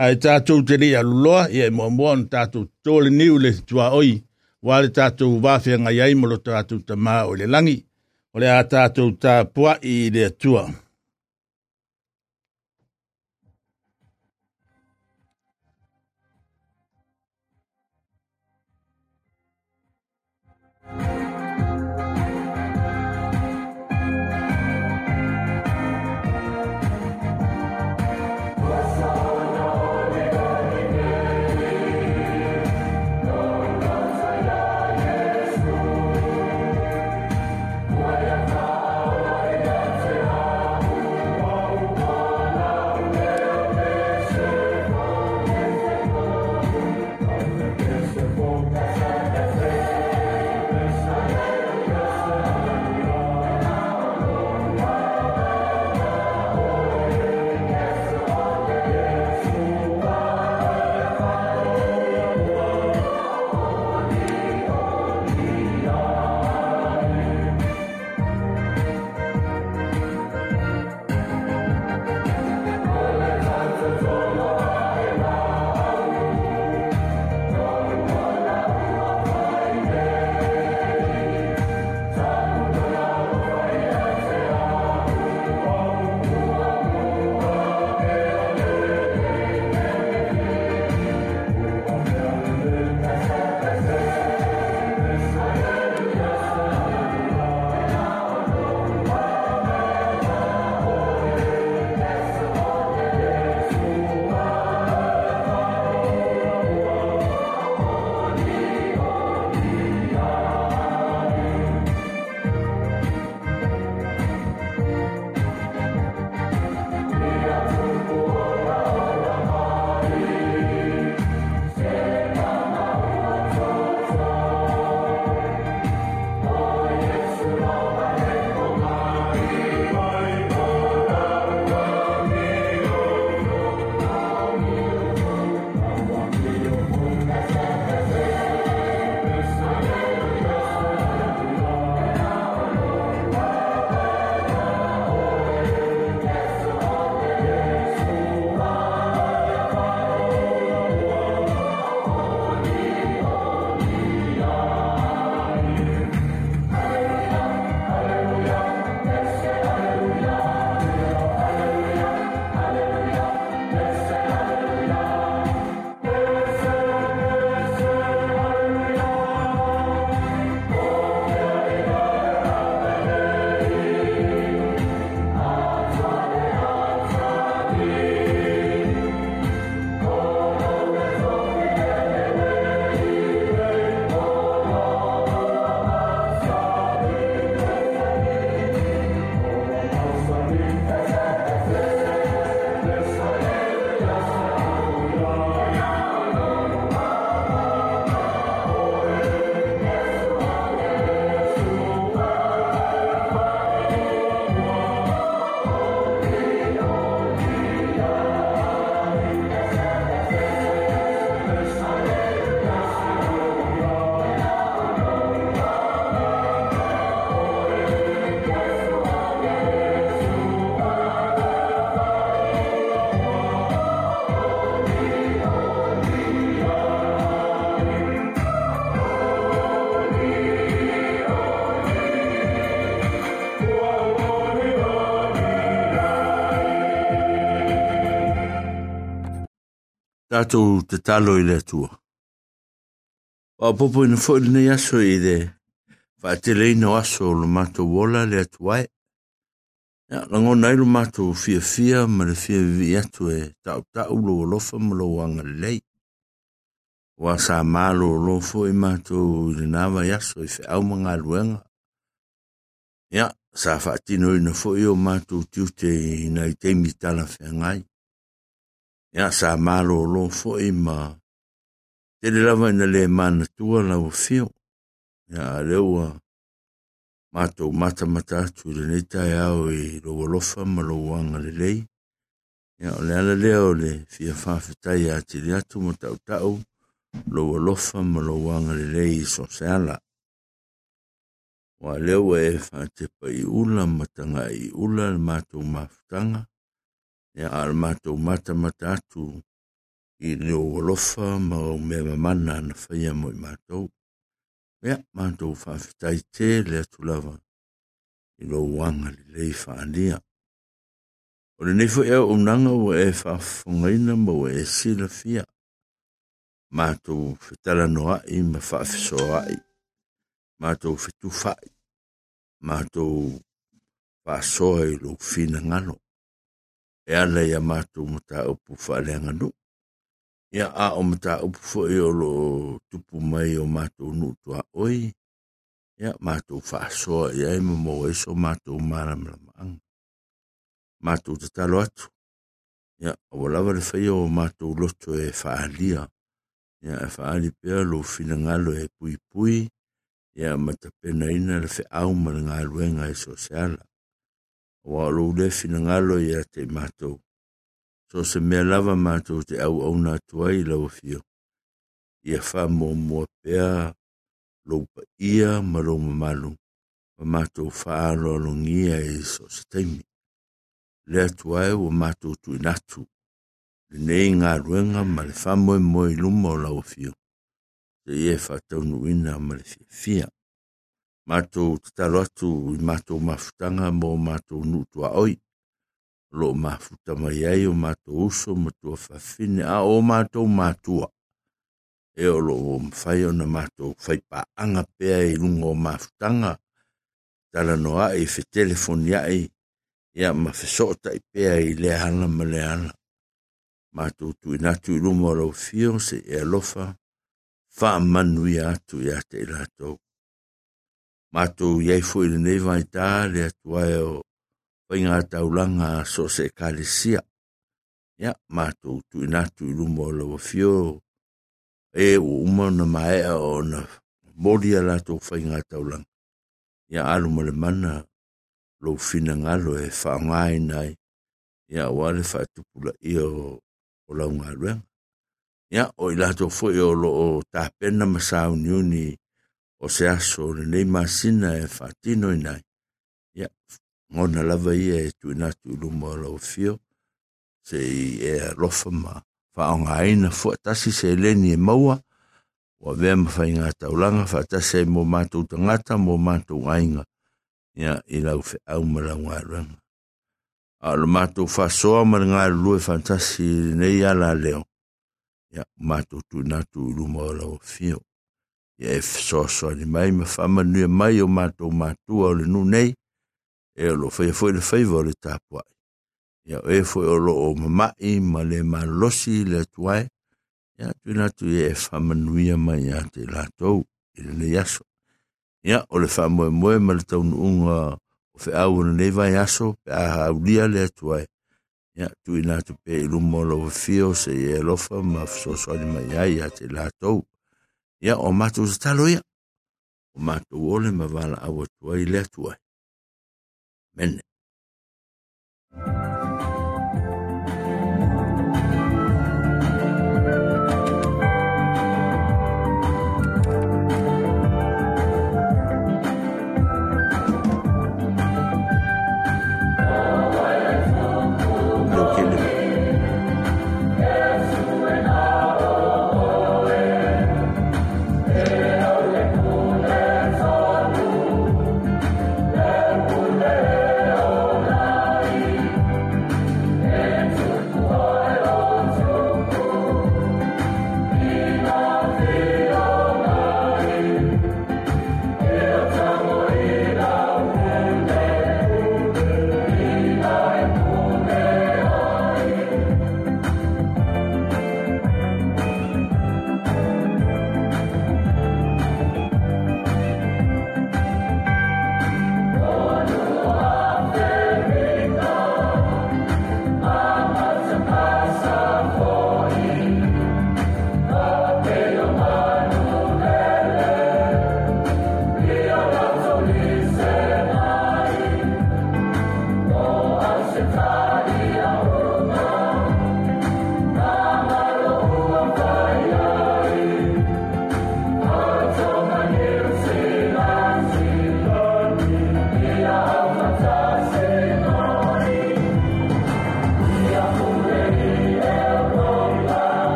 ai tātou te rea luloa, ia e mua mua tātou tōle niu le tua oi, wale tātou wāwhia ngai ai molo tātou ta mā o le langi, o le a tātou tā pua i le tua. Tātou te talo i le atua. Wa popo ina fo ili yaso i le fa te leina aso lo mātou wola le atuai. Ia, lango nai lo mātou fia fia ma le fia vi atu e tau tau lo lofa ma lo wanga lei. Wa sa malo lo fo i mātou i le nāwa yaso i fe au mga luenga. Ia, sa fa ina fo i o mātou tiute i na i teimi tala fe ia sa malo lo fo ima te le lava ina le man tua la o fio. Ya ua mato mata mata tu le nita i lo lo fa ma lo wanga le lei. O le ala le o le fia fa fita ya atu mo tau tau lo lo fa ma lo wanga le lei so se ala. Wa ua e fa pa i ula matanga i ula le mato mafutanga ia al matou mata mata atu i le olofa ma o mea mamana na whaia mo i matou. Ia, matou whawhitai te le atu lava i lo wanga li lei whaania. O le nefo ea unanga o e whawhungaina ma o e sila fia. Matou whetala noa i ma whawhiso ai. Matou whetu whai. Matou whasoa i lo fina ngalo e ala ia mātou mata upu whaaleanga nu. Ia a o mata upu fo o lo tupu mai o mātou nu tua oi. Ia mātou whaasoa ia e mo e so mātou maramla maanga. Mātou te talo atu. Ia o lawa le whai o mātou loto e whaalia. Ia e whaali pia lo fina ngalo e pui pui. Ia matapena ina le whi au ma ngā luenga e sosiala wa lo le fina ngalo ia te matou. So se mea lava matou te au au na tuai lau fio. Ia wha mo mua pea lo pa ia ma lo mamalu. Ma matou wha alo alo ngia e so se teimi. Lea tuai wa matou tu inatu. Le nei ngā ruenga ma le wha moe moe luma o lau fio. Te ie wha taunu ina ma le fia. fia matou tatalo atu i matou mafutanga mo matou nuutua oi lo mafuta mai ai o matou uso ma tua fafine a o matou matua e o lo o mawhai o na matou whaipa anga pea i lunga o mafutanga tala noa i fe telefoni ai ia ma fe sota i pea i le ana ma le ana matou tu inatu i lunga o lo fio se e alofa wha manui atu i ate i latou matou iai foi lenei vaitā le atuae o faiga taulaga so se ekalesia ia matou tuuina atu i luma o lauafio e ua uma ona maeʻa ona moli a latou faiga taulaga ia alu ma le mana lou finagalo e faaogāina ai ia ua le faatupulaʻia o laugaluega ia o i latou foʻi o loo tapena ma sauniuni o se aso o lenei masina e faatino inai ia gona lava ia e tuina atu i luma o lau fio sei e alofa ma faaogāina foʻi tasi se leni e maua ua vea ma faiga taulaga faatasi ai mo matou tagata mo matou aiga ia i lau feʻau ma lau galuega a lo le matou faasoa ma le galulue faatasi lenei ala leo. Ia matou tuina atu i luma o fio. Ia e fesoasoani mai ma faamanuia mai o matou matua o le nu e o loo faia foʻi le faiva o le tapuaʻi ia o e foʻi o loo mamaʻi ma le malolosi le atuae ia tuina atu ia e faamanuia mai iā te latou i lenei aso. Ia o le faamoemoe ma le taunuuga o feʻau o lenei vai aso pe a aulia le atuae ia tuina atu pe i luma o lou fio se ia e alofa ma mai ai iā te latou ia o mātou se talo ia. O mātou ole ma wala au atua i le atua. Mene.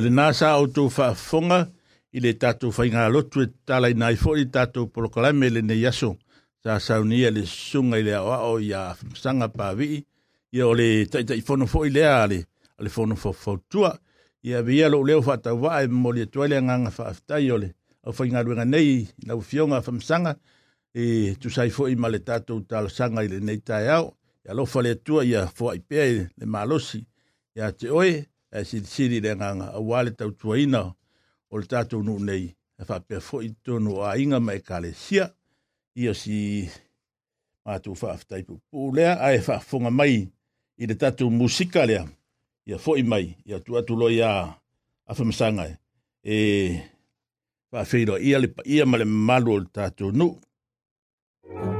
Ia le nasa o tō whaafonga i le tātou whainga lotu e tālai nai fo i tātou polokalame le ne yaso. Sa saunia le sunga i le awa o i a sanga pāwi. Ia o le taitai fono fo i le a le, a le fono fo fautua. Ia via lo leo whata e mo le tuale nganga whaaftai o le. Au whainga ruenga nei, na ufionga whamsanga. E tu sai fo i ma le tātou tālo sanga i le nei tai au. Ia lo le tua ia fo i pēi le malosi. Ia te oe, e siri le nganga. A wale tau tuaina o le tatou nu nei. E wha pia fo i tono a inga mai ka le sia i o si mātou wha aftai pu pūlea a e wha fonga mai i le tatou musika lea. I a fo i mai i a tu atu loi a a e wha feiro ia le pa ia male malu o le tatou nu Thank you.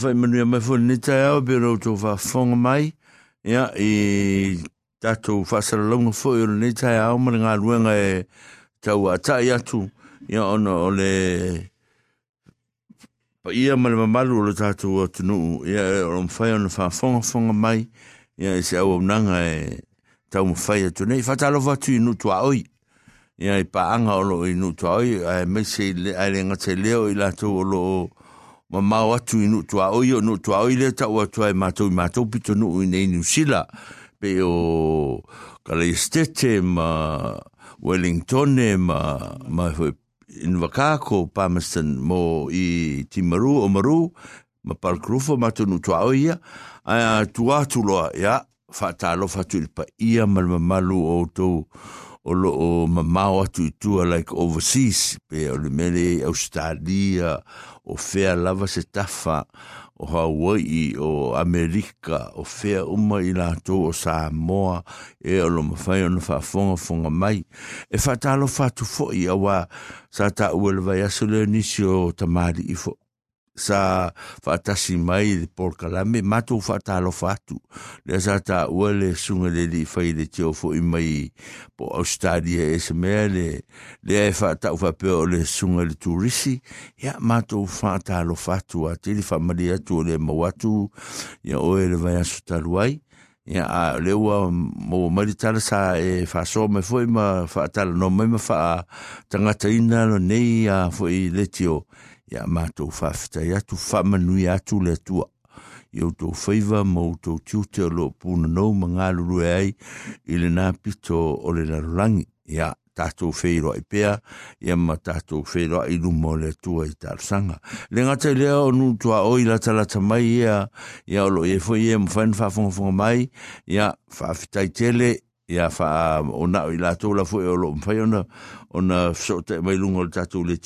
Fai manu mai fo ni tai au pe ro to fa mai. Ia, i tatou whaasaralonga fo i ni tai au mara ngā ruenga e tau a tai atu. Ia, ona o le pa ia mara mamalu o le tatou o tunu ia e o mwhai ona wha whonga fonga mai. Ia e se au au nanga e tau mwhai atu. Nei whatalo watu i nutu a oi. Ia, i pa anga o lo i nutu a oi. A me se le le ngate leo i latou o lo o ma mau atu i nutu a oi o nutu a oi le tau atu ai mātou i mātou pito nu i nei niusila pe o kala ma Wellington ma ma in Wakako Palmerston mo i Timaru o Maru ma Palkrufo ma tunu tua o ia. A tua tuloa ia whaatalo fatu i pa ia malmamalu malu o tou o lo o mamao atu like overseas pe o le mele Australia o fea lava se tafa o Hawaii o Amerika o fea uma i lato o Samoa e o lo mawhai ona whaafonga fonga mai. E whatalo whatu fo i awa sa ta uele vai nisi o tamari i fo sa fatasi mai le por kalame matu fatalo fatu le sa ta wale sunga le li fai le tio fo i mai po australia e se mea le le fata ta fa pe o le sunga le turisi. Ya matu fatalo fatu a te li famali atu tu le mawatu ya oe le vai asu taluai ya a le wa mo mari tala sa e fa so me foi ma fa tala no me fa tangata ina no nei a foi le tio ia mātou whawhita ya tu whamanui atu le tua. I o tō whaiva mo tō tiute lo pūna nou ma ngā e ai i le nā pito o le larulangi. Ia tātou whairo i pēa, ia ma tātou whairo i lumo le tua i tārsanga. Le ngata i lea o nu tua o i la talata mai ia, ia o lo e fo ia mwhain whafonga mai, ia whawhita i tele, ia fa um, ona i la tō la fue o lo mwhai ona ona so te mai lungo le le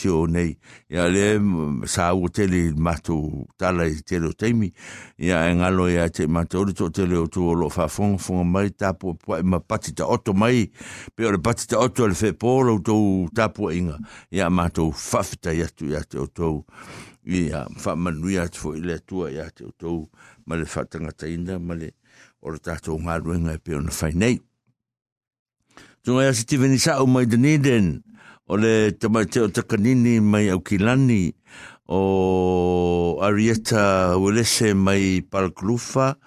le sa tele matou tala i tele o teimi. Ia e ngalo e ia te le o tapu ma e mai pe e le pati ta oto le whepōlo tapu inga. Ia matou whawhita iatu ia te o tō. Ia whamanuia te fo i le atua o ma le ma le Tunga ia si tiveni sa mai Dunedin, o le tamai te o takanini mai au kilani, o Arieta Welese mai Palklufa,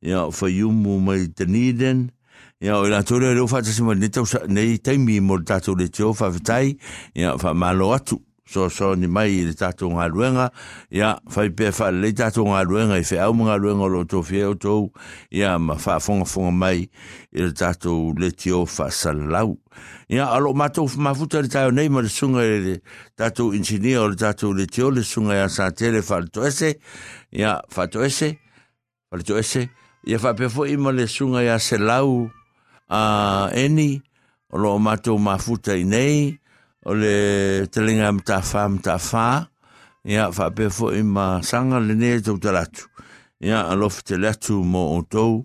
ia o Fayumu mai Dunedin, ia o la tore reo fatasi mai nei taimi mo tatou le teo whawhetai, ia wha malo atu so so ni mai le tatou ngā ruenga, ia, whai pia le tatou ngā ruenga, i whi au mga ruenga lo tō o tou ia, ma fa fonga fonga mai, i le tatou le tio wha salau. Ia, alo mātou mafuta le tāo nei, ma le sunga i le tatou insinia o le tatou le tio, le sunga ia sa tele wha le toese, ia, wha toese, wha le toese, ia wha pia fo le sunga ia se lau, a eni, o lo matou mafuta i nei, o le telinga mta fa mta fa ia fa pe fo i ma sanga le ne tau talatu. Ia alof te latu mo o tou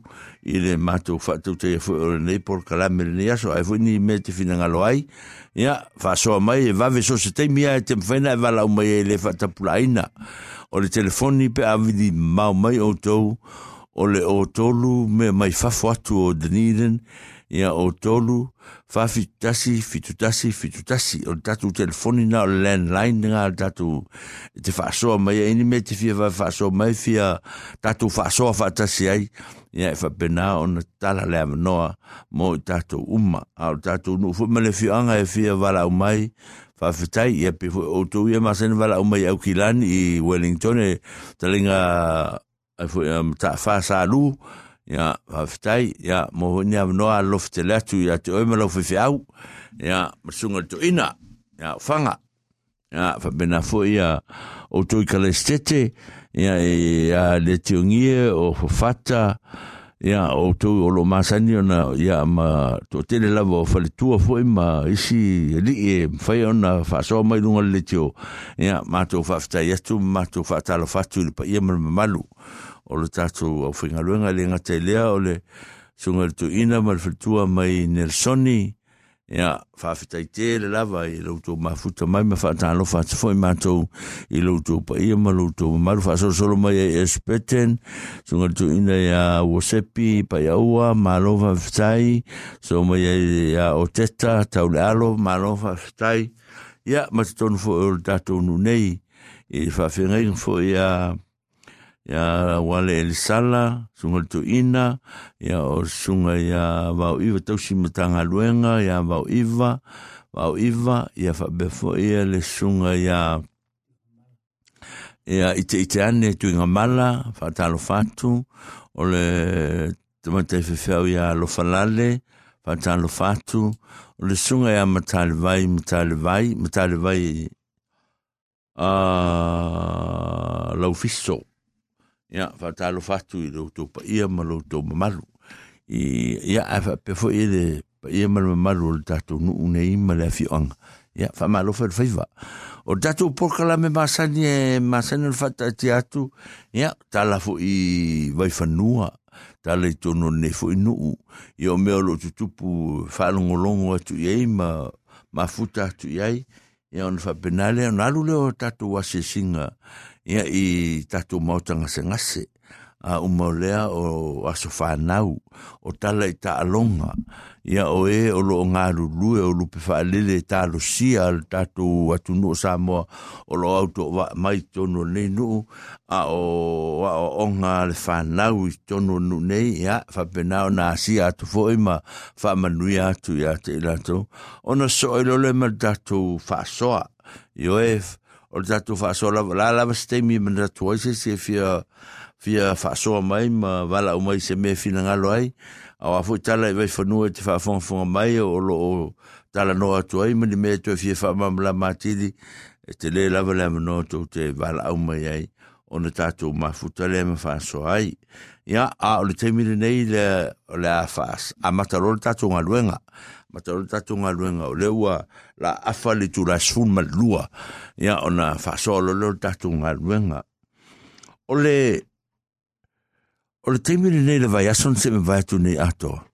i le matou fa tau te fo o le nei por kalame le nei aso ai fo ni me te fina ngalo ai. Ia fa so mai e vave so se te mia e te mwhena e vala umai e le fa tapulaina o le telefoni pe avidi mau mai o tou o le o tolu me mai fafo atu o Dunedin. Ia o tolu faafitutasi fitutasi fitutasi o le tatou telefonina o le landline ga le te faasoa mai ai ni te fia vae mai fia tatou faasoa faatasi ai. Ia e faapena ona tala le avanoa mo i tatou uma. A o le tatou nuu foʻi e fia valaau mai. Faafetai ia pe foʻi outou ia masani valaau mai aukilani i wellington e talega ai foʻi mataafa um, salū ya haftai ya mo ni am no al loft ya te oi malo ya masunga to ina. Ya fanga ya fa bena fo ya o to kalestete ya ya le tiongie o fo fata ya o to o lo masani ona ya ma to tele le lavo fa le tu fo ima isi li e fa ona fa so mai dunga le tio ya ma to fa ya tu ma to fa ta lo fa tu ya malu o le tatu au whingaruenga le ngata lea o le le tuina ma le mai Nelsoni. Ia whawhitai le lava i lautou mafuta mai ma whaatalo whaata foi mātou i lautou pa ia ma lautou maru. Whaasolo solo mai e espeten sunga ia wosepi pa ia ua malo whawhitai so mai ia o teta tau le alo malo whawhitai ia ma te tonu fo e o tatou nu nei i fo ia ya wale el sala sunga tu ina ya o sunga ya vau iwa tausi matanga luenga ya vau iwa vau iwa ya fa befo ia le sunga ya ya ite ite ane tu inga mala fa talo fatu o le tamata i fefeu ya lo falale fa talo fatu o le sunga ya matale vai matale vai matale vai a uh, lau fiso ia faatalo fatu i loutou paia ma loutou mamalu. Ia ae faapea foʻi e le paia ma le mamalu o le tatou nuu nei ma le afioaga ia faamalofa i le faiva o le tatou polokalame masani e masani o le faataati atu ia tala foʻi vaifanua tala i tono nei foʻi nuu. Ia o mea o loo tutupu faalogologo atu i ai ma mafuta atu i ai. Ia ona faapenale ona alu lea o tatou asiasiga ia i tatu mautanga se ngase a umaulea o aso whanau o tala i ta alonga. Ia o e o lo ngā lulu o lupe whaalele ta lo sia al tatu atu no Samoa o lo auto wa mai tono nei nu a o a o onga le whanau i tono nu nei ia whapenao nā sia atu fo ima whamanui atu ia te ilato ona soilo le ma tatu whaasoa. Yo e o le tatou faasoa la lava se taimi ma na tatou ai sesie fia fia faasoa mai ma valaau mai se mea finagalo ai. Aoa foʻi tala e vaifanua e te faafogafoga mai o loo talanoa atu ai ma le mea toe fia faamamala matili e te lē lava le amanoa tou te valaau mai ai. Ona tatou mafuta lea ma faasoa ai. Ia a o le taimi lenei le le a amata lo le tatou galuega ma tau tatunga luenga o leua la afali tu la sfun sfuma lua. Ia ona fasolo leo tatunga luenga. O le o le teimiri nei le vai ason se me vai tu nei ato.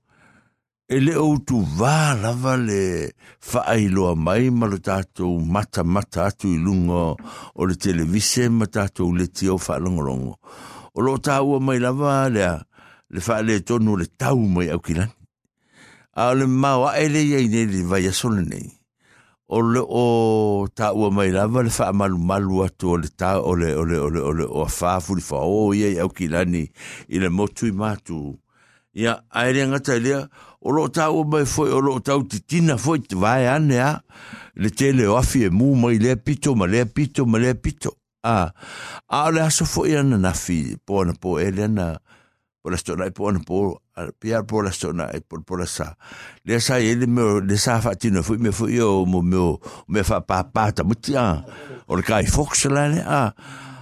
E le o tu vā lava le faailoa mai ma lo tatou mata mata atu i luga o le televise ma tatou leti au faalogologo o lo tāua mai lava lea le faaletonu le tau mai au kilani A le mau a ele iei nei le vai asole nei. O le o tāua mai lava le wha malu malu atu o le ta o le o le o le o le o a whaafu wha o au kilani i le motu i mātu. Ia, aere ngata lea, o lo tau mai foi o lo tau tina foi te vai ane a le tele o afi e mu mai lea pito ma lea pito ma lea pito a a le aso foi ana na fi po ana po ele na po la stona po ana po pia pola sona e pola pola sa. Le sa e le me le sa fa ti no fui me fui yo mo me me fa pa pa ta mo ti a. O le kai fox la le a.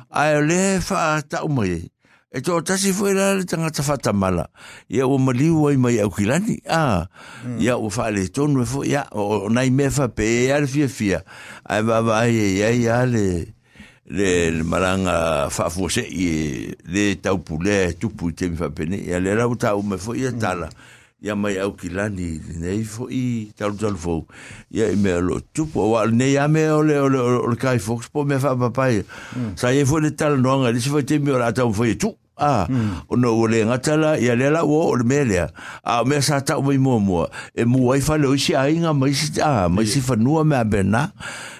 A le fa ta o me e to ta si fui la le tanga ta fa ta mala ia o me li wai mai au kilani a. Ia o fa le ton me fui ya o nai me fa pe ya le fia fia. Ai va va ye ye ya le le maranga se i le taupu le tupu i te. Ia le rau tau me fwoi ia tala. Ia mai au kilani nei fwoi talu talu fwoi. Ia i mea lo tupu. O wale nei ame o le o le o le kai fox po mea whapapai. Sa ia fwoi le tala noanga. Lisi fwoi te mi o la tau fwoi tupu a o no ole ngatala ia le la o o mele a me sa ta mo mo mo e mo ai fa lo si ai nga mai si a mai si fa no me bena.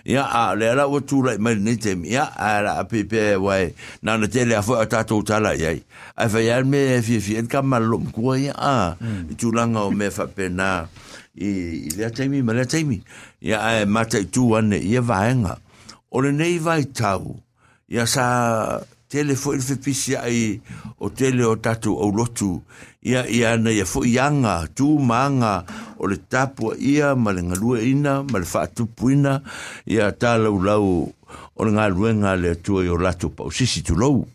Ia a le la o tu lai mai ni te ia a la pe pe wai. Na na te le a fa ta to ta la ia a fa ia me fi fi en kam mal ko ia a tu langa o me fa pena. I le taimi ma le taimi. Ia a mata tu ane ia vaenga. O le nei vai tau. Ia sa tele foi fe pisi ai o tele o tatu o lotu. Ia ia na ia foi yanga tu manga o le tapu ia ma le ngalua ina mal fa tu puina ia tala u lau o le luenga le tu o latu pa sisi tu lou.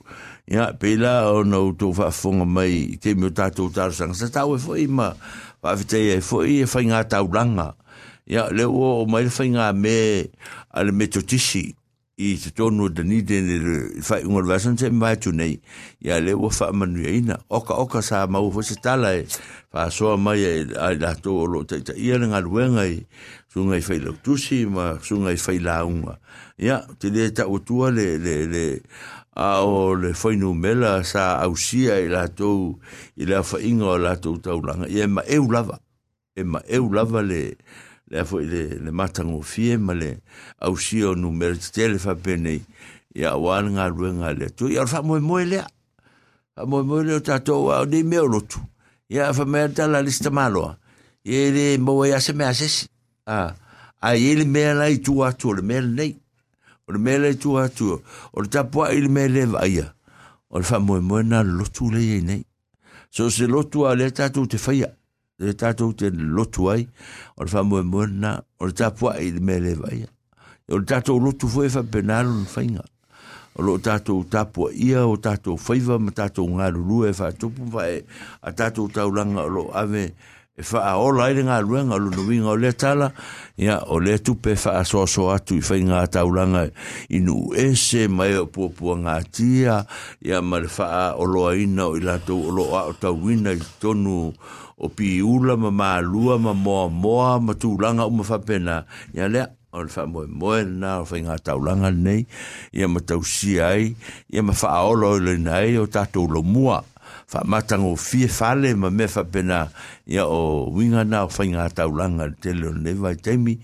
Ia peila o no to fonga mai te mi tatu tar sang sa tau foi ma va vite e foi e fa nga tau langa. Ia le o mai fa nga me ale metotisi. I te tonu da ni de ne fai unga vasan te mai tu nei ia le wa fa manu ina oka oka sa mau fo se tala e fa so mai e ai la to lo te te ia nga luenga i sunga i fai lo tusi ma sunga i fai la unga ia te le ta utua le le le a o le fai nu mela sa au sia i la to i la fa inga o la to taulanga ia ma eu lava e ma eu lava le le le fo le le matango fie ma le au si o numero fa pene ya wan nga ruenga le tu. Ya fa mo mo le a mo mo le ta to wa de me lo tu ya fa me ta la lista malo ye le mo ya se me ases a a ele me la tu a tu le me le o le me le tu a tu o le ta po il me le va ya o le fa mo mo na lo tu le ye nei. So se lo tu a le ta tu te fa ya le tatou te lotu ai o le faamoemoena o le tapua i le mea leva ia. O le tatou lotu foi faapenalo na faiga o loo tatou tapua ia o tatou faiva ma tatou galulue e faatupu fae a tatou taulaga o loo ave e faaola ai le galuega o lonuiga o le tala ia o le tupe faasoasoa atu i faiga a taulaga i nuu ese ma e o puapuagatia ia ma le faaoloaina o i latou o loo ina tauina i tonu o pi ula ma ma lua ma moa moa ma tūlanga o ma whapena. Ia lea, o le wha moe moe na o whainga taulanga nei, ia ma tau si ai, ia ma whaolo o le nei o tātou lo mua. Wha matango fie fale ma me whapena, ia o winga na o whainga taulanga te leo nei vai teimi,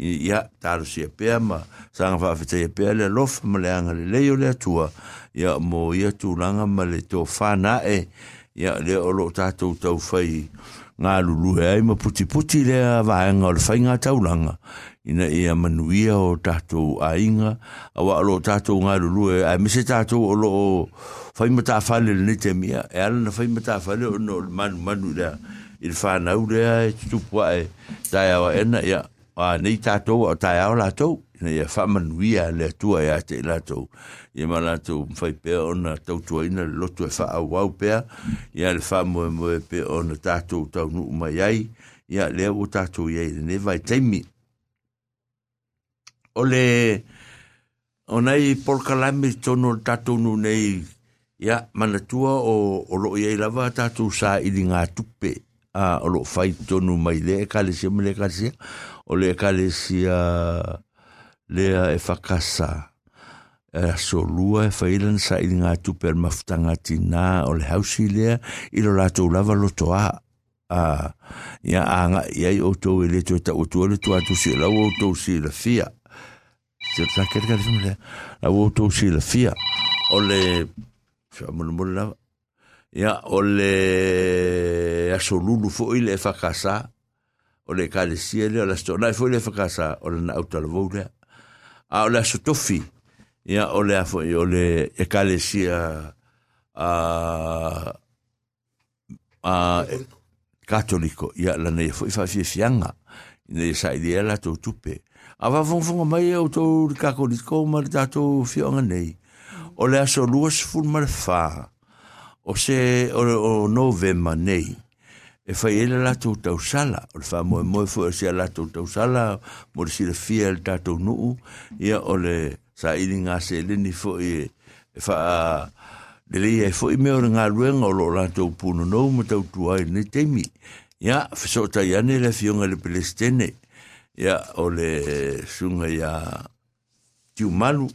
ia tāro si pēa ma sanga whawhitai a pēa le lofa ma le anga le leo le atua, ia mo ia tūlanga ma le tō whana e, ia le o lo tātou tau whai ngā lulu e ai ma puti puti le a vaenga o le whai ngā taulanga. Ina ia manuia o tātou a inga a wa lo tātou ngā lulu e ai mise tātou o lo whai mata whale le nete mia e ala na whai mata whale o no manu manu lea. I le whanau lea e tupua e tai awa ena ia a nei tātou o tai awa lātou. na ia whamanuia le tua e te latou ia ma latou mwhai pēr ona tautua ina le lotu e wha au pēr ia le whamoe moe pēr ona tātou tau nu mai ai. Ia lea o tātou iai ne vai teimi. O le o nei polkalami tono tātou nu nei. Ia manatua o, o loo iai lava tātou sa ili ngā tupe. A o loo fai tonu mai le e kalesia ma le e kalesia o le e kalesia lea e whakasa. E so lua e whailan sa i ngā tuper mafutanga tina o le hausi lea i lo rātou lava loto a a ia anga ia i oto e le to ta oto le to atu si la oto si la fia. Se ta ke ka le la oto si la fia. O le fa mo mo la ia o le aso lulu fo i le fakasa o le kale si le la sto na fo le fakasa o le na auto le vole a ole aso tofi ia ole afo i ole e kale a a a katoliko. Ia la nei fo i fafi e fianga nei sa i dia la tupe. A va mai au tou di kako di kou mar da tou fianga nei. Ole aso luas ful mar fa o se o, o novema nei. e fai ele latou tausala o le faamoemoe foʻi o sia latou tausala mo le silafia e le tatou nuu. Ia o le saʻili gaseleni foʻi e faa lelei ai foʻi mea o le galuega o loo latou punonou ma tautua ai Palestine, ya ia fesootai ane le le pelestene. Ia o le tiumalu.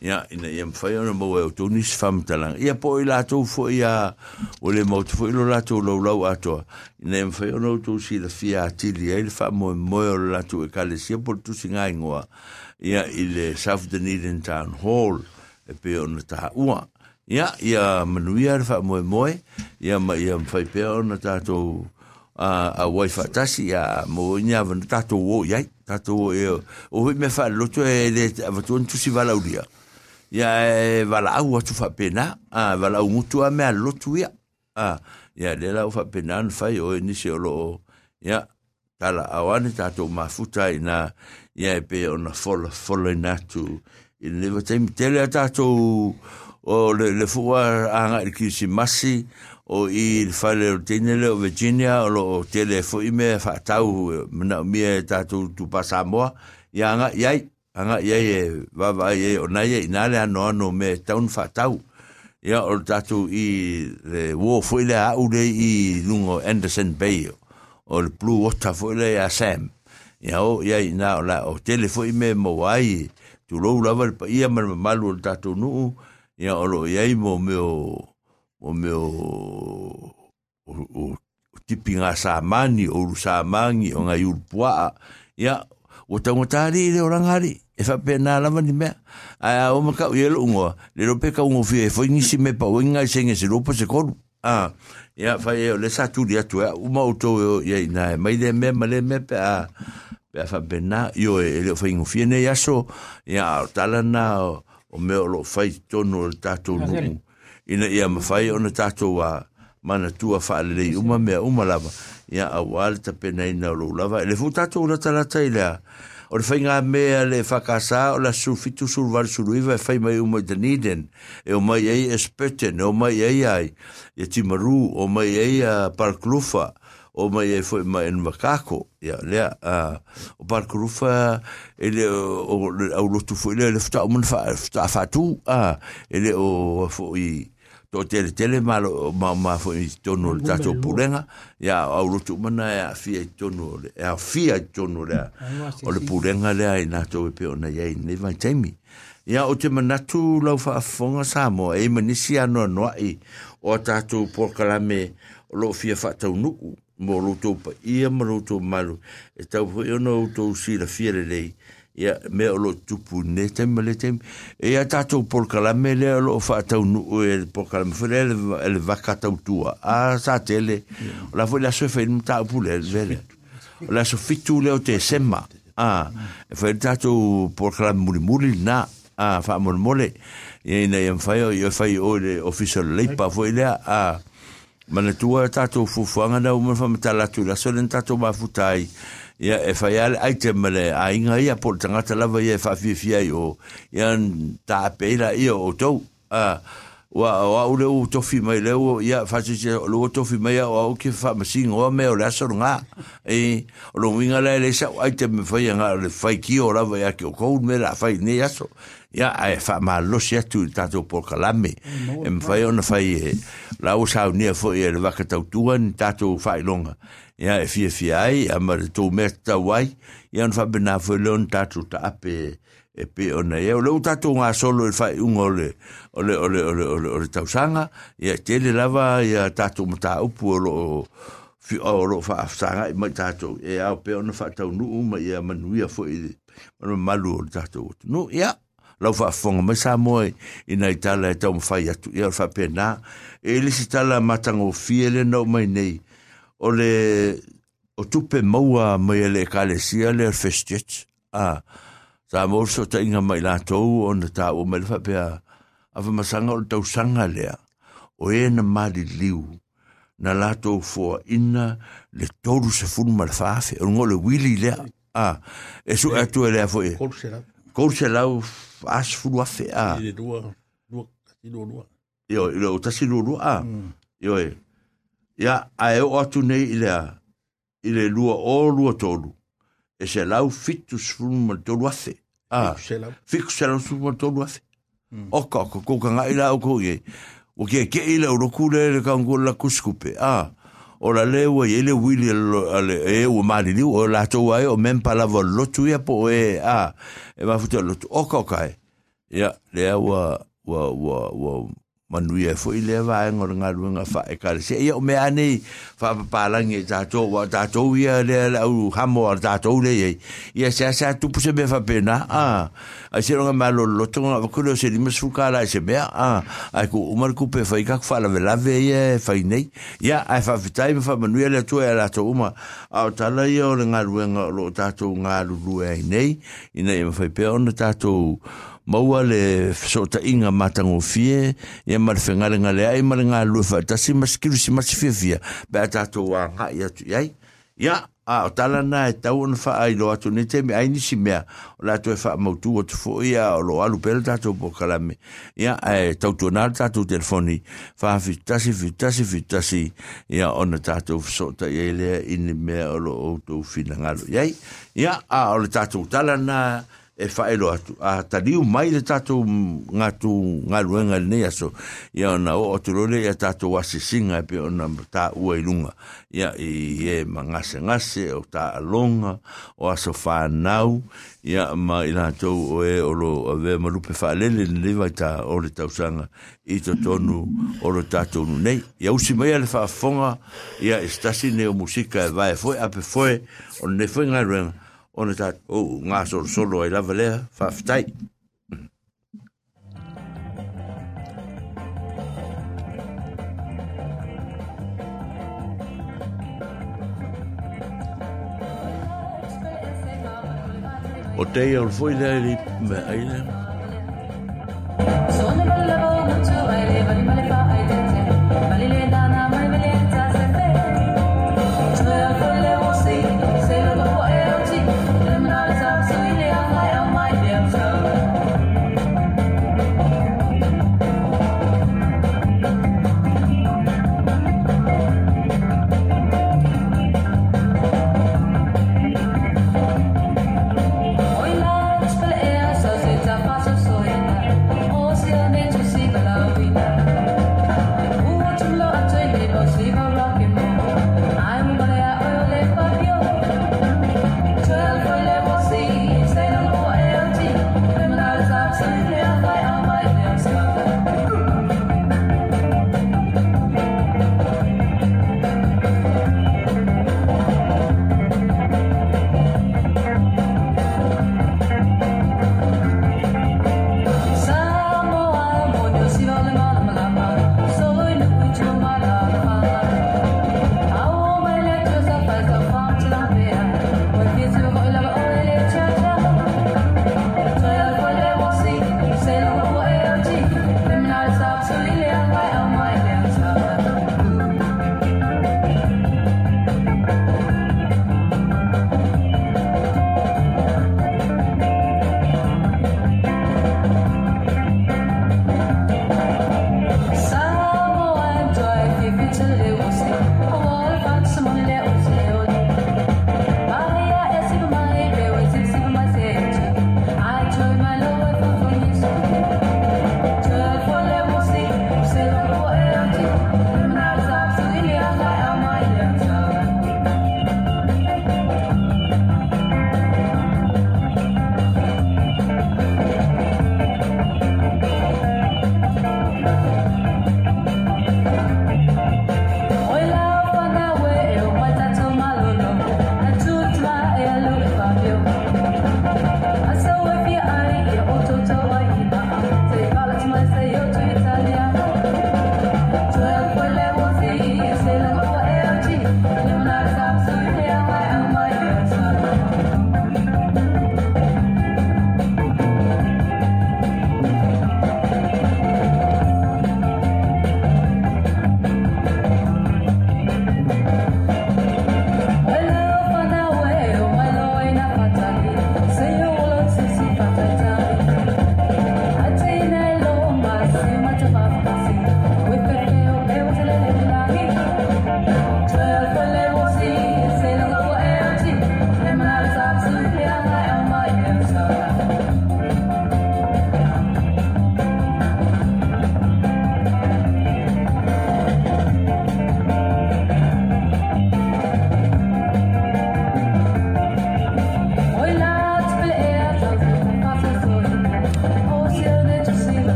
ya ina yam fire mo wa to nis fam talang ya po ila to fo ya ole mo fo ilo la to lo lo ato ina yam fire no to si la fia ti li el fa mo mo la to e kale si por tu singa ingwa ya ile saf de need in town hall e pe on ta wa ya ya manu ya fa mo mo ja ma yam fa pe on ta to a a wai fa tasi ya mo nya van tato wo yai tato e o me fa lo to e le va to va la uria ya wala au tu fa pena a wala au mutu a me a lotu ya a ya le la fa pena n fa yo ni se lo ya tala awani ta to mafuta ina ya pe on a fol fol na tu in le te tele ta to o le le fuwa a nga ki si masi o i le fa le tene le o virginia o lo tele fo i me fa tau mna mi ta to tu pasamo ya nga ya anga ia e va va ia o nai e nale ano ano me taun fa tau. Ia, o tatu i, le wo foi le au le i lungo Anderson Bay, o le Blue Water foi le a Sam. Ia, o, ia i na o la, o tele foi me mo ai, tu lo lava pa, ia ma malu o tatu nu ia, o lo, ia i mo me o o me o o tipi ngā sāmani, o uru sāmangi, o ngā iurpua ia, o tangotari le orangari e fa pe na lava ni me a o ma ka ye lo ngo le ro pe ka ngo fi fo ni si me pa o nga se nge se ro se ko a ya fa ye le sa tu dia tu o ma o to ye na mai de me ma le me pe a pe fa pe na yo e le fa ngo fi ne ya so ya tala na o me lo fa to no ta to no ina ia ma fa ona ta to wa mana tua fa le uma me uma lava. Ia a wal ta pe na lo lava le fu ta to na tala ta ile o le whainga mea le whakasa o la sufitu survar suruiva e whai mai umai Dunedin e o mai ei Espeten, o mai ei ai e Timaru, o mai ei a Parklufa o mai e foi mai en Makako ia lea a o Parklufa ele o au lotu foi le fta o mun fa fta fatu a ele o foi to tele tele ma ma ma fo i tonu le tato pulenga. ya au rutu mana ya fia i tonu le ya fia i tonu le o le pulenga le ai na to pe ona ye ne va taimi. Ya o te manatu lau fa fonga sa mo e manisi ano no ai o tato por kalame o lo fia fa tau nuku mo lo to pa ia mo lo to malu. E tau fo no to si la fia le lei ia me o lo tupu ne te mele te e ia tatou por kalame le o lo fa tau nu e por kalame fere le le vaka tau tua. A sa tele la fo la so fe nu tau pule vele la so fitu le o te sema. A e fa tatou por kalame muri muri na a fa mo mole e ina ia fa yo fa o le official le pa fo ile a mana tua tatou fufuanga na uma fa mata la tu la so le tatou ma futai ia e fai ale ai te mele a inga ia po tangata lava ia e fia i o ia ta peira ia o tau. A wa wa ule o tofi mai leo ia fa se lo tofi mai o o ke fa masing o me o la so nga e o lo winga le le sa ai me fai nga le fai ki o lava ia ke o ko me la fai ne aso. Ia ai fa ma lo sia tu tato por kalame e me fai ona fai la o sa ni fo ia le vaka tau tuan tato fai longa ia e fia fia ai, a ma to me ta wai ia on fa bena fo e lon tatu ta ape e pe ona. Ia le tatu nga solo e fai un ole ole ole ole ole ole tau sanga ia, tele lava, ia tatu mata upu o fi, o lo fa sanga i mai tatu e a pe ona fa tau nu ma ia manuia fo i, ma malu o tatu no ia, lau fa fonga mai sa moi ina itala e tau mawhai atu, ia fa pena e le tala matango fiele no mai nei o le o tupe maua mai le kalesia le festiet a sa mo so ta inga mai la tou o na ta o mai fa pe a fa masanga o tau sanga le o e na mali liu na la tou fo ina le toru se fun mal fa fe o ngole wili le a e su atu le fo e? Ko se as fu afe a. I le dua dua i dua dua yo yo ta si lu a. Yo e ia a e o atu nei i lea i le lua o lua tolu. E se lau fitu sfunu ma tolu afe. A sela fiku se lau sfunu ma tolu afe. Oka oka koka ngai la o koe o ke ke i le uroku le le kangu la kuskupe. A o la le ua i le wili ale e ua mali liu o la tau ai o mempa lava lotu ia po e a e mafuta lotu. Oka oka e. Ia le ua ua ua ua manui e foi le va ngor nga luenga fa e kar se ia o me ani fa pa langi ta to wa ta to ia le au hamo ta to le ye ia se se tu puse be fa pena a. A se nga malo lo to nga ko lo se di mesu kala se be a. A ku umar ku pe fa ka fa la la ve ye fa nei. Ia a fa vitai fa manui le to la to uma. A ta la ia o nga lunga lo ta to nga lu e nei. Ina e fa pe on ta to maua le so ta inga matango fie ia mar fengale ngale ai mar nga lu fa ta si maskiru si mas fie fie ba ta wa nga ia tu ai ia a o tala na e tau on fa ai lo atu ne te me ai nisi mea. O la to e fa mau tu o tu fo ia o lo alu pele ta po kalame. Ia e tau tu na telefoni. Fa fi tasi fi tasi fi tasi. Ia ona ta to ia le in me o lo o tu fina ngalo ia ia a o le ta tala na e whaero atu. A tariu mai le tātou ngā tū ngā ruenga nei aso. Ia ona o o turole ia tātou wasi singa pe ona tā ua i. Ia i e ma ngase ngase o tā alonga o aso whanau. Ia ma i tātou o e o lo a ve marupe whaalele le lewa i tā o le tausanga i to tonu o lo tātou nu nei. Ia usi mai ale whaafonga ia estasi ne o musika e vai foi ape foi o ne foi ngā ruenga ona ta, o, ngā solo solo ai lava lea whawhitai. O te ia o foi lea li me aile. Sone bella bo mucho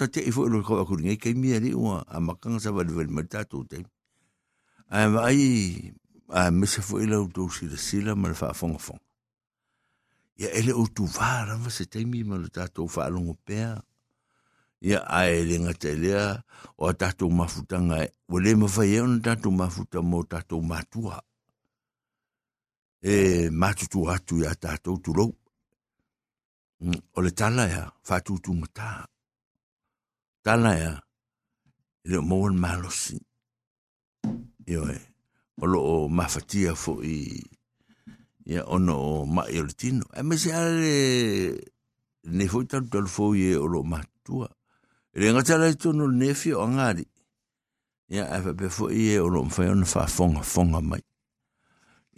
ta te i fo lo ko ko nge ke mi ri o a makang sa wa vel mata to te a ai a me se fo ilo to si de sila mal fa fong fong ia ele o tu vara va se te mi mal ta to fa longo pe ia a ele nga te le o ta to mafutanga o le ma fa ye on ta to mafuta mo ta to matua e matutu atu ia tatou tulou o le tala ia faatutugatā Tala ia, i le mōan malosi. Io e, o lo mafatia fo i, ia ono o mai o le tino. E me se ale, ne fo i talu talu fo i e o lo matua. I le ngata lai tono nefi o ngari. Ia, e fa pe fo i e o lo mwhai ona wha fonga fonga mai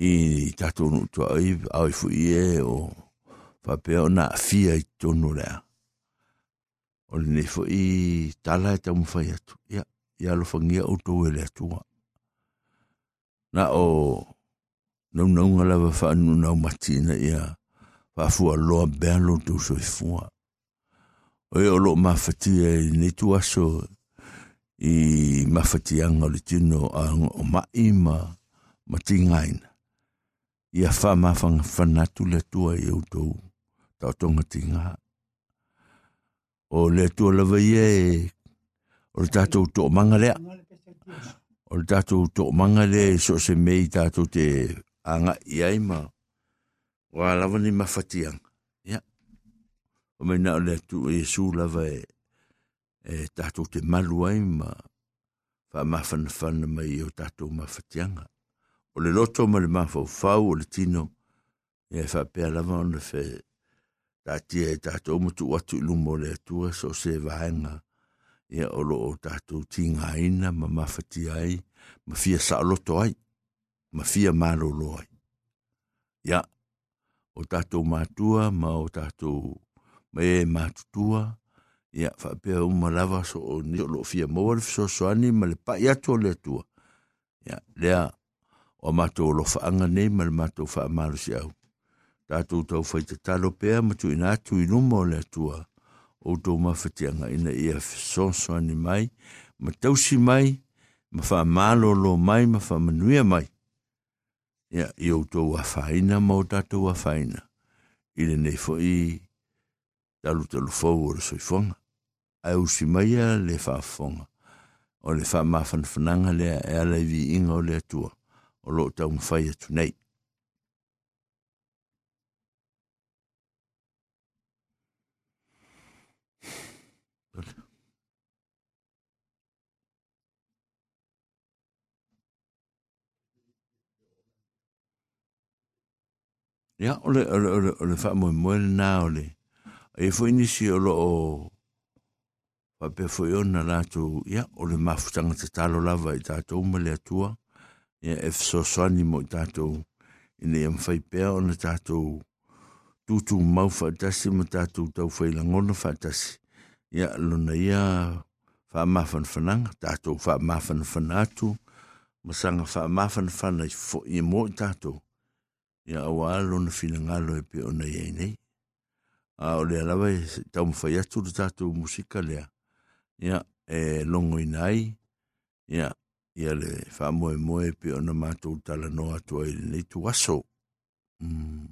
i tatou nu tua ai au i fui e o whapea o na fia i tonu rea. O le ne fui tala e mwhai atu. Ia, ia lo whangia o tau e le atua. Na o nau nau nau matina ia whafua loa bea lo tau so i fua. O e o lo mawhatia i ne tu i mawhatianga le tino o mai ma ma tingaina ia whamawhanga whanatu le tua i au tau tau tonga. O le tua lawa ia e o le tatou tō manga lea. O le tatou tō manga lea e so se mei tatou te anga i aima. O a lawa ni mawhatianga. Ia. O me o le tu e su lava e, eh, e tatou te malu aima. Whamawhana whana mai o tatou mawhatianga o le loto ma le mafaufau o le tino ia e faapea lava ona fe tatia e tatou matu atu i luma o le atua so se vaenga ia o loo tatou tingaina ma mafatia ai ma fia saaloto ai ma fia malolo ai ia o tatou matua ma o tatou ma e matutua ia faapea uma lava so o ni o loo fia maua le fesoasoani ma le paʻi atu o le atua ia lea o matou lo faanga nei ma le matou fa amalu si au. Tātou tau fai te talo pēa ma tu ina atu i numa o le atua o tau mawhatianga ina ia sonso ani mai, ma tausi mai, ma wha malo lo mai, ma wha manuia mai. Ia, i o tau a whaina ma o tātou a whaina. I le nei fo i talu talu fau o le soifonga. Ai usi mai a le whaafonga. O le wha mawhan lea e ala vi inga o le atua o lo tau mwhai atu nei. ia ole ole ole ole fa mo mo na ole e fo inisi o lo pa pe fo e yo na la tu ia ole ma fu tanga te talo la vai ta tu mo le tua ia e so so ni mo ta tu ine em fai pe ona ta tu tu tu mau fa ta si mo ta tu tau fai la ngona fa ta si Ya, lo na ia fa ma fan fanang ta tu fa ma fan fanatu masanga fa ma fan fan fo i mo ta tu ia aua alo na finagalo e pe ona iai nei a o le lava e taumafai atu le tatou musika lea ia e logoina ai ia ia le faamoemoe pe ona matou talanoa atu ai lenei tuaso mm.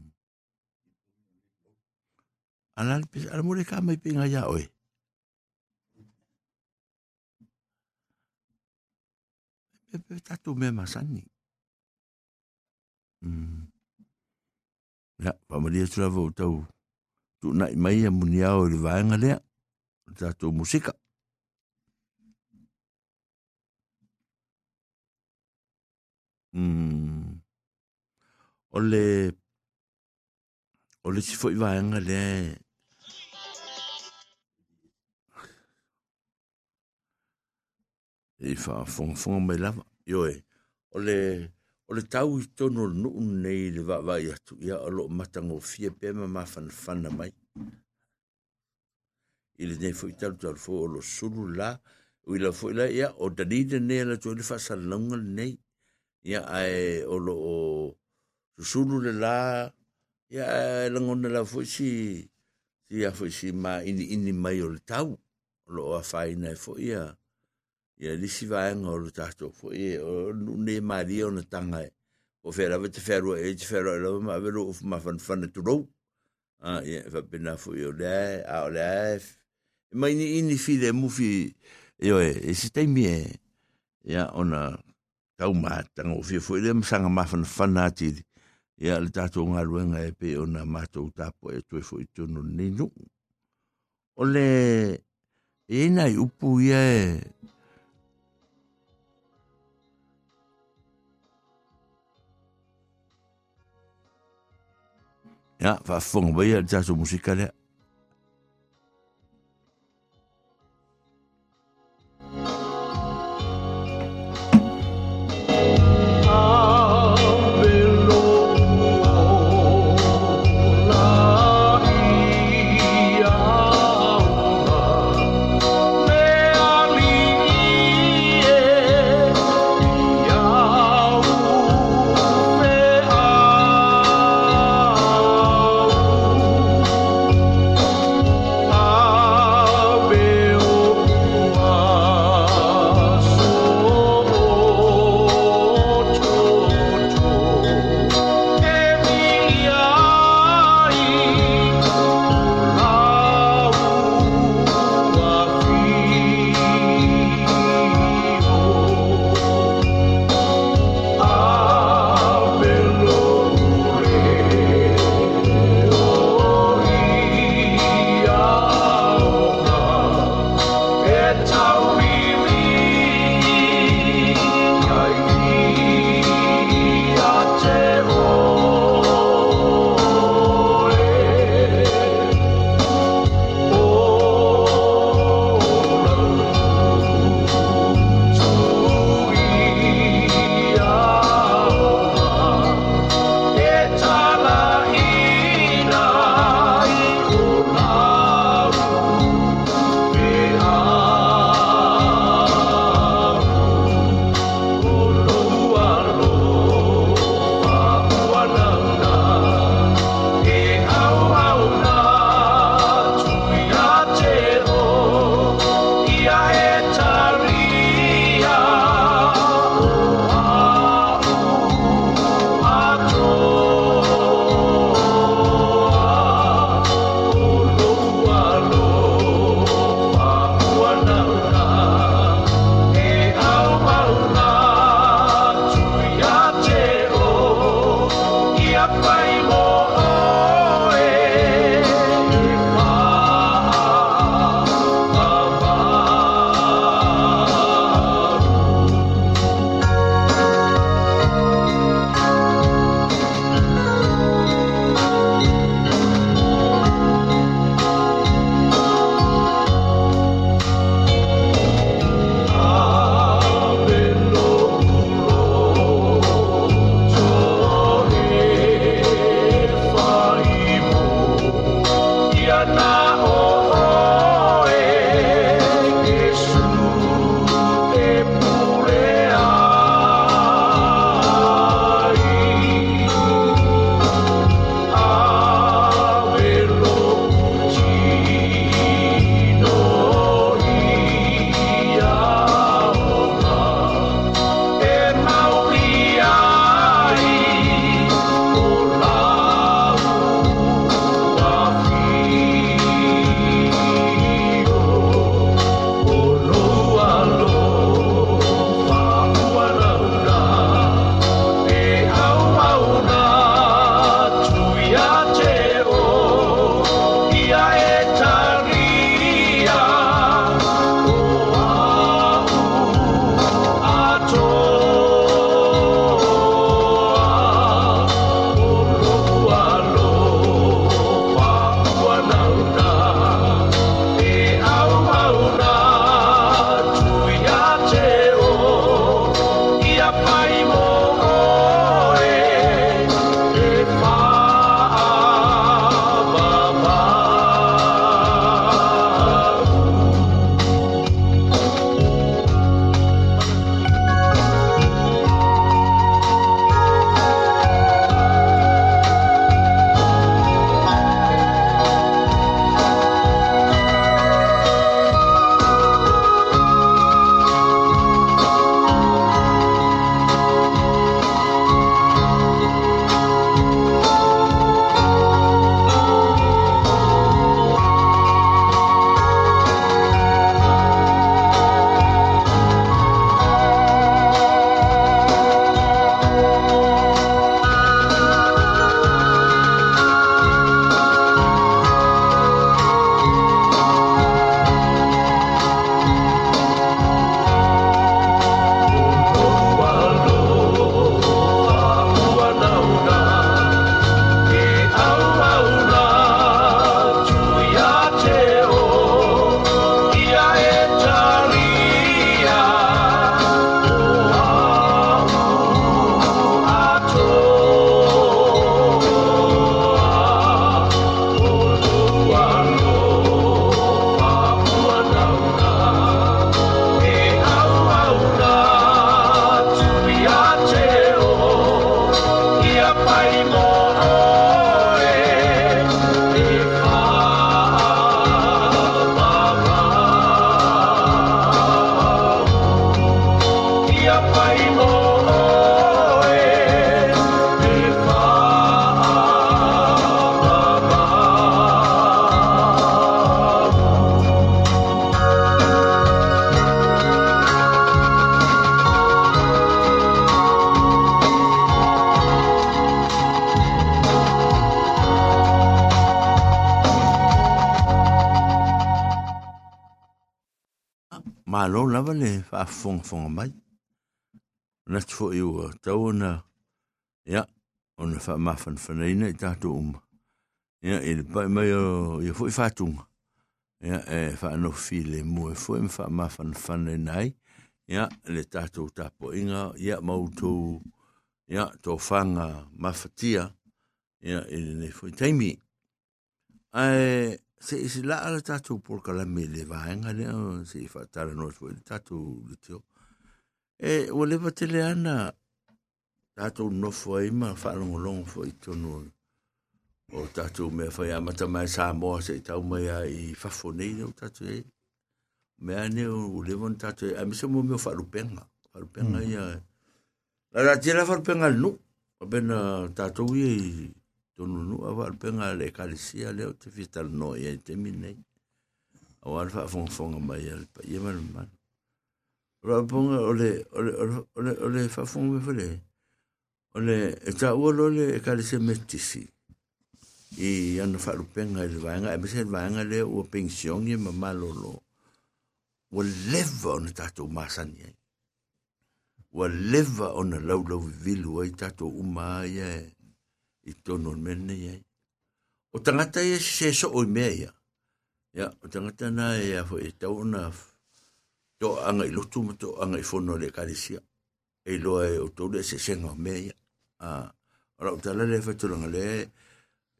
ala ala mo le ka mai pinga ia oe pepe tatu me masani mm. Ya, pamalia tura vau tau. Tu nai mai a muni au ili vaenga lea. Tato musika. Mm. Ole, ole si foi vaenga lea. e fa fong fong mai lava yo e ole, ole, o le tau i tono nuu nei le vaavai atu ia, o loo matango fie pe ma mafanafana mai. I mai ile nei foi tal tal o lo sulu la, o lau foʻi la ia, o dalide nei la to le faasalalauga lenei ia ae o loo susulu le la, ia ae lagona lau foʻi si si a fo si ma mai o le tau. O loo afāina e foʻi ia ia lisi vaega o le tatou foʻi ia o ne malia ona taga e o fera te fealua e te fealua e lava ma vero o ma fan fan ia e faapena foʻi o lea a o lea e mainiini ni ini fi le mu fi e, e ia e. ona taumataga ma tanga o fia foi e le masaga mafanafana atili ia le tatou galuega e pe ona matou mātou tāpo e tue foi tunu ninu o le e i upu ia e ia faafofoga maia le tatou musika lea thank you fonga mai. Nat fo i ua tau na, ia, ona wha mawhan whanaina i tātou uma. Ia, i le pai mai o, ia fo i whātunga. Ia, e, e wha anō file mu e fo mwha mawhan whanaina ai. Ia, le tātou tāpo inga, ia ja, ia, tō whanga mawhatia, ja, i le nei fo i. Ai, se isi la ala tātou porka la me le vāenga lea, se i wha. Eh, e, o lewa tele ana, tātou nofo e ma whaalongolongo fo i tonu o tātou mea whai amata mai sā moa se i a i whafo nei neu tātou e. Mea ne o lewa ni tātou e, a miso mō e. La la tira wharupenga nu, a bena tātou i e tonu nu, a wharupenga le kalisia leo te fitar no e te minei. A wāra mai pa. Ra ponga ole ole ole ole fa fong me fele ole e ta o lo le kalisia metisi i ana fa lu penga le vanga e bese vanga le o pension ye ma malo lo o leva on tato masani o leva on lau lau vilu ai tato uma ye i tono mene ia. O tangata ia se so o mea ia. Ia, o tangata na ia fo e tau na to anga i lotu ma to anga i fono le karisia. E loa e o tau le se senga o mea ia. Ah, ora o tala le fa tulanga le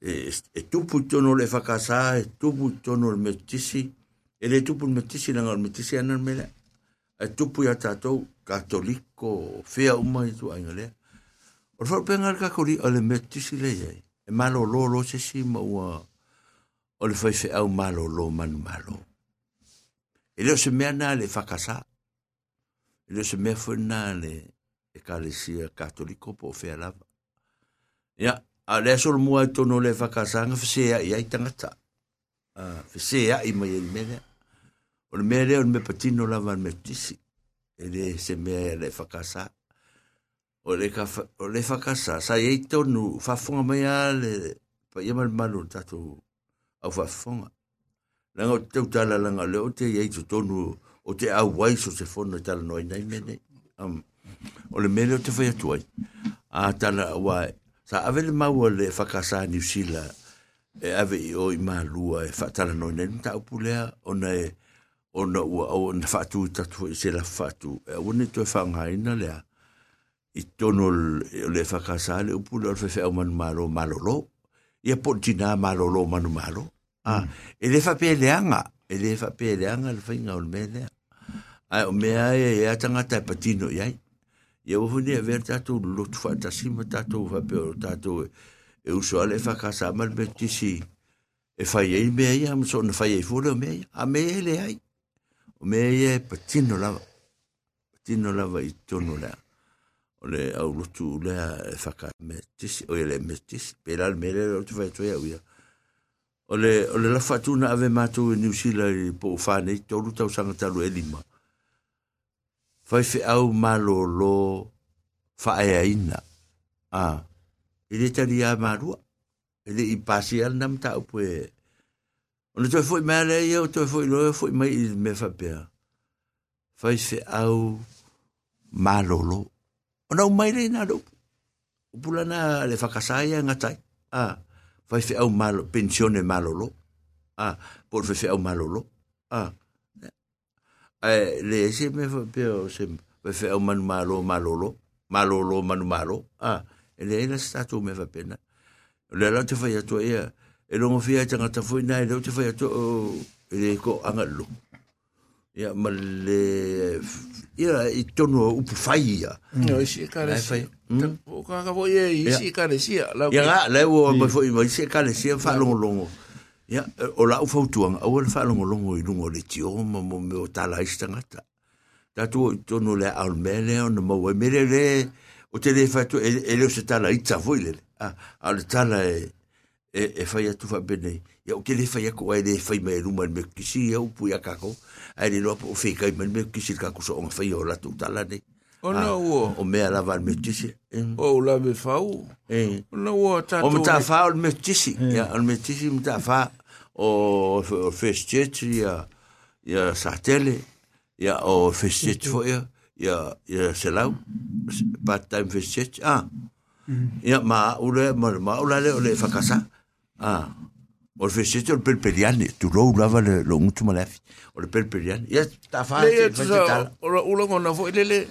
e, tupu tono le whakasa, e tupu tono le metisi, e le tupu le metisi langa le metisi ana mele. E tupu ia tātou katoliko, fea umai tu ainga lea. O fa penga ka ko ri ole metti si le. E malo lo lo se si ma wa. O le fai fe au malo lo man malo. Eleosemeana le fakasa. Eleosemefena le ekalesia katoliko po fea lava. Ia, a lea soro mua i tono le fakasanga fesea ia i tangata. Fesea i mai ele mele. O le mele o me patino lava le metisi. Ele se mea le fakasa. O le, ka, o le fakasa, sa i tonu fafonga mai a le... Pa ia malmalo tatu au. Nanga o te tau tala langa leo te iei to tonu o te au wai so se fono e tala noi nei mene. Um, o le mele o te whai atuai. A tala wai. Sa ave le maua le whakasa ni usila e ave i o i maa e whatala noi nei nita upu lea o na e o na ua au na whatu i tatu i se la whatu. E o ne tue whanga ina lea i tono le whakasa le upu lea o le whewhi o manu malo malo lo. Ia pontina malo lo manu. Malo. Ah, e le fa pe leanga, e le fa pe le whainga o le mea lea. Ai, o mea e e atanga tai patino iai. Ia o huni e ver tatou lotu fa tasima tatou fa pe o tatou e uso ale whakasa mal me tisi. E fai ei mea ia, ma so na fai ei fule o mea ia. A mea e le ai. O mea e patino lava. Patino lava i tono lea o le au lotu lea e whaka me tisi, o le me tisi, pe la le o toia uia. o le o le la fatu na ave matu e New Zealand po fa ne to lu tau sanga talu e lima. Fai fe au malo lo fa e ina. A e le tali a maru e le ipasi al nam ta o pue o toi foi mele e o toi foi lo e foi mai il me fa pia fai fe au malo lo. O nau mai le na lo o le fa kasaya ngatai. A ah. Fai fe au malo pensione malolo ah por fe au malolo ah eh le se me pe se fe fe au man malo malolo malolo manu malo. Ah ele ela sta tu me fa pena. Le la te fai to ia e lo mo fia tanga ta foi na le te fai to ele ko angalo ia ma le ia i tono upu fai ia. Ia, isi e kare. O kaka fo ia, isi e sia. Ia nga, le o ma fo i isi e kare sia fa longo longo. Ia, o la au le fa longo longo i lungo le tio, ma mo me o tala isi tangata. ta tu to no le al mele on mo we mele le o te le fa tu e le se tala foi le. A al tala e e e fa ya tu fa bene ya o ke le fa ya ko e le fa me ru man me kisi u pu ya ka ko ai le lo o fe ka me me kisi ka ko so on fa yo la tu tala ne Ona ua. O mea la wal metisi. O ula me whau. Ona ua. O me tā whā o le metisi. Le metisi me tā whā o First Church ia, ia Sartele. Ia o First Church foia. Ia, ia Selau. Part-time First Church. Ah. Ia ma ule, ma ule le o le. Ah. O le fesete o le tu lou lava le lo ngutu malafi. O le pelipeliane. Ia, ta whā, te whakitala. O la ulanga na fo, ilele,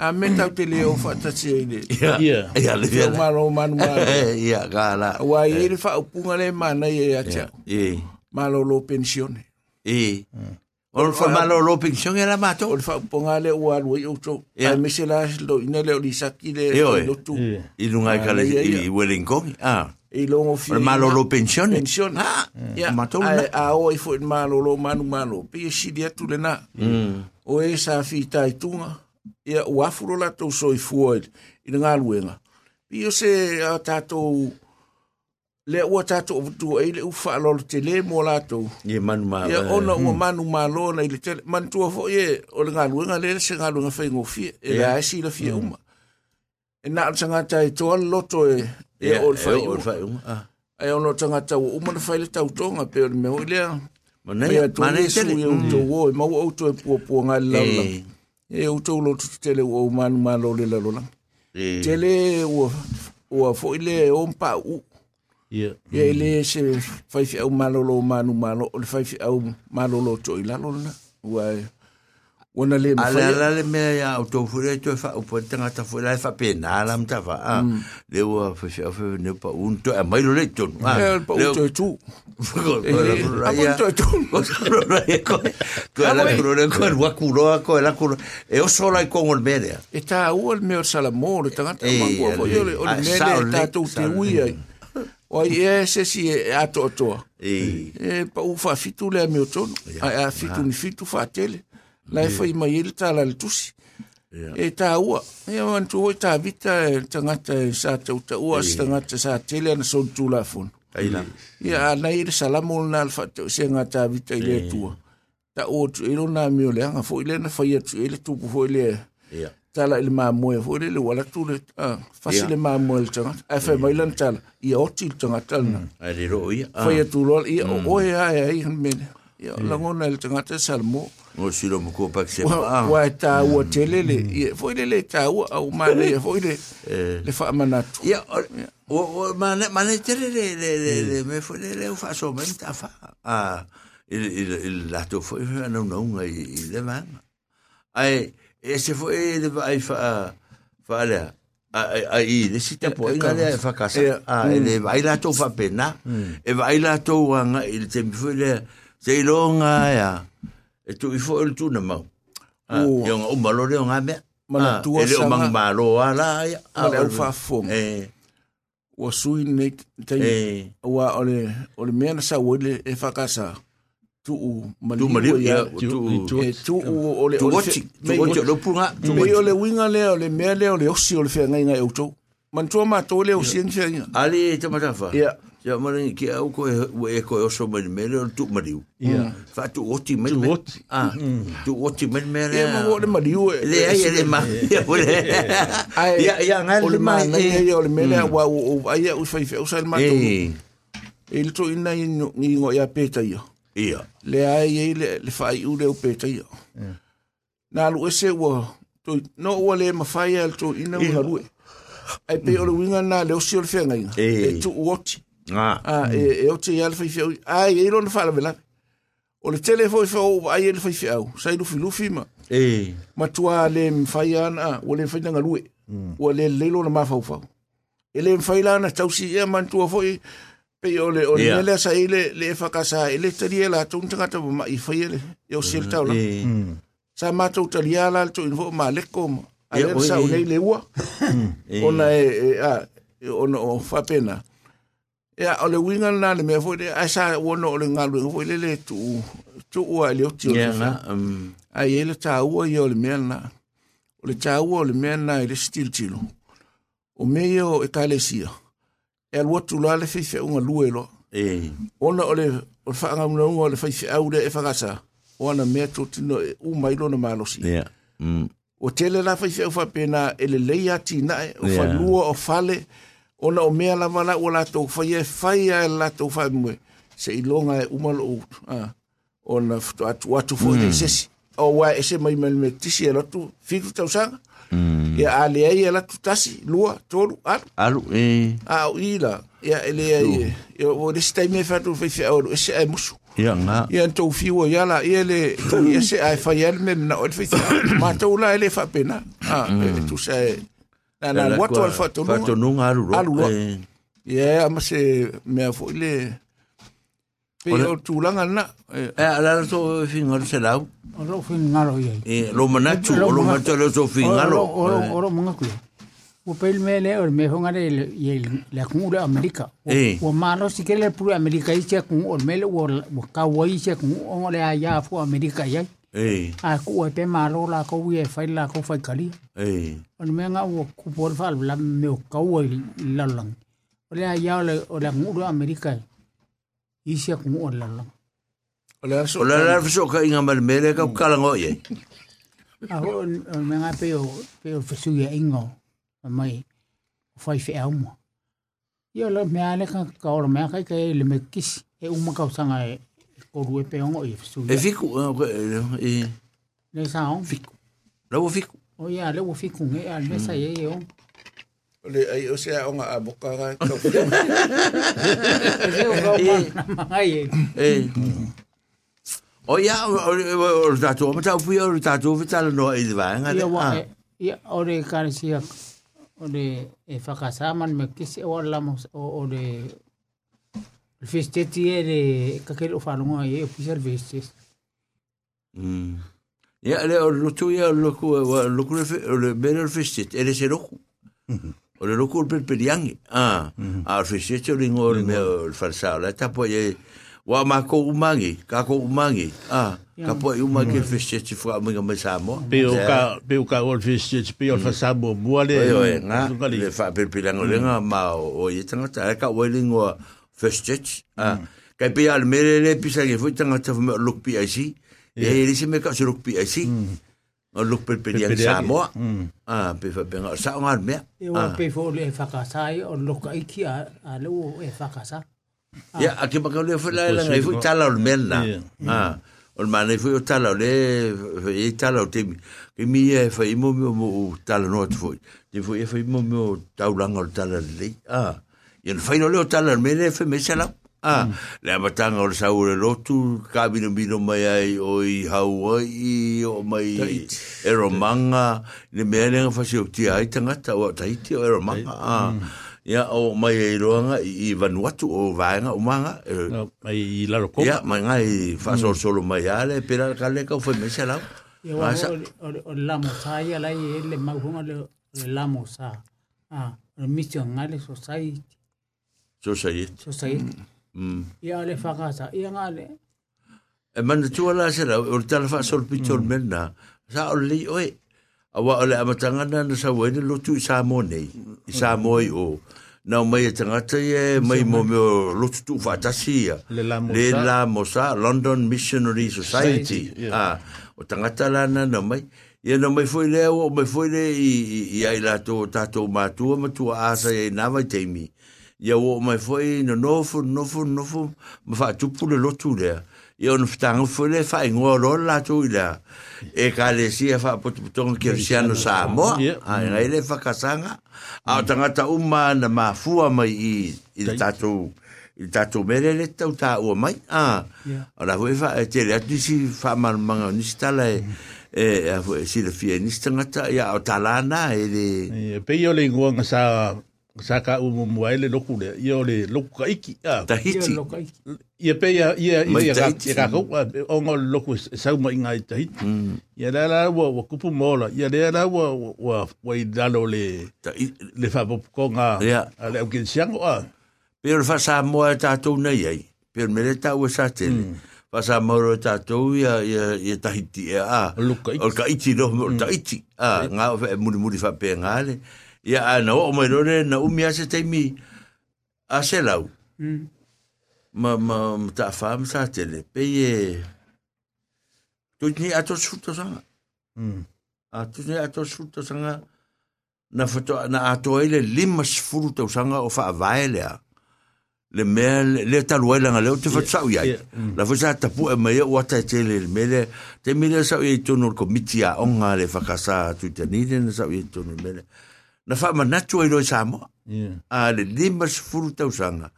A me tau te leo fa ta si ile. ya Yeah. ya le Fia maro manu maro. Eh, ya gala Wa i eh. le fa upunga le mana i e atia. e Malo lo pensione. Eh. Mm. e o fa malo lo pension era mato O fa upunga le ua lu i uto. Ia. Ai me se la lo ina le o li saki le. Lo tu. I lunga i ah, kale ia, ia. i Wellington ah I longo fi. o le malo lo pension pensione. ah mm. Ia. matou Ai na a o i fo i malo lo manu malo. Pe e sidi atu le na. Mm. o e sa fi tai tunga ia ua furo la tau i ngā luenga. Pi se a tātou le ua tātou o vutu le ufa alolo te le mō Ia ona ua manu mā lōna i le tele. Manu tua fo ie o le ngā luenga le se ngā luenga fai ngō fie. E la e si la fie uma. E nā o tangata e toa loto e e o le fai uma. E ono tangata ua uma na fai le tau tonga pe o le mehoi lea. Mane e tele. Mane e tele. Mane e tele. Mane e tele. Mane e tele. Eh, e outou lotu tele ua umalumalo lo le lalolaga tele ua ua foʻi le o mapaʻuu ia i lē se faifiʻau malolo o manumalo o le eh. faifiʻau ya. ya e lo toʻi lalo lana ua Ona le ma whai. Ala le mea a ne pa un tō, mailo le tōnu. E pa un la kuro le o so lai kongo le merea. E se si e ato atoa. E pa a lai fai mai ele tā la le tusi. E tā ua. E o antu hoi tā vita e tangata e sā tau ta ua si tangata sā tele ana son tū la fon. Aina. Ia anai ele salamu lana alfa tau se ngā tā vita ele tua. Ta o tu ilo nā mio le anga fo ele na fai atu ele tupu fo ele. Ia. Tala ele mā moe fo ele wala tu le fasi le mā moe le tangata. A fai mai lan tala. Ia oti le tangata lana. Mm. Aire ro ia. Fai atu lola ia mm. o oe ae ae han. Ia la ngona le tangata salmo o silo mo ko pa se wa wa ta wa telele ia foi le le ta wa au ma le foi le le fa manatu Ya, o o mane mane tere le le le le me foi le le fa so men ta fa. Ah, il il il la to foi no no ngai le. Ai ese foi vai fa fa le ai ai le si te po inga le fa casa. Le vai la to fa pena. E vai la to anga il te mi foi le se longa ya. E tu i foi il tu na mau. Yo o malo le nga me. Mana o sanga. mang malo ala ya. Au fa fonga. Eh. wa sui ne tai wa ole ole mena sa wole e fa kasa tu u mali tu ya tu tu- tu u ole tu ole fe- tu woti lo punga tu ole winga le ole me le ole osi ole fe ngai ngai auto man tu ma to le osi ngai ali te matafa Ia. ya Ya mara ki au ko e ko oso mai mere o tu mariu. Ia. Fa tu oti mai. Tu oti. Ah. Tu oti mai mere. E mo le mariu. Le ai le ma. Ia ia ngal le ma. Ia le mere wa o ai o fai fai o sal ma tu. Il tu ina ni ngo ya peta ia. Ia. Le ai le le fai u le peta ia. Na lu ese wa tu no wa le ma fai al tu ina wa lu. Ai pe o le winga na le o si o le fenga. E tu oti. a e o te ia le faifeau ai ai lona faalavelave o le tele foi fau ai ele fai fiau sai lufi lufi ma. E ma tua le mfai ana ah, o le fai nga lue o le lelo na mafau fau ele mfai lana tausi e eh, man tua foi pe o le o le le sa ele le fa kasa ele tali la tun tanga ta ma i fai ele. Yo sel tau la. Mm. Sa ma tau tali ala tu info ma le kom ale sa o le lewa ona e, e a e, ona o fa pena. E a o le winga na le me foi a sa o no le ngalu foi le le tu tu ua le o ti o ya le nga fa um ai ele ta ua i o le mea na. O le ta ua o le mea na i le stil tilo. O mea o e ka le sia. E alua tu la le fei unga lue lo. E. Ona o le o le whaanga una unga o le fei au le e whakasa. O ana mea to tino e u mailo na malosi. Yeah. Mm. O tele la fai fei whapena e le leia ti nae. O Yeah. whanua o fale. ona o mea lava la ua latou fai e fai ae latou fai mue se iloga e uma lou ona atu atu foi mm. sesi o ua ese mai mai tisi e lotu fitu tausaga ia ale ai e latu tasi lua tolu alu alu e au i la ia e lea i e o lesi taimi e fatou faifea o ese ae musu ia nga ia tou fiua ia la ia le ia se ae fai ale me manaʻo e le faifea matou la e lē faapena a e tusa e Na na watu al fatu nunga. Fatonunga alu lo. Alu lo. E. Ia ama se mea fo le. Pe o tūlanga na. E, E, ala to finga se lau. O lo fin ngalo ye. E, lo manatu, o lo manatu, lo to finga lo. O lo lo mga ku. O pel me le o me honga le ye la ku de Amerika. Eh. O malo si ke le pu Amerika i che ku o me le o ka wa i che ku o le ya fu Amerika ye. E, A ku o pe malo la ko wi e fai la ko fai kali. e. O me nga o ku por fal la me o ka wa la lang. O le ya le o la ku de Amerika. I che ku o la lang. o le aso. O la la fiso ka inga mal mele ka kalango ye. A ho o me nga pe o pe o fisu ye ingo. Mai fai fe au mo. Ia la me ale ka ka o me ka ka le me kis e uma ka sanga e ko ru e pe ongo e fisu E ye. fiku, e, Le sa on. fiku. Lau fiku. O ia le o fiku nge al me sa ye e. O le ai o se onga a boka ga. E se o ka ma na mai e. E. O ia, o tatu, o tau pui o tatu, o tala no e diva, nga Ia wa e ia o le ka le sia o le e whakasaman me kis e o la mo o o الفيستات هي اللي كيلقفوا على هي اوفيسيال فيستات يا لا لوتو يا لوكو لوكو بين الفيستات اللي سيروكو Ole lo kul pel pel yang ah al fisete lingo me el farsala ta ye wa ma umangi ka umangi ah ka po umangi mm. el fisete fra me me samo pe o eh. ka pe el fisete pe mm. buale le fa pel pel lingo le ma o ye tanga ta ka o festit. Ah, kai pe al mere le pisa ke fu tangata fu me look PIC. E le se me ka se look PIC. O look perperiangi Perperiangi. Samoa. Ah, pe fa penga, sa o ngal mea. E wa pe fo le whakasai o loka iki a, a le o e whakasa. Ya, a ke maka le fa la la ngai fu tala o mena. Yeah. Ah, o mana fu o tala o le e tala o te mi. Ke mi e fa imo mi o tala no te fu. Te fu e fa imo mi o taulanga o tala le. Ah, ia le fa no le o tala me le fa me sala. Ah, le amatanga o le sau le lotu, ka bino bino mai ai o i Hawaii, o mai e romanga, le mea lenga fa si o tia ai tangata o Tahiti o e romanga. Ah, ia o mai e roanga i Vanuatu o vaenga o manga. e, No, Ai i laro ko. Ia, mai ngai fa sol solo mai ale, pera ka le ka foi me sala. E wa Asa. o le- o le- o le lamo sa ia lai e le mauhunga le le lamo sa. Ah, o le mission ngale society. So sai. Society. Mm. Ia le whakasa. Ia ngale. E mana tu ala sala, o tala fa sol pitol mena. Sa o li oi. Awa ole amatanga na na sa wene lotu i sa mo nei. I sa mo i o. Na mai e tangata e mai mo me o lotu tu fa tasia. Le la mo Le sa. la mo sa London Missionary Society. Ah, o tangata la na na mai. Ia na mai foi le o mai foi le i i- i ai la to tato matua asa e na vai teimi. Ia o mai foi no nofu nofu nofu ma fa tupu le lotu le. Ia on ftanga foi le fa ingo lo la tu ila. E ka le sia fa potu tonga kirsiano sa mo. Yeah. Ai ngai le fa kasanga. A o tangata uma na mafua mai i i le tato i tato mere le tau ta mai. Yeah. Ora foi fa e te le atu si fa mal manga ni stala e e a si le fie ni stangata ia o talana e le E pe le ngua sa saka u mo mo ile loku le yo loku ka iki. A ta hiti ye pe ya ye ya ka ka ko o ngo loku sa mo inga ta hiti ya la la wo wo kupu mola ya la la wo wo wo i le le fa po ko nga a le o ken siango a pe le fa sa mo ta to na ye pe me le ta u sa te fa sa mo ro ta to ya ya ya ta hiti a o ka iti no ta a nga mu mu fa pe nga le Ia a na o mai rore na umi ase teimi a se lau. Mm. Ma, ma, ma ta whaam sa tele. Pe e... Tui ni ato suto sanga. Mm. A tui ni ato suto sanga. Na foto na ato ele lima sfuru tau sanga o wha vaele. Le mea le, le talu ai langa leo te fatu sau iai. yeah, mm. La fasa tapu e mai o ata te le me le te me le sau iai tono ko miti a onga le whakasa tu te nire na sau iai tono me le. Na wha manatu ai roi Samoa. Yeah. A le lima sfuru tau sanga.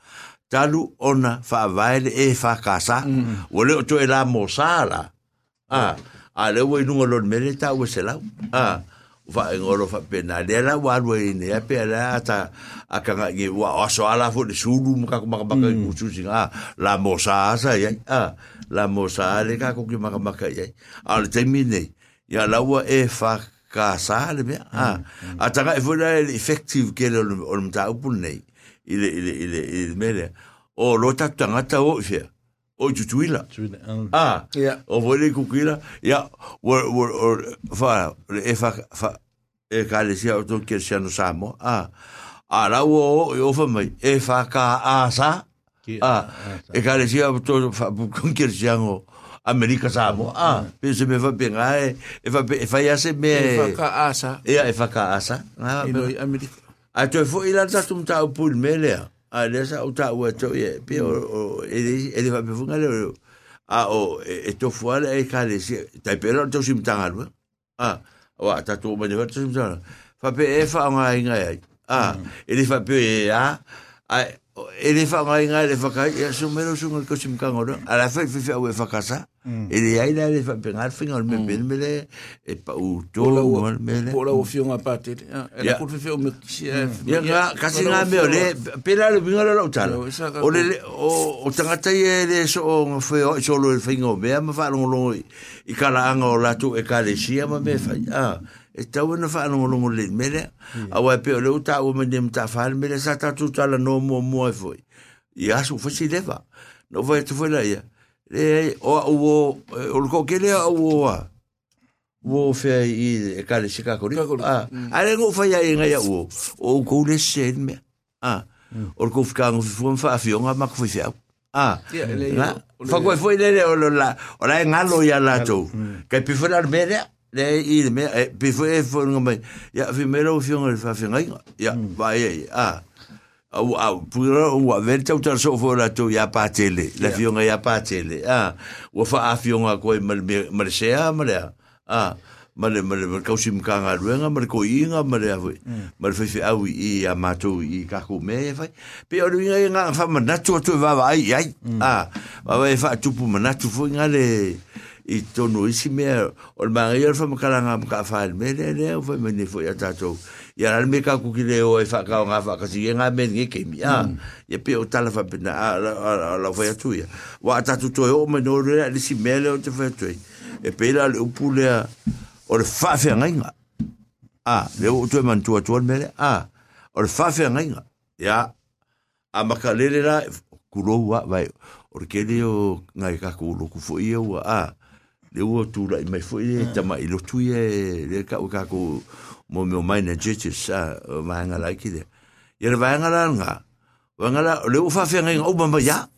Talu ona wha vaele e whakasa. O le o to e la mo sala. Ah, a le wo inunga lor mele ta wo se lau. Ah, fa ngoro fa pena le la wa ro ine ya pe la ta akanga ge wa aso ala fo de sulu maka maka maka ku su singa la mosa sa ya ah la mosa le ka ki maka maka ya al termine ya la wa e fa ka saa le mea. Ah. Mm. A tanga effective ke le o le mta upun nei. Ile, ile, ile, ile. O lo o Ah. Yeah. O fwena i kukuila. Ia, wor, wor, wor, wha, e wha, wha, e ka le sia o Samo. Ah. A rau o, e mai, e ka a sa. Ah. E ka le sia o Amerika sabe, Ah, pese me vai pegar e vai vai ia se me vai ka asa. Ia e vai ka asa. Ah, Amerika. A to foi lá tá tum tá o pul mele. A dessa o tá o to e pe o ele ele vai me funga le. Ah, o e to foi e ka le se. Tá pero to sim. Eh. Ah, o tá to me vai sim tá. Fa pe e fa nga nga. Ah, ele fa pe a mm. ele fa nga nga ele fa ka ya sumero sungal ko sim ka ngoro. Ala fa fa fa o e fa ka sa. Mm. Ele ai la le fa pengar finga o me ben mele e pa u tola o la kurfe o me kisia. Ya ga kasi nga me ole pela le binga la utala. O le o o tangata ye le so o fe o so lo finga me ma fa lo i kala anga o latu e kale sia ma me fa. Ah. e tau na wha anongo longo le mele, a wai peo ta o mene mta whaare mele, sa tatu tala no mua mua e foi. I aso fwesi lewa, no vai tu foi la. e o o o ko ke le o o fe i e kale sika ko kori ah, a ale ngo fa ya inga ya o o ko le sen me. A o ko fika ngo fu fa fi nga ma ko fi a na fa ko foi le le o lo la o la nga lo ya la to ke pi fora me le le i me pi foi fo ngo me ya fi me lo fi ngo fa fi nga ya va ye a ah. Au au pura o ver tau tar so fo la to ya pa tele la fi nga ya pa tele ah o fa a fi nga ko mal mal se a mal ah male male male kausi mkanga ruenga male ko inga male afu male fe fe au i a mato i ka ko me fa pe o ringa nga fa manatu to va va ai ai ah va va fa tupu manatu fo nga le i tono isi me o le fa makala nga ka fa me le le o fa me ni fo ya tato ya al me ka ku ki le o e fa ka nga fa ka si nga me ke mi ah ya pe o tala fa pena a la la fa ya tu ya wa tatu to o me no le le si me le o te fa tu e pe la le upule a o le fa fe nga ah le o tu man tu tu me le ah o le fa fe nga ya a makalele la kulo wa vai o le kele o ngai ka kulo ku fo ia wa a le o tu la mai fo ia tama i lo tu ia le ka o ka ko mo me o mai na jeje sa ma nga la ki de le va nga la nga wa nga la le o fa fe nga o ma ya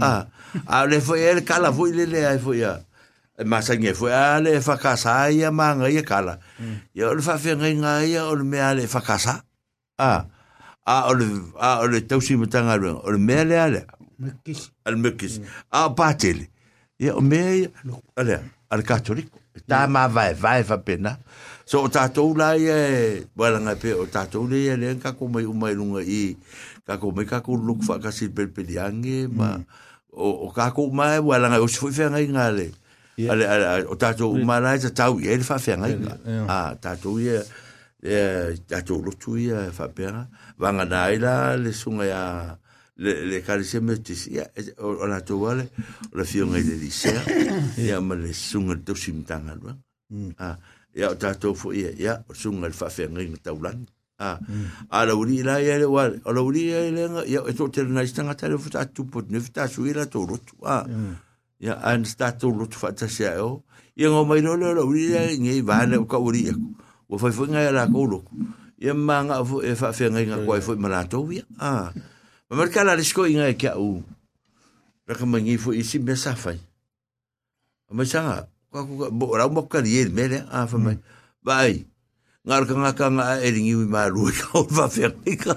a a le fo ia le kala fo ile le ai fo ia e masa nge fo a le fa ka sa ia ma nga ia kala ia o le fa fe nga ia o le me a le fa ka sa a a o le a o le tausi matanga o le me le ale Me kisi. al mekis. A patele ia o me ale al katoliko ta ma vai vai fa pena so o tatou la ia wala nga pe o tatou le ia le ka ko mai umai lunga i ka ko mai ka ko luk fa ka sil pel peliange ma o o ka ko mai wala nga o se foi fenga inga le ale ale o tatou umala ta tau ia le fa fenga inga a tatou ia e tatou lo tu ia fa pena vanga na ila le sunga ya le le kalise me tis ya o la to wale o la fionga de disea ya ma le sunga to simtanga lo ya o tato fo ya ya o sunga le fa fenga ngi taulan ah ala uri la ya le wale. Ala uri ya le nga ya e to te na istanga tele futa tu pot ne futa su ila to rotu. Ah ia an stato lo tu fata sia o. Ia ngo mai lo lo ia ngi va ne ka uri o foi foi ngai la ko lo ia manga fu e fa fe ngai nga ko foi mala to ia. Ah ma mer kala risko inga e kia u. Ra ka mangi fu isi me sa fai ma sanga ko ko bo ra mo ka ri me le ah fa mai vai ngar ka nga ka nga e ringi ma ru ka va fe ngai ka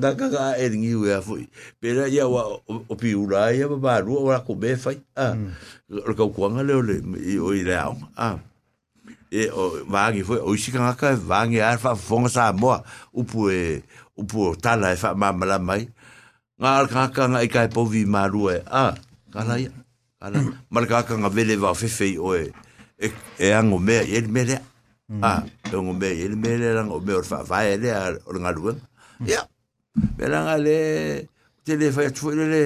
da ka ga e ngi we a foi pera ia wa o pi ura ia ba ba ru ora ko be fai a ka ko nga le le o i le a e o va ngi foi o si ka ka va ngi ar fa fonga sa mo u pu e u pu tala e fa ma mala mai nga ka ka nga i ka po vi ma ru e a ka la ia ana malaka nga vele va fefe oe, e e ango me e me le a ango me e me le ango me or va ele a or nga luen ya. Me la nga le te le fa tu le le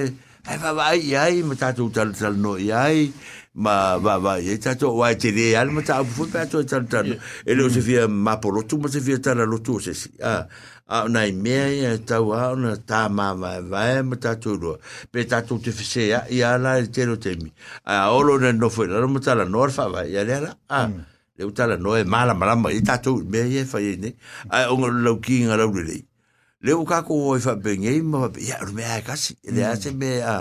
e va va i ai ma ta tu tal tal no i ai ma va va e ta tu wa te le al ma ta fu pa tu tal tal e lo se fia ma por lo tu ma se fia tal lo tu se si a ah a na i mea i e tau a o na tā māma e vai ma tātou tūrua. Pe tātou te whise i ala i tēro temi. A olo ne no fwe lalama tala noa rwha vai i ala. A le utala noa e māla marama i tātou tū mea i e fai e ne. A o ngā lau ki ngā lau le lei. Le u kāko o i fa bengi ma wa ia aru mea e kasi. E le ase mea a.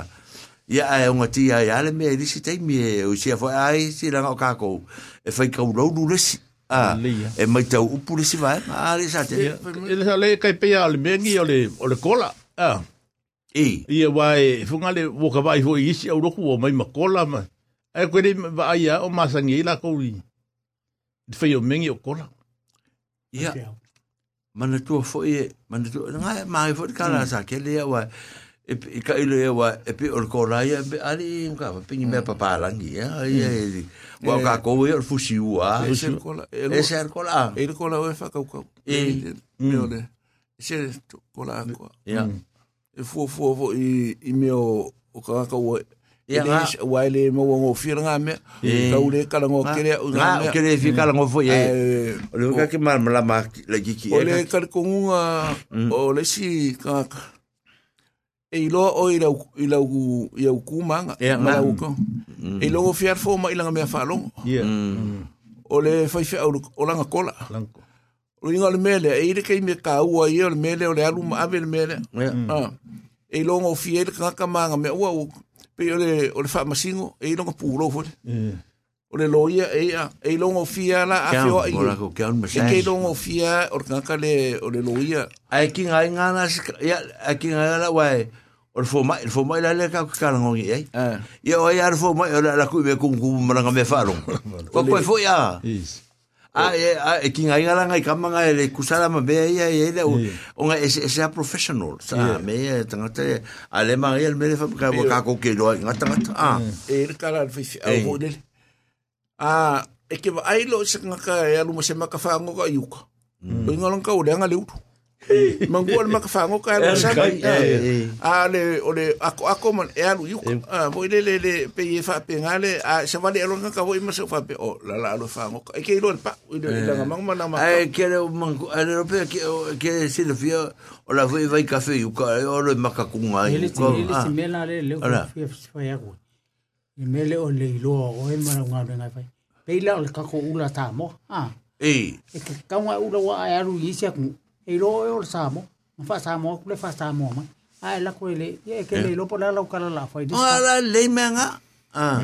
Ia e o ngā tī i ale mea i risi te mi e o si a fwe a si langa o kāko. E fai kau lau lu resi le si a e mai tau upu le si vai? A le sa te e le le kai pe ale mengi ole ole kola. A e ia vai funga le wo ka vai ho isi au roku o mai makola ma. E ko le vai o masangi la ko ri fe o mengi o kola. Ya mana tu fo e mana tu nga mai fo kala sa ke le wa e ka ile wa e pe or ko la ya be ali ka pe ni me pa pa la ni ya e wa ka ko e or fusi wa e se kola e se ko la e kola fa ka ka e me ole se kola ko ya e fo fo fo i i me o o ka ka o Ia nga. nga wa le mo ngo fira nga me E. ka ule kala ngo kere nga o ke le fi kala ngo fo e. Eh, o le ka ke mal mala ma le ki ki o le kar kongunga o le si ka e iloa o oh, i lau i lau i lau kuman yeah, lau ko mm. e logo fiar fo ma ilanga mea whalongo yeah. mm. o le fai fia o langa kola Lanko. o inga le mele e me ka ua i o le mele mm. ah. o le alu ma ave le mele yeah. e longo fia i le kangaka maanga mea ua o pe o le, le wha masingo e ilonga pūro fo yeah o le loia e a e lo ngo fi ala a Kia fe o o la e ke message lo ngo fi o ka ka le o le loia ai ki nga nga na ya ai ki nga la wa o fo mai fo mai la le ka ka ngo ngi ai ya o ya fo mai o la ku me ku ku mara me fa lo ko ko fo ya a e e ki nga nga la ngai kama nga le kusala ma be ya ya le o o nga ese ese professional. Sa me e tanga te ale ma ya me le fa ka ka ko ke lo nga tanga ah e fai au Ei. ho le a e ke va ai lo se nga ka e alu ma se ma ka fa ngo ka yuka o inga long ka o le nga le utu mangua le ma ka fa ngo ka e sa eh, eh. a le o le ako ako man e alu yuka a vo le le le pe e fa pe nga le a se va le lo nga ka vo i ma se fa pe o la la lo fa ngo ka e ke lo le pa o le le nga mang mana ma ai ke le man ale ro pe ke ke si le fia o la vai vai café u ka o le maka ku nga Ele ah te mela le le o fia fai ago. I mele o le o e mara ngā renga fai. Peila o le kako ula tā mo. Ah, e. E ke kaunga ula wa ai aru i sia ku. E ilo e o le sā mo. Ma fa sā mo, kule fa sā mo ma. Ai la ko ele, e ke le ilo po la lau kala la ala le menga ah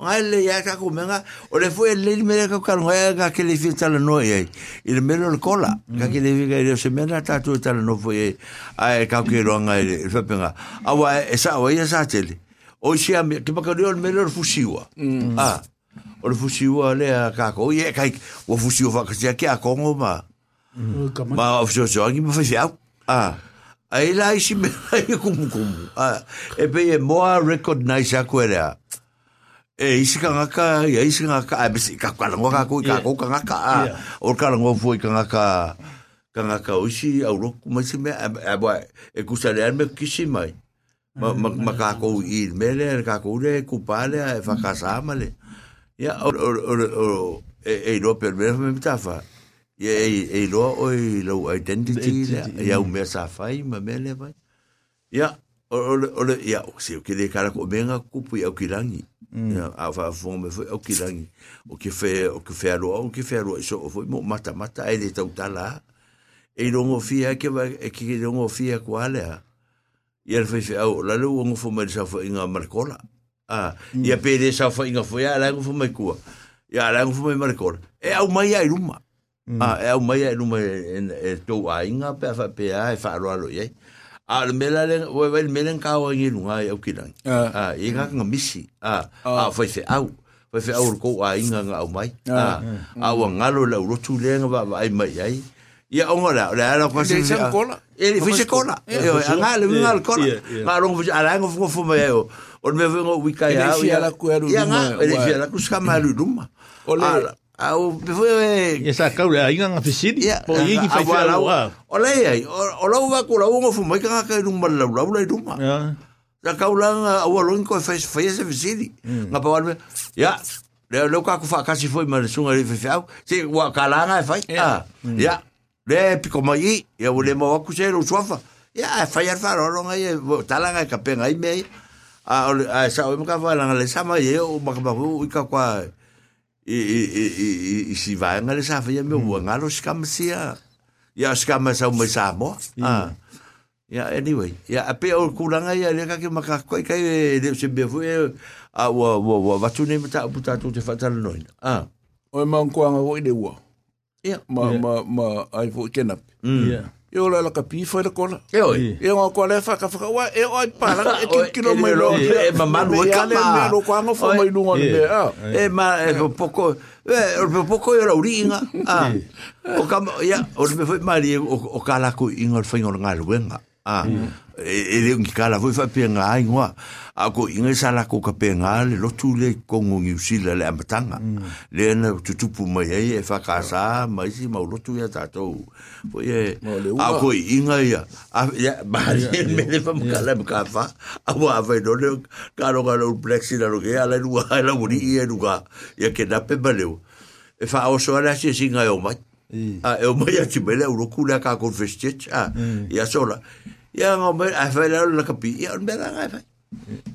ai le ya ka ku menga o le foi le me ka ka nga ka ke le fi tala no e il me lo cola ka ke le vi ka le se mena ta tu tala no foi ai. Ka ke ro nga e fa penga awa e sa o ia sa tele o sia me ke pa ka ro me lo fusiwa ah o le fusiwa le a ka ko ye kai o fusiwa fa ka sia ke a kongo ma. Ma o so so ngi ma fa sia ah ai la isi me ai kum kum ah e pe e mo recognize a kwera e isi ka ngaka ya isi ngaka a bisi ka ka ngo ka ku ka ngaka a o ka ngo fu ka ngaka ka ngaka o isi au ro ma si me a ba e ku sa le me kisi mai ma ma ma ka ko i me le ka ku le ku pa le e fa ka sa ma le ya o o o e e lo per me me tafa. Ye e e lo o i lo identity ya u me sa fai ma me le vai ya o o o le ia o se o ke le kala ko menga kupu ia o kilangi ia a fa fo me foi o kilangi o ke fe o ke fe alo o ke fe alo so o foi mo mata mata e le tau tala. E longo fia ke va e ke longo fia ko ale ia le fe au la le o fo me sa fo inga marcola a ia pe de sa fo inga fo ia la fo me kua. Ia la fo me marcola e au mai ai ruma a e au mai ai ruma e to a inga pe fa pe a e fa alo alo ia a le mela le o e le mela ka o ngi lunga e o kilang a. I nga nga misi. A a. foi fe au. Foi fe au ko a inga nga au mai. A a wa ngalo la ro tu le nga va ai mai ai ia o ngora le ala ko se se kola e le fise kola e o nga le nga le kola nga ro fu ala nga fu fu mai o o me vengo wika ya ia la ku eru ia nga e le fia la ku ska malu duma o le au pe foi e sa kau le inga nga fisiri po i ki fai fai la o le ai o la wa ko la ngo fu mai ka ka nu mal la la la duma la kau la au lo ko fai fai se fisiri nga pa ya le lo ka ku fa ka si foi mal sunga le fai fai si wa ka la nga fai ah ya le piko mai ia ule mo aku se ro suafa ia fai al faro ro ngai talanga ka pe ngai me a a sa o ka va langa le sama i o ma ka i u ka kwa i i i i si va nga sa fa ye me u nga lo skam sia ia skam sa mo sa mo ia anyway ia a pe o kulanga i le ka ke ma ka ko ka le se be fu a wa wa wa va tu ne mata puta tu te fa noina a o ma ko i wo ile wa ya ma ma ma ai fo kenap yeah e o la ka pi foi le kola. E oi. E o ko le fa ka fa wa e o para e ki kilo mai lo. e ma ma no ka ma lo ko fo mai lunga le ah e ma e poco e o poco era uringa ah. O ka ya o me foi mari o kala ko inga foi ngor ngaluenga ah. E le ngi kala foi fa penga ai ngoa ako ko inga sala ko kape nga le lotu le kongo ngi usila le amatanga le na tutupu mai ai e whakasa mai si mau lotu ya tātou po e a inga ia. A ia e me le pa mkala mka wha a wa a wai none ka ronga lo plexi e na roke e e ala le nua e la wuri i e nuka ia ke e wha soa singa e o mai. A e o mai a ti mele o roku ka confestet a sola. Ia ngomai, mai a kapi ngai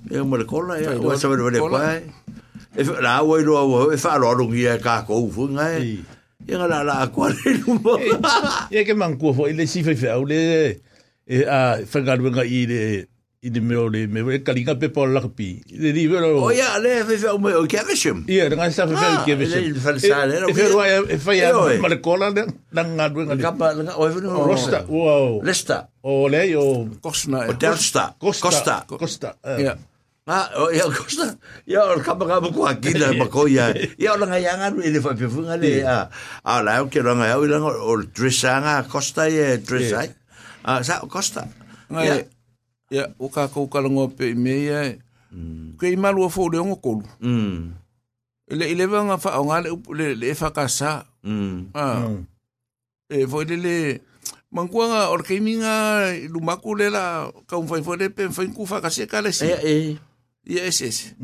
ya mo le kola ya o sa me le kwa e la o lo o e fa lo lo ngia ka ko fu ngai ya la la kwa le lu mo e ke man ko fo ile si fai fai le e a whangaru nga i le i te mea o le me e kalinga pe pa o lakapi. I te liwe o... O ia, le e whewhea umei o kia vishim. Ia, ranga e sa whewhea o kia vishim. Le whale sa le. E whewhea e whea male kola le, na ngā duenga le. Kapa, langa, o e. Rosta, o... Lesta. O le, o... Kosna. O Delsta. Costa. Costa. Ia. Ah, o ya Costa. Ya, o kapa kapa kua kila mako Ya Ia o langa ianga nui le whewhea le. A la o ke ranga iau i langa o dressanga Costa e dressai. Sa o Costa. Ia ya o kākou kalagoa pe i mea ia mm. kei malua fou le ogo kolu le mm. i nga le le e fakasā e foi le le mm. Ah. E, e or lumaku le la kaum fai fai pe fai ku fa kasi kale si. E e. Yes yes.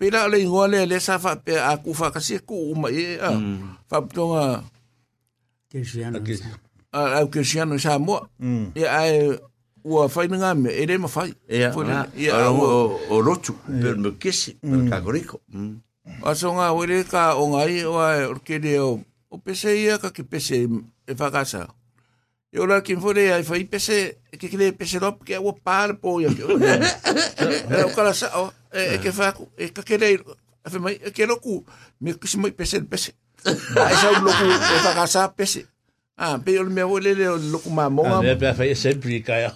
Pe la le ngole le sa fa pe a ku fa kasi ku uma e a. Fa tonga ke siano a ke sa mo e ai e, Ua fai nga me, ere ma fai. Ia, ia, o, o rochu, per me kesi per ka goriko mm. Aso mm. nga, were ka o ngai, oa orkere o, o pese ia ka ki pese e whakasa. E ora ki mfore ai fai pese, ke kire pese rop, ke o pāra po ia. E o kala sa, o, e ke whaku, e ka kere, e ke roku, me kisi mai pese pese. Ai sa un loku e whakasa pese. Ah, pe o me o lele o loku ma mo. Ah, pe fa se pri ka. E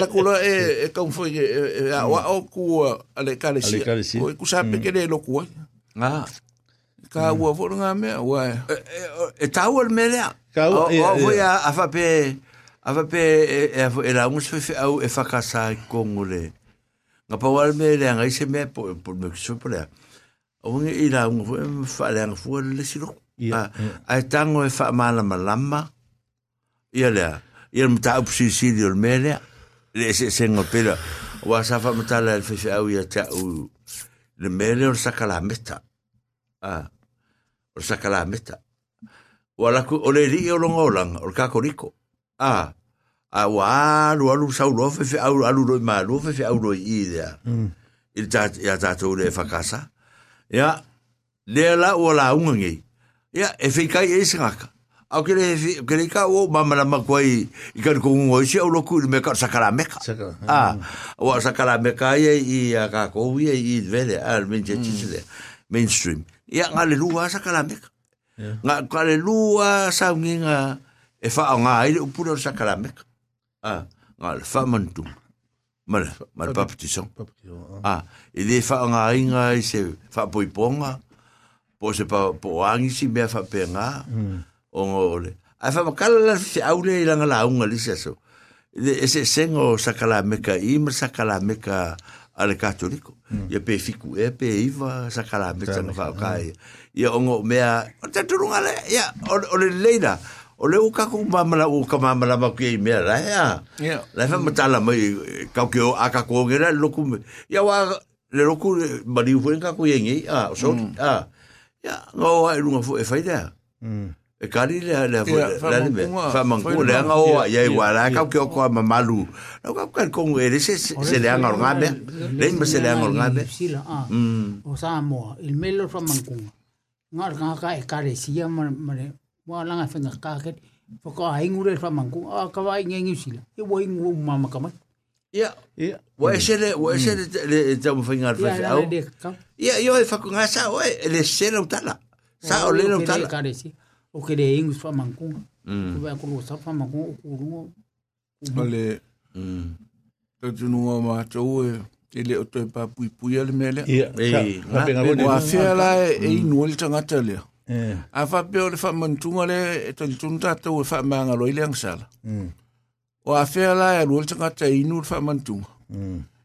la e e ka un foi e a o ku ale ka le si. O ku sa pe ke le loku. Ah. Ka u o nga me wa. E ta u me le. Ka u o a fa pe a fa pe e la un se fe au e fa ka sa kongole. Nga pa wa me le nga me po po me so le. O ngi i la un fa le nga fu le si loku. Ia. Ai tango e wha mala malama. Ia lea. Ia le mta upu sisili o le mea lea. Le se sengo pera. Wa sa wha mta le alfefe au ia te au. Le mea lea o sakala meta. Ah. O sakala meta. Wa laku o le ri e o longa o langa. O kakoriko. Ah. A wa alu alu sau lo fefe au alu roi ma lo fefe au roi i lea. Mm. Il tatou le whakasa. Ia. Lea la o la unga ngei. ya e fei kai e sraka au kere kere ka o mama na makwai i ka ko ngo si au loku me ka sakara me ka a wa sakara me ka ye i a ka ko wi i vele al min je mainstream. Ya nga le lua sakara me nga ka le lua sa nga e fa nga i le upura sakara me ka a nga le fa man tu mal mal pa petition a. I le fa nga i nga i se fa poiponga ponga. Po se pa po angi si mea fa pe nga. O nga ole. Ai fa makala la fi aule i langa la unga li se so. Ese sengo sakala meka i ma sakala meka ale katoliko. Ia pe fiku e pe iwa sakala meka nga fa kai. Ia ongo mea, o te turunga le, ia, o le leida. o le uka ku mamala u ka mamala ma ki me la ya la fa matala mai ka o aka ko ngera loku ya wa le loku mari fu ka ku yengi a so a ya ngo wa lu ngo fu e fa ida e kari le le fu fa la le me fa mangu le nga o ya i wa la ka ke o ko mamalu no ka ka ko ngere se se le nga nga me le me se le nga nga ah. mm O Samoa, il melo mankunga. Ngar nga ka e kare sia ma ma le mo langa fenga ka ke. Foko a ingure fra mankunga. Ah, ka vai ngengi sila. E wo ingu mama kama. ya Ia. Ia. Wa esele, hmm. wa esele hmm. le tamu whainga atu whawhi au. Ia, ia e whakunga sa oe, e le sere o tala. Sa o lele o tala. O ke le ingus whamankunga. Mm. Kua kuru sa whamankunga o kurungo. O le, hmm. tatununga ma tau e, te le otoe pa pui pui ale mele. Ia. Wa whia la e, e inu ele tangata lea. Eh. A whapeo le whamantunga e e le, e talitunu tātou e whamanga loile ang sala. Mm. o a fea la e rua tagata e inu le faamanatuga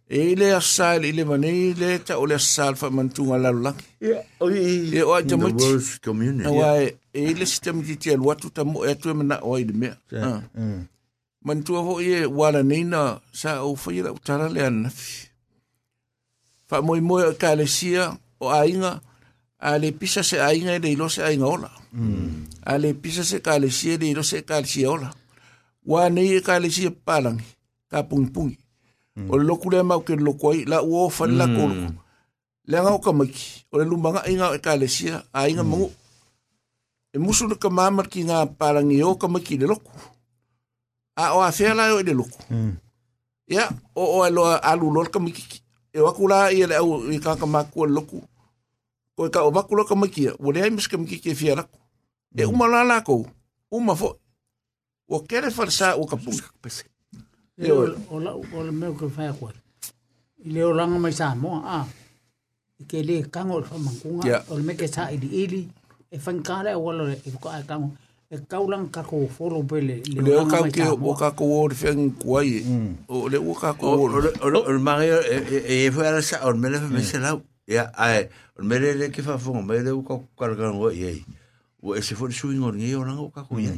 e le asā le i le vanei le taʻo le asā le faamanatuga lalolaki e o ai tamaiti e i le sitamitiiti alu atu tamo e atu e manaʻo ai le mea. Manitua hoʻi e uā lanei na sa ou faia laʻutala le ananafi faamoemoe o ekalesia o aiga a le pisa se aiga e le se aiga ola. A le pisa se ekalesia e le se ekalesia ola. wa nei ka le si palang ka pung pung mm. o lo kule ma ke lo koi la wo fa la mm. ko le nga o ka maki o le lumbanga inga ka le si a inga mm. mo e musu ka ki nga palang i e o ka maki le loko a o a fe o le loko ya o o lo alu lo ka maki e wa kula i le au i ka ka maku loko ko e ka o ba kula ka maki o le ai mis ka maki ke e ko uma fo O kere farsa o ka punga. Le o o la o le me ko fa ko. I le o langa mai sa mo a. I ke le kango fa mankunga. Yeah. O le me ke sa i di ili. E fan kare o lo e ko a kango. E kaulang ka ko folo pele le Le o o langa ka mai ke sa o mo. ka ko o le feng kuai. O le o ka ko O o o le o le o le mare e e foi ala sa o le me se lau. Ia, ai, o le mele le ke fa fonga, mele u ka karaka ngo i ei. O e se foi sui ngor ngi o langa o ka ko i.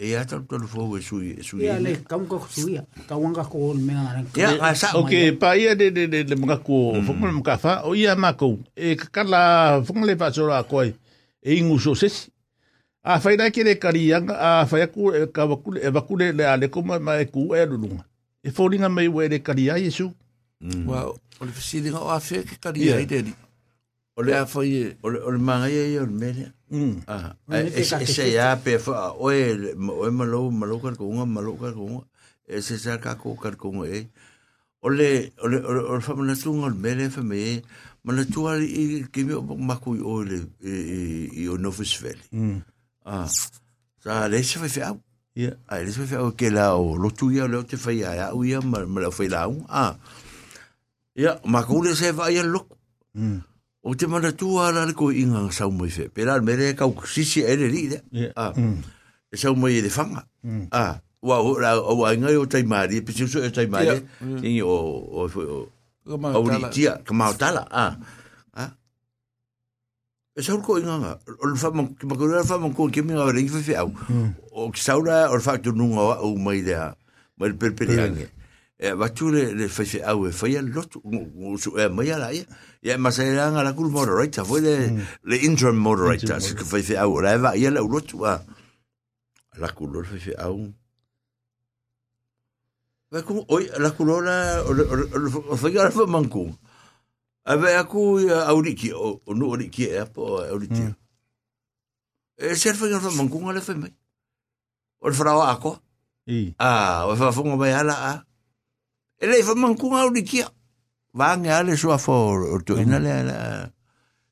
e a tal tonu fau e sui e sui ia le kau ka sui ia kau anga ko on ia a ok pa ia de de de de ko fomo mo ka fa o ia maco ko e ka la fomo le pa so la ko e ingu so a fa que ke le a fa ia ku e ka ku e ba ku le ale ko ma ma ku e lulunga. E fo linga me we le karia yesu. Hmm. Wa o le fisi linga o a fe ke karia i de o O le le a fai e. o le o le manga i o le mele. E se ia pe fa o e o malo malo ka ko nga malo ka ko nga. E se sa ka ko ka ko nga e. O le o le o le- o fa mana tunga o le mele fa me mana tua i ki mi o maku i o le i i- i o Novus. Ah. Sa le se fa fa Ia. Ai le se fa o ke la o lo tu ia le o te fa ia o ia ma la fa la un. Ah. Ia, maku le se fa ia lo. Mm. O te mana tua la le ko inga sa mo fe. Pera le mele ka sisi ele li de. Ah. Mm. e sau mai e le fanga. Ah, wa la wa ngai o tai mari, pe e tai mari. Ni o o o ni tia, ka ma tala. Ah. Ah. Sau ko inga nga. O le fama, ki ma ko le fama ko ki mi nga ringi fe au. O sau la o fa tu nunga o mai le mai perperi ange. E va tu le le fe au e fa ia lotu o su e mai ala ia. Ia ma se nga la kul moderator, foi le le interim moderator, se fe fe au. La va ia la lotu a. La kul fe fe au. Vai ku oi la kulona o fa ga fa manku. Ave aku auriki o no auriki e po auriki. E ser fa ga fa manku ngale fa mai. O fra ako. I. Ah, o fa fonga mai ala a. Ele fa manku auriki. Va nga ale so fo o to ina le ala.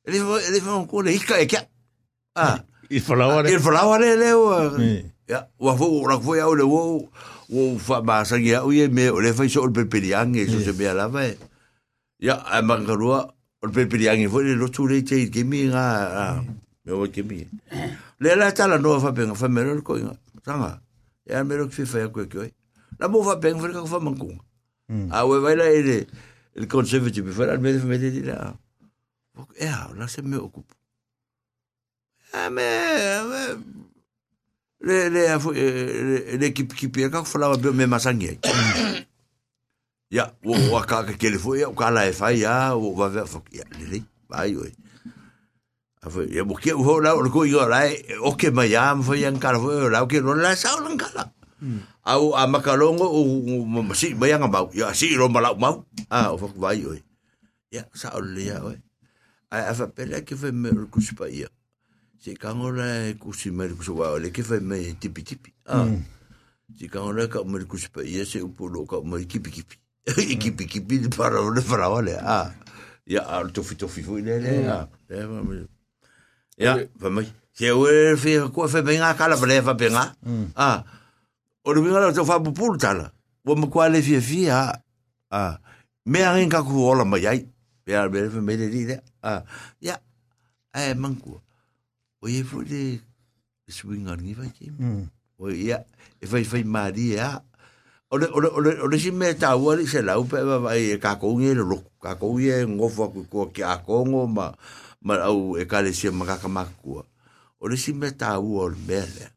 Ele ele fa manku le ika e kia. Ah. I whalawa Il falawa le le. Eh. Ya, wa fo ra fo ya le wo wo fa ba sa ya o ye me le fa so o peperiang e so se me ala va. Ya, a mangarua o peperiang e fo le lo tu le te ke mi nga me o ke mi. Le la tala no fa penga fa me lo ko nga. Sanga. Ya me lo fi fa ko ko. La mo fa penga fa ka fa manku. A we vai la ele ele konservatiivi föräldrar dedi ya. Bak ja, lasse mig okup. Ja, men... Le, le, le, le ki pia kako falava beo me masangi ai. Ia, o akaka ke le fo, ia, o kala e fai, ia, o wawea fo, ia, le le, vai oi. A fo, ia, mo kia uho lau, o ko iwa lai, o ke mai ia, mo fo ia, nkara fo, o lau ke ron lai, sao lankala. Ia, au a makalongo o si ba yang ba ya si ro ma la mau. Ah o fo vai oi. Ya sa o le ya oi. A fa pele ke fe me ku pa ya si kangola e kusi me kusi wa le ke fa me tipi tipi. Ah si kangola ka me kusi pa ia se upolo ka me kipi kipi. Kipi kipi para le para wale ah ya al tofi tofi foi le le ya va me. Ya. Va me se o e fe ko fe benga kala bre fa benga ah o le mingala tau whapupulu tala. Wa makua le fia fia ha. Ah. Mea ngin kaku ola mai ai. Pea le mele fe mele li lea. Ah. Ya. Ae mangkua. O ye fo le swinga ngi vai kim. O ya. E fai fai mari ya. O le, o le, o le, o le si mea tāua li se lau pe vai e kakongi e le roku. Kakongi e ngofa kukua ki a kongo ma ma au e kale sia makakamakua. O le si mea tāua o le mea lea.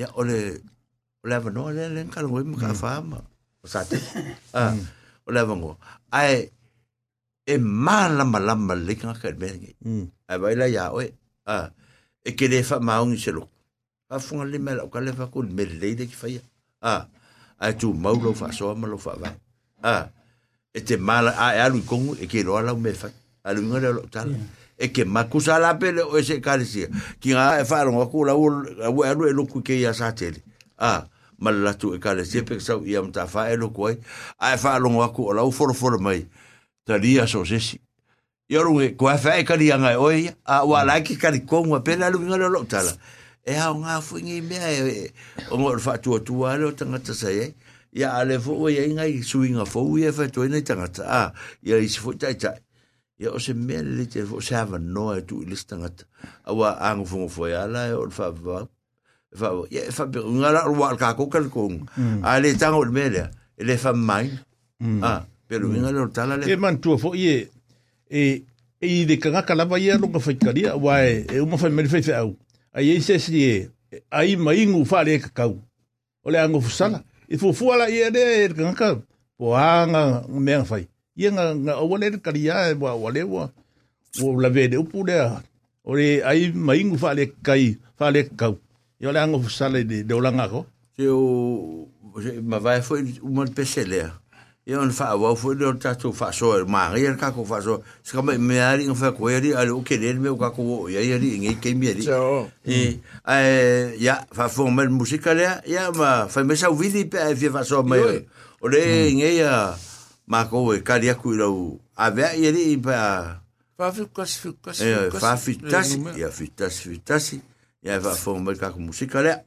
Ia o le o le avano le le ka ngoi mo o sa te a o le avano ai e ma la ma la ma le ka ka be ai vai la ya oi a e ke le fa ma se lo fa fu ngali me le fa ku me le de ki fa ya a ai tu mau lo fa so ma lo fa e te mala a ai alu kong e ke lo ala me fa alu ngale lo ta e ke makusa la pele o ese kalisia ki nga e fa lo ku la a lu e lo ku ke ya sa tele a malatu e kare. Se sau i am ta fa e lo koi a fa lo ngwa ku la u foro mai. Ta dia so se si yo fae kari a anga oi a wa laiki ki kali ko ngwa lu ngala lo tala e ha ngā fuingi mea me e o ngor fa tua tu a lo tanga ta sa ye ya ale fo o ye nga i su fo ui e fa tu ne tanga a ya i fo tai tai. ya o se mea le te fo se va noa e tu listanga ta a wa angu fu fo e ala e o fa wha wha. E wha wha, ia e wha pe, unga la rwa al kako kari konga. A le tanga o le mea lea, e le wha mai. A, pero inga le o tala le. E man tua fo i e, e, i de kangaka lava ia longa whaikaria, wa e, uma whai meri whai whau. Ai e se si e, ai maingu whare e kakau. O le ango fusala. E fufuala i e re e kangaka, po anga mea whai. Ia nga, nga awale re karia e wa wale wa, o la vede. O le ai maingu whare kai, whare kakau. Ia le ango fusala i de, de olanga ko. se o ma vai foi uma pesele e on fa wa foi do tato fa so ma ri ka ko fa so se ka me ari un fa ko ri al o que le me ka ko ya ya ri ngi ke mi ri e eh ya fa fo me musica le ya ma fa me sa vidi pe fi fa so me o le ngi ya ma ko e ka ri ku ro a ve ya ri pa Fa fikas, fikas, e fikas. fa fitasi ya fitasi fitasi E aí vai mai com música, olha.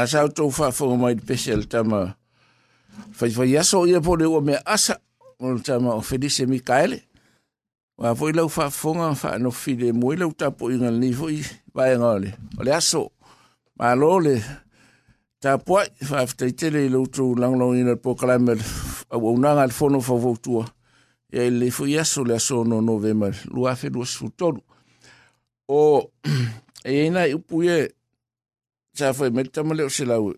Ya, na sa tō whaafonga mai te pese al tama whai whai aso ia po le ua mea asa o tama o Felice Mikaele. Wa foi lau whaafonga fa no fide mui lau tapo inga ni foi vai ngale. O le aso, ma lo le tapuai whaaftai tele i lau tō langlong ina po kalame au unanga le fono whawautua. Ia E le foi aso le aso no novema lua whenua sutolu. O e ina i upu e sa foi e me tama le o se lau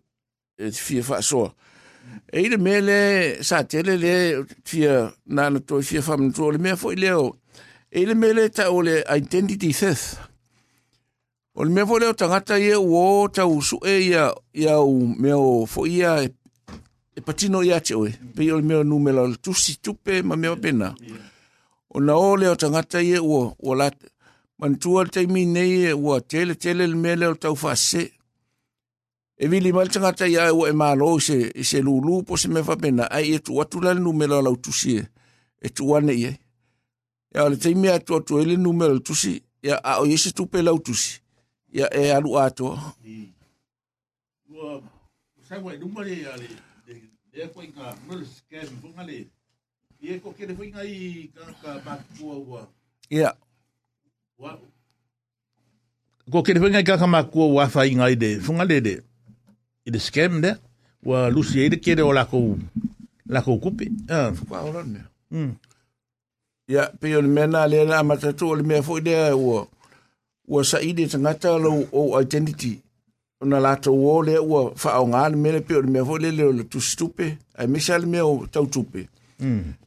e te fia wha soa. E ina me le sa tele le fia nana to fia wha mna le mea foi leo. E ina me le ta o le identity theft. O le mea foi leo tangata ia uo ta su e ia ia u mea o fo ia e, e patino ia te oe. Pe o le mea numela le tusi tupe ma mea pena. O na o leo tangata ia uo o la mantua te mi nei e ua tele tele le mea leo tau wha se e vili mal tanga ta ia e malo se se lulu po se me fa pena ai e tu atu la numero la tusi e tu ane ye ya le te mea tu atu ele numero tusi ya a o yese tu pe la tusi ya e alu ato sa wa numero ya le e ko inga mul scam funga le e ko ke le funga i ka ka ba wa ya wa ko ke le funga ka ka ma ku wa fa inga i de funga le. de i le scam le ua lusi ai le kele o lakou lakou kupe faaolane ia pei o le mea na lea na amatatou o le mea foʻi lea ua ua saʻi le tagata lou ou identity. Ona latou ō lea ua faaogā le mea le pei o le mea foʻi lele o le tusitupe ae mesa le mea o tautupe.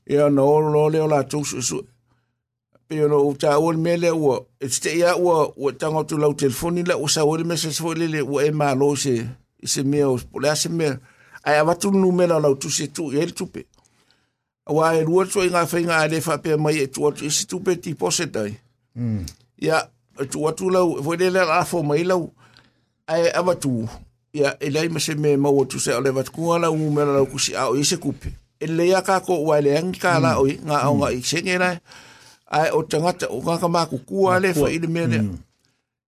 Ia ona ōlolo lea o latou suʻesuʻe pe ono o ta o mele o e te ia o o tango tu lau telefoni la o sa o le message fo le le o e ma lo se. i se mea o spole a se mea. Ai awatu nu mena nau tu se tu e el tupe. Awa e rua tu e ngā whai ngā e lefa mai e tu atu i se tupe ti pose tai. Ia e tu atu lau, e voi lele a fo mai lau, ai awatu. Ia e lai ma se mea mau atu se ole watu kua lau mu mena nau kusi au i se kupe. E le a kako ua e leangi kā lau i ngā i se ngenai. Ai o tangata o ngā kamā kukua lefa i le mea lea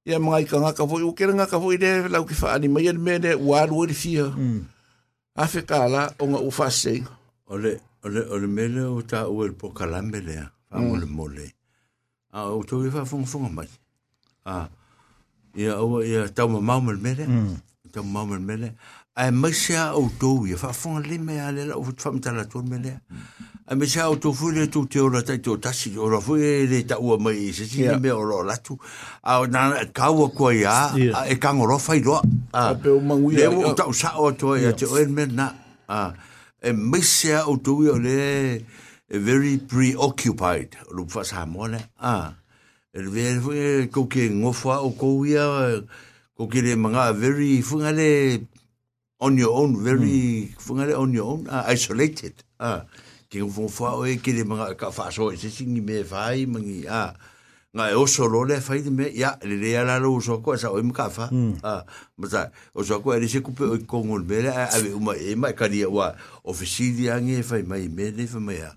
ia mga ika ngaka foi u nga ka foi ide la ki fa ani mayen mede war wo difia mm. afeka la o nga u fase ole ole ole mele o ta u el po a fa mm. mole mole a o to fa fong fong mai a ia o ia ta mo mamel mele mm. ta mamel mele A mai sea o tau ia fa funga le me ale la o fa mtala tu mele. A me sea o tau fu le tu te ora tai to tasi o ra fu e le ta ua mai se si me o ro latu. A na ka ua ko ia a e kangoro fai do. a pe o mangu Le ia o tau sa o to ia te o men na. Ah, e mesia o tu o le e very preoccupied lu fa sa mo le. Ah. E le ve fu ko ke ngofa o ko ia ko ke le manga very funga le on your own very funga le on your own ah, isolated. Ah. Ke ngo fa o e ke le manga ka fa so se singi me fai mangi ah nga e oso lo le fai de me ya le le ala lo so ko sa o im ka fa ah mata o so ko e se kupe o ko ngol me le a ve uma e mai ka dia wa ofisili ange fai mai me le fa mai ya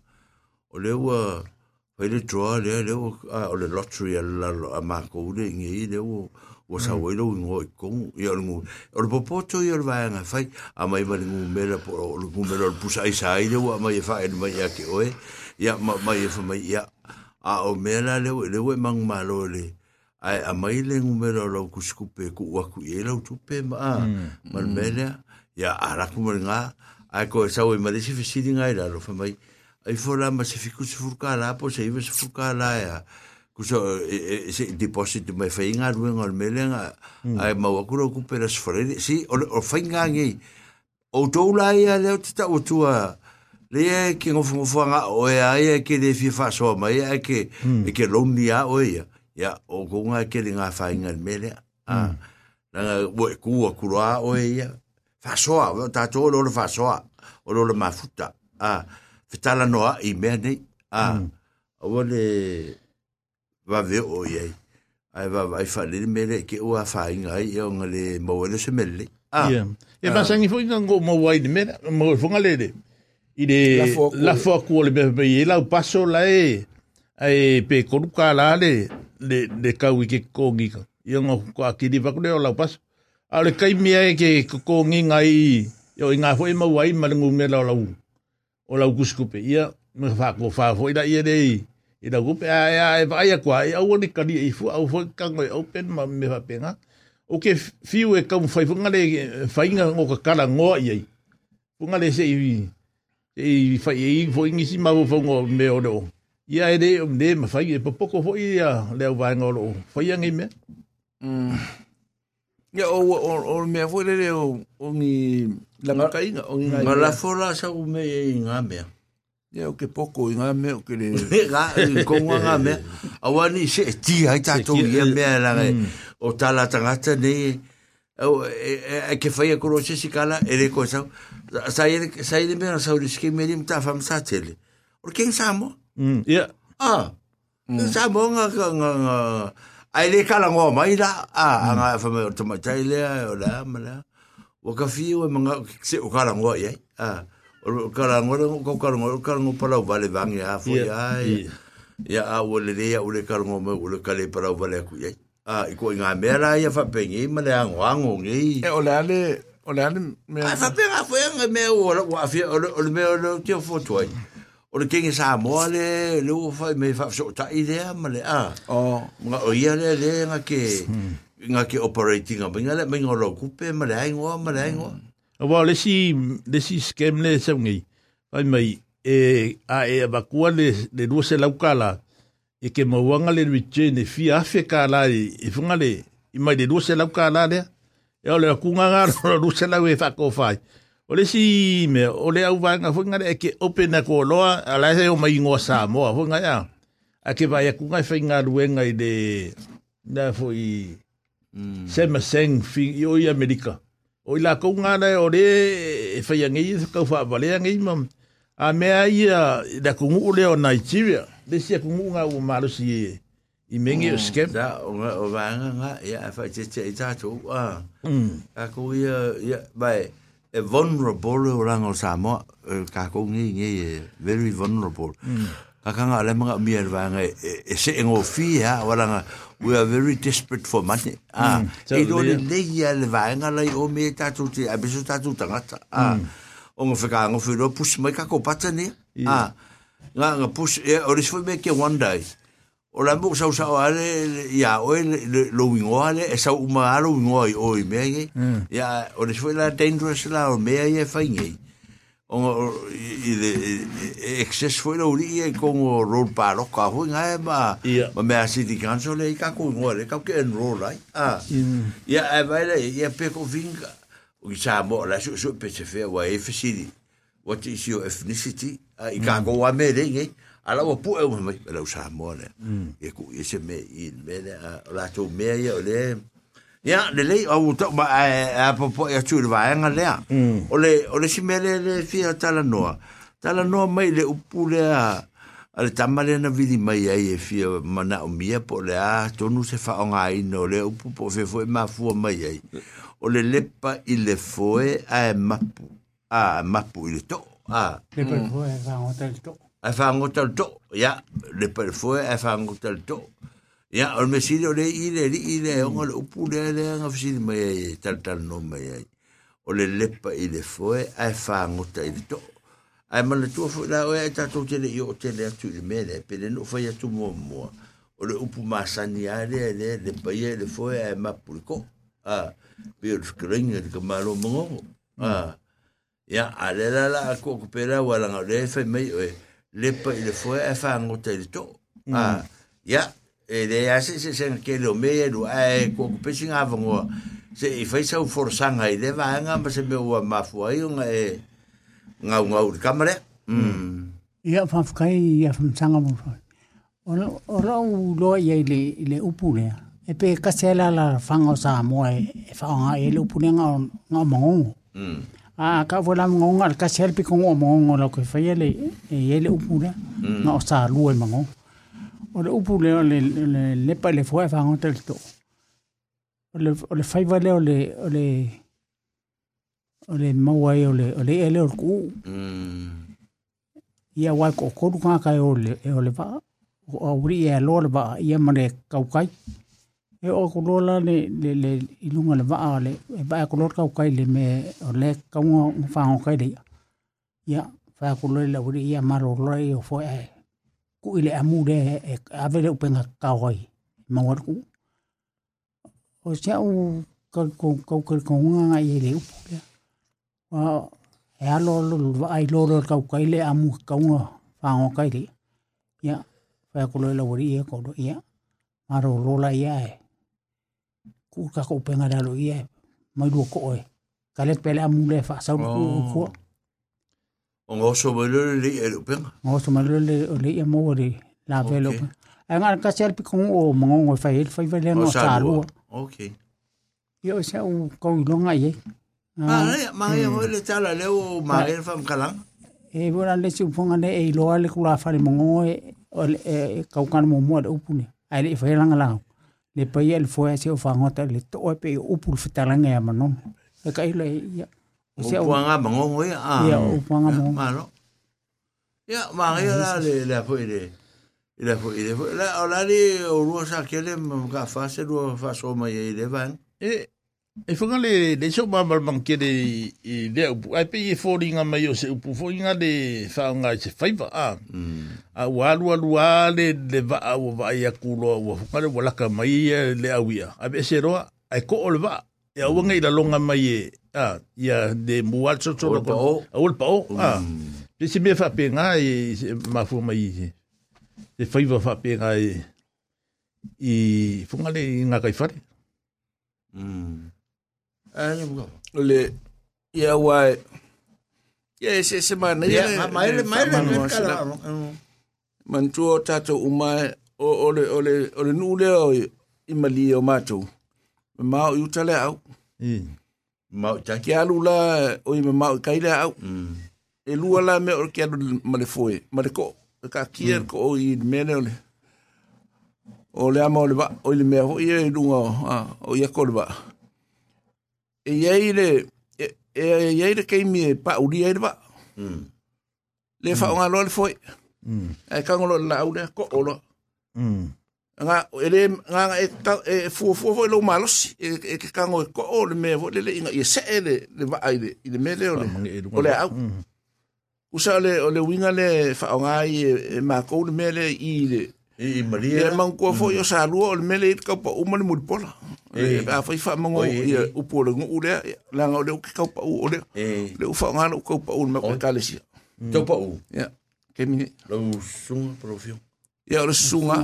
o le wa fai le draw le le o a le lottery a la a ma ko le ngi le o o sa o lo ngo ko ya ngo o le popoto ya le va nga fai a mai va ngo me le po o ngo me le pusa i sai le o mai fa e mai ya ke o ya ma mai fa mai ya a o mela le o le o mang malo le. Ai a mai le ngumero lo ku skupe ku wa ku e lo tupe ma ma mela ya ara ku nga ai ko sa o mai se fisi nga ira lo fa mai. Ai fo la ma se fiku se furka la po se iba se furka la ya so e deposit me feinga ruen al melen a ma wa kuro ku pera sfrele si o feinga ngi o to ia le tta o tua le e ki ngof ngofanga o e ai e ki de fifa so ma e ki e ki lomnia o e ya o gonga ki le nga feinga al melen a. Na nga wo ku wa kuro a o e fa so a ta to lo fa so a o lo mafuta a. Fitala noa i me a. O le va ve o ia ai va vai fa le mele ke o fa inga ai o nga le mo le se mele a Yeah. E masangi fo inga ngo mo wai de mera, mo fonga le de. I de La fo- la fo ku le be be la paso la e ai pe koruka la le le le ka wi ke kongi ka. I ngo ko akidi va ku le o la paso. A le kai mea e ke ko nginga i, yo i ngā fo e mau ai marangu me lau lau. O lau kuskupe ia, me fa ko fa fo i da ia dei. I da kupe a e a e vai a kwa, e au ni kari e fu, au fo kango e open ma me fa penga. O ke fiu e kamu fai funga le fainga ngo ka kala ngoa i ai. Funga le se i, e fai e i fo ingi si mau fo ngo me o leo. Ia e de o me ma fai e popoko fo i a leo vai ngo lo. Fai angi me. Ia o o o me foi le o o ni la macainga o ni Ma la fola sa u me e ngā mea. Ya o ke poko inga me o ke le ga ko wa me awani se ti ai ta to ye me la o ta la ta ga ta o e ke fai ye ko roche si kala e le ko sa sa ye sa me sa o ski me ni ta fam sa tele. O ke sa mo ya a sa mo nga nga nga ai le kala ngo mai la. A nga fa me to ma ta ile o la ma la. O ka fi o manga se o kala ngo ye a karango le ko karango o karango pala o vale vangi a fu ya ya a o le ya o le karango me o le kale pala o vale ku ya a i ko nga me la ya fa pe ngi me le ang wang o ngi. E o le ale o le ale me a fa pe nga fu ya me o o a fi o le o le me o le ti fo toi o le kenge sa mo le le o fa me fa so ta idea me le a. O. Nga o ya le le nga ke nga ke operating nga me nga le me nga lo ku pe me le ang o me le ang o Wa le si le si scam le se ngi. Ai mai e a e ba kua le le dua se lau kala e ke mawanga le riche ne fi afe kala i e funga le i mai le dua se lau kala le. E o le kunga ngā ro dua se lau e fa ko fai. O le si me o le au vanga funga le e ke open na ko loa a la se o mai ngoa sa moa funga ya. A ke vai a kunga e whainga ruenga i le na fo i sema seng fi i o i Amerika. O i la kou ngana o re e whai angi i kau wha wale angi mam. A mea ia da kungu o leo Nigeria. Le sia kungu ngā ua marusi i, i mengi o scam. Da o nga o vanga nga ia fa te te i tātou. Ah. Mm. Ka ko ia ia bai e vulnerable o rango Samoa. e, Ka ko ngi ngi e very vulnerable. Ka kanga le mga mia vanga e e se ngo fi ha wala we are very desperate for money. Ah, mm. e do le nei a le vaenga lai o me tatu te, a beso tatu. Ah, o ngā whakaanga whiro, pusi mai kako pata ne. Ah, ngā ngā pusi, e, o resfoi me ke one day. O la mōk sau sau ale, ia, oe le lowingo ale, e sau uma a lowingo ai oi mea ye. Ia, o resfoi la dangerous la o mea ye. Mm. O nga i le excess foi lo ri e con o road pa lo ka ho nga e ma ma me asi di canso le ka ko ngo le ka ke en roll ai. Ah. Ya e vai le ya pe ko vinga. O ki sa mo la su su pe se fe wa e fsidi. What is your ethnicity? Ah, i ka ko wa me le ngi. Ala o pu e o mai la sa mo le. E ku e se me i me le la to me ye o le. Ya, le le o to ma a po po ya chu va nga le. O le o le si me le le fia tala noa. Tala noa mai le upu le a a le tamale na vidi mai ai e fia mana o mia po le a tonu se fa nga i no le upu po fe foi ma fu mai ai. O le lepa i le foe a e mapu. A mapu i le to. A Le pe fo e va hotel to. a fa ngota to. Ya, le pe foe a fa ngota to. Ya, o me sile o le i le li i le o le upu le le nga fsili mai ai tal tal no mai ai. O le lepa i le foe a fa ngota i le to. Ai ma le tua fo la o e ta to te le i o te le atu i le mele pe le no fai atu mo mo. O le upu masani a le le le pa i le foe a ma pulko. Ah, pe o skringa le kamalo mo. Ah. Ya, a le la la ko ko pera wala nga le fai mai o lepa i le foe a fa ngota i le to. Ah, ya, e le a se se ke lo me e lu ai ko ko pesi nga vango. Se i fai sau forsanga i le va nga ma se me ua mafua i nga e ngau ngau kamera. Mm. Ia fa fkai ia fa sanga mo fa. O o ra u lo ia le le upu le. E pe ka sela la fanga sa mo e fa nga e le upu nga nga mo. Mm. A ka vola mo nga ka sel pi ko mo mo lo ke fa ia le e le upu le. Nga o sa lu e mo. o le upu le le le le pa le fuai to o le o le vale o le o le o le mauai o le o le ele orku mm. ia wai ko koru ka kai o le e o le va o uri e lo le paa, ia ma le kaukai. e o ko la le le le ilunga le va le, e paa ko lo kaukai le me o le kaunga fanga kai le ia ia fa ko le uri ia ma lo e o fo e ku ile amu de e ave le upenga ka oi ma war ku o sia u ka ko ko ko ko nga ye le u wa e alo lo va ai lo lo ka kai le amu ka ngo fa ngo kai le ya fa ko le la uri e ko do ya maro lo la ya e ku ka ko penga da lo ia mai do ko e. Ka le pele amu le fa sa ku ko O ngā oso malele le e lupenga? Ngā oso malele le e mō le la vē lupenga. A ngā raka se alpi kongo o mga ngō whai ele, whai whai le ngā sārua. Ok. Ia o se au kau i longa i e. Mā e hoi le tala leo o mā e wham kalang? E wera le si uponga le e iloa le kula whare mga ngō e kaukana mō mua le upune. Ai le i whai langa langau. Le pai e le fwea se o whangota le toa pe i upu le whitalanga e manon. E ka ilo e. puanga mangongo ia. Ah. Ia, o puanga mangongo. Ma no. Ia, ma rea la le le apo i le. Le apo i le. La o la le o rua sa kele ka fase rua fa so mai e le van. E, e whanga le, le so mamal mang kere i, i le upu. Ai pe i fōringa mai o se upu. Fōringa le whaonga i se whaiva. A, a walu alu a le, le va a wa va i a kulo. Wa whangare walaka mai e le awia. A pe se roa, ai ko o le va. E a wanga i la longa mai e. A, ia de mual so so. O le pao. A o le pao. A, pe se mea whapenga i se mafu mai i se. Se whaiva whapenga i i whangare i ngā kai whare. Mm. Ah, ni buka. O le ia wai ia e se se mana ia ma mai le mai le le kala. man tu o tato umai o o le o le o le nu le o i mali o mato me mau i utale au Mm. Mau taki. ki alu la o i mau i kaile au Mm. e lua la me o ki alu ma le foe ma le ko e ka kia ko o i mene o le o le ama o le ba o i le mea ho i e lunga o ah, o i a ko le ba e iei le e e iei le keimi e pa uri e le ba Mm. le fa nga lo le foe Mm. e ka ngolo la au le ko o lo Mm. Nga ele nga nga e ka e fu fu fu lo malos e e ke ka ngo ko o le me le le inga e se ele le va ai le le me le o le e o le au. Mm. usa le o le winga le fa nga i e ma ko le me le i le I e Maria. man ko fo yo sa lu o le me le ka pa u man mu pola. E. A fa fa mango Oi, i u po le ngu le la nga o le ka pa o le le u fa nga le ka pa u me ka le si Tau pa u. ya ke mi Lau sunga profio. Ya o sunga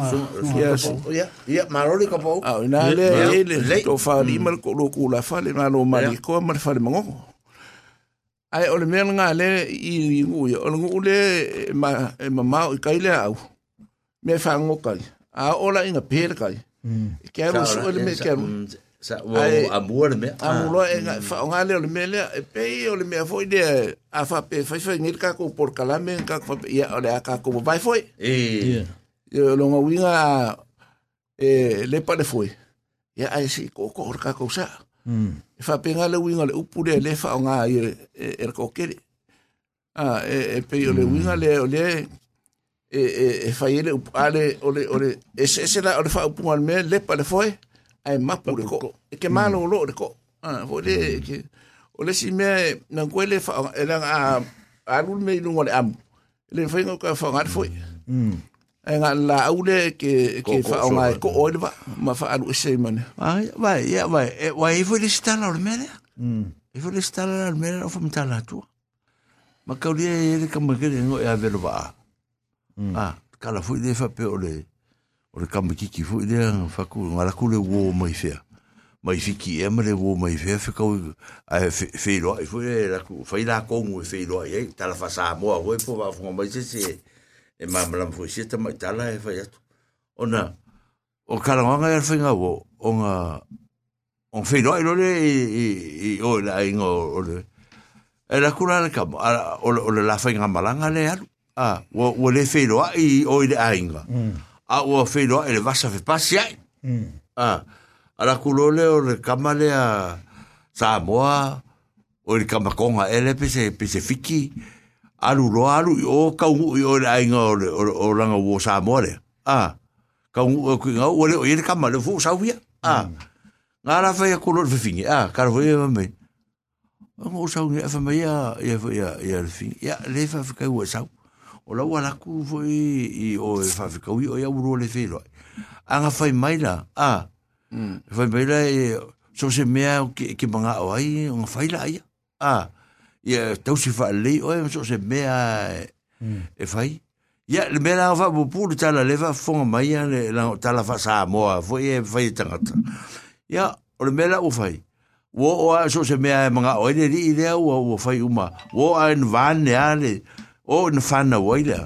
ya Ia, ia, marori ka pa u. Ah, ina le Yeah. le to fa li mal ko ku la fa le na lo ma li Yeah. ko ma fa le mango. Ai o le mea nga le i ngu ya o le ngu le e ma e ma ma i kai le au. Me fa ngo kai. A o la inga pe kai. Mm. Ke ro so le me ke. Sa wa Ai- amor me. A mo lo e nga fa nga le o le me le e pe o le me foi de a fa pe fa fa ngir ka ko por kala me ka fa ya o le a ka ko vai foi. Eh. Yeah. Yo lo nga winga e le le foi. Ya ai si ko ko ka ko sa. Mm. e fa penga le winga le upu le le fa nga i e e ko kere ah e e pe le winga le o le e e e fa ile upu ale o le o le e se se la o le fa upu al me le pa le foi ai mapu le ko e ke malo lo le ko ah fo le ke o le si me na kwele fa e a a lu me lu le am le fa ngo ka fa nga foi Mm. E nga la au le ke ke fa ko- nga so- ko o le va ma fa alu se mane Vai, vai, ia, vai. E vai i foi stala o mele. Mm. I foi stala o mele o fam tala tu. Ma ka uri e le ka makere ngo e avelo va. Ah, kala foi de fa pe o le o le kamakiki foi de fa ku ngala ku le wo mai fea. Mai fiki e mare wo mai fea fe ka a fe lo i foi la ku fa ila ko ngu fe lo e tala fa sa mo a foi po va fo mai se se e ma mala si ta ma tala e fa yatu ona o kala nga ya fa wo onga on fe no ilo le i i o la ingo o le e la kula le kam ala o le la fa nga malanga le alu. A wo wo le fe lo i o le ainga a wo fe lo e le vasa fe pasi ai a ala kula le o le kamale a sa mo o le kamakonga ele pese pese fiki alu lo alu i o kaungu i o le ainga o le o, o langa wo Samoa le. A ka u ku nga o le o ile kama le fu sa via a nga la fa ya kulo fe fingi a ka ro ye me ngo sa ngi fa me ya ya ya ya le fingi ya le fa fa ka wa sa o la wala ku fo i o fa fa ka wi o ya uro le fe lo anga fa mai la a fa mai la so se mea ki ki manga o ai nga fa la ia a ia tau si faa lei oe so se mea e fai ia le mea lao faa pupuru tala lewa fonga mai le lao tala faa saa moa fo e fai tangata. Ia o le mea lao fai wo o a so se mea e manga oe le li idea ua ua fai uma. Wo a en vane le o en fana wai lea.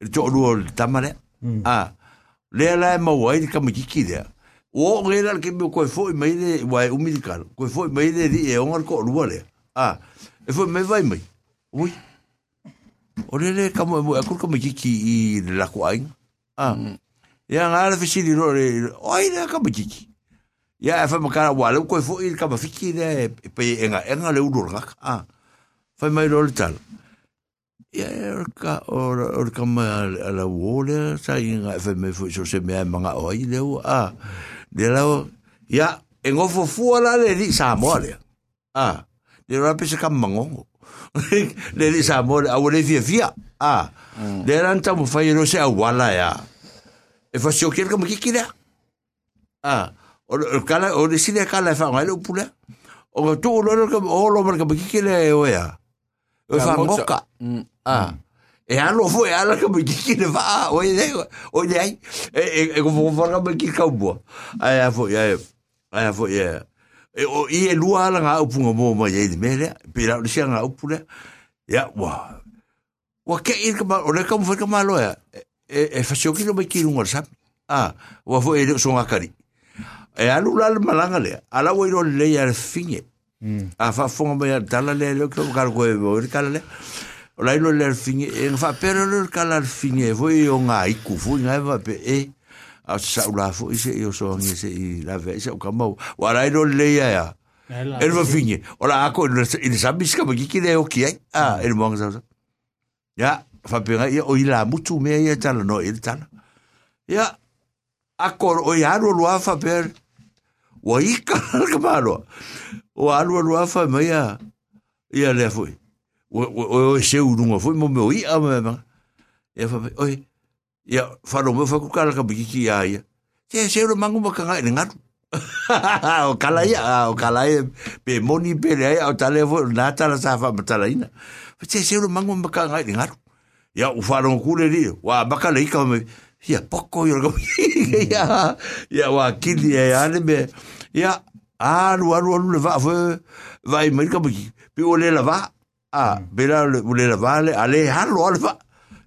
Le to lua le tama lea. A lea la e mawai le kamakiki lea. O o ngela ke me koe fo i maile wai umidikalo koe fo i maile li e ongar ko lua lea. A e fo me vai mai ui o le le ka mo a kur ka mi ki i la ko ai a ya nga la fisi di ro le oi le ka mi ki ya e fa makara wa le ko fo i ka ma fiki le pe enga enga le udur ka a fa mai ro le tal ya ka o o ka ma la wole sa inga fa me fo so se me manga oi le a de la ya en ofo fu la le di sa mo le a de ra pe se ka mango le di sa mo a wole fia fia a de ran ta mo fa yo se a wala ya e fa sio ker ka mo kikira a o kala o de sile kala fa ngai lo pula. O tu lo lo ka o lo mar ka kikira e o ya o fa ngoka a e alo fo e ala ka mo kikira va o e o de ai e ko fo ka mo kikira bo a fo ya ai a fo ya e o i e lua ala ngā upunga mō mai e ni mele, pe o nisi ngā upu lea, ia, wā, wā ke i ka o le mwhai ka loa, e, e fasio kino mai ki runga rasapi, a, wā fo e leo so ngā e alu lal malanga lea, ala wai ro lea le finge, mm. a whafonga mai a tala lea leo kia wakara koe mo, e kala lea, o lai lo lea le finge, e ngā whapera leo kala le finge, fo e o ngā iku, fo i ngā ewa pe, e, a sa ula fo i se i o so ngi se i la ve se o ka mau. Wa la ilo le ya. Ya el va finge o la ako i le sabis ka ki ki le o ki ai a el mo nga sa ya fa pe nga o i la mutu me ya tala no i tala. Ya ako o i aro lo fa per wa i ka ka malo o aro lo fa me ya ia le foi o o se urunga foi mo me o i a me ya fa oi ia wharo mo whaku kala ka biki ki aia. Te se uro mangu maka ngai ni ngatu. o kala ia, o kala ia, pe moni pe le ai, o tale fo, nā tala sa wha matala ina. Te se uro mangu maka ngai ni ngatu. Ia, u wharo mo kule ri, wa maka le ika me, ia, poko i raka ia, ia, wa kili e ane me, ia, alu, alu, alu, le va, fo, vai mai ka biki, pe o le la va, a, pe la, le la va, le, ale, halo, ale va,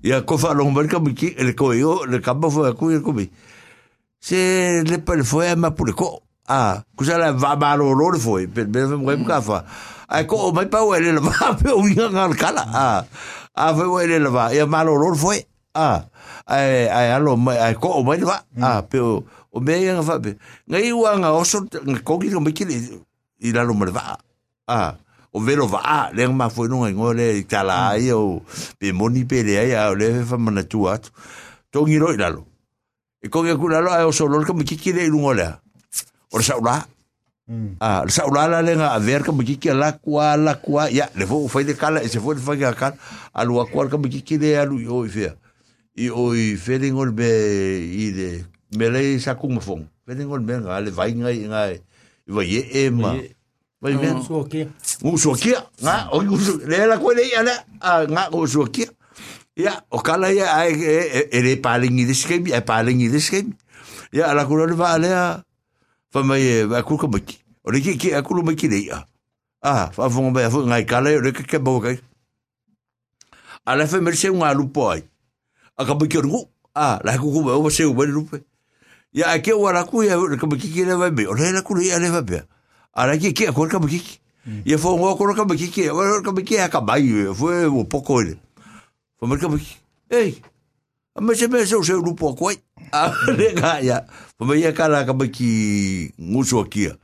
ia ko fa lo mbar ka miki le ko yo le ka ba fo ku ko bi se le pa le fo ma pu le ko a ku sa la va ba lo lo le fo pe be mo ka fa ai ko mai pa we le va pe o nga ngal kala a a fe we le va ia ma lo lo fo a ai ai alo mai ai ko mai va a pe o o me nga fa pe ngai wa nga o so ko ki ko miki i la lo mo va a o velo va le ma foi no ngole i tala ai o pe moni pe le ai o le fa mana tu at to ngiro i lalo e ko ke kula lo ai o solo ka miki ki le ngole o sa ula ah sa ula la le nga a ver ka miki ki la kwa la kwa ya le fo foi de kala e se foi fa ka alu a kwa ka miki ki le alu o i fe i o i fe de ngol be i de me le sa kuma fong fe de ngol be nga le vai ngai ngai i va ye e ma Vai então, o Um soquê. Um O né? Ele colheia, né? Um soquê. Ja, o kala ia, ele é palingi de esquemi, é palingi de esquemi. Ja, é kula ele vai a, vai mai, vai kula maki. O le kiki, a kula maki leia. Ah, vai vão bem, vai ngai kala, o le kiki é boca. Ela foi mercer um alu poi. A kaba ki orgu, ah, la kuku vai, o vai ser o vai lupe. Ja, aqui o alaku, o kaba kiki ele vai bem, o le ela kula ia, ele vai bem. あらいけいけ、これかもきき。Ia fo ngō koro ka maki ki, ora ka maki ha ka mai, fo e mo poko ele. Fo maki ka maki. Ei, a me se me se o seu lupo koi. A ne ka ia, fo me ia ka la ka maki ngusu akia.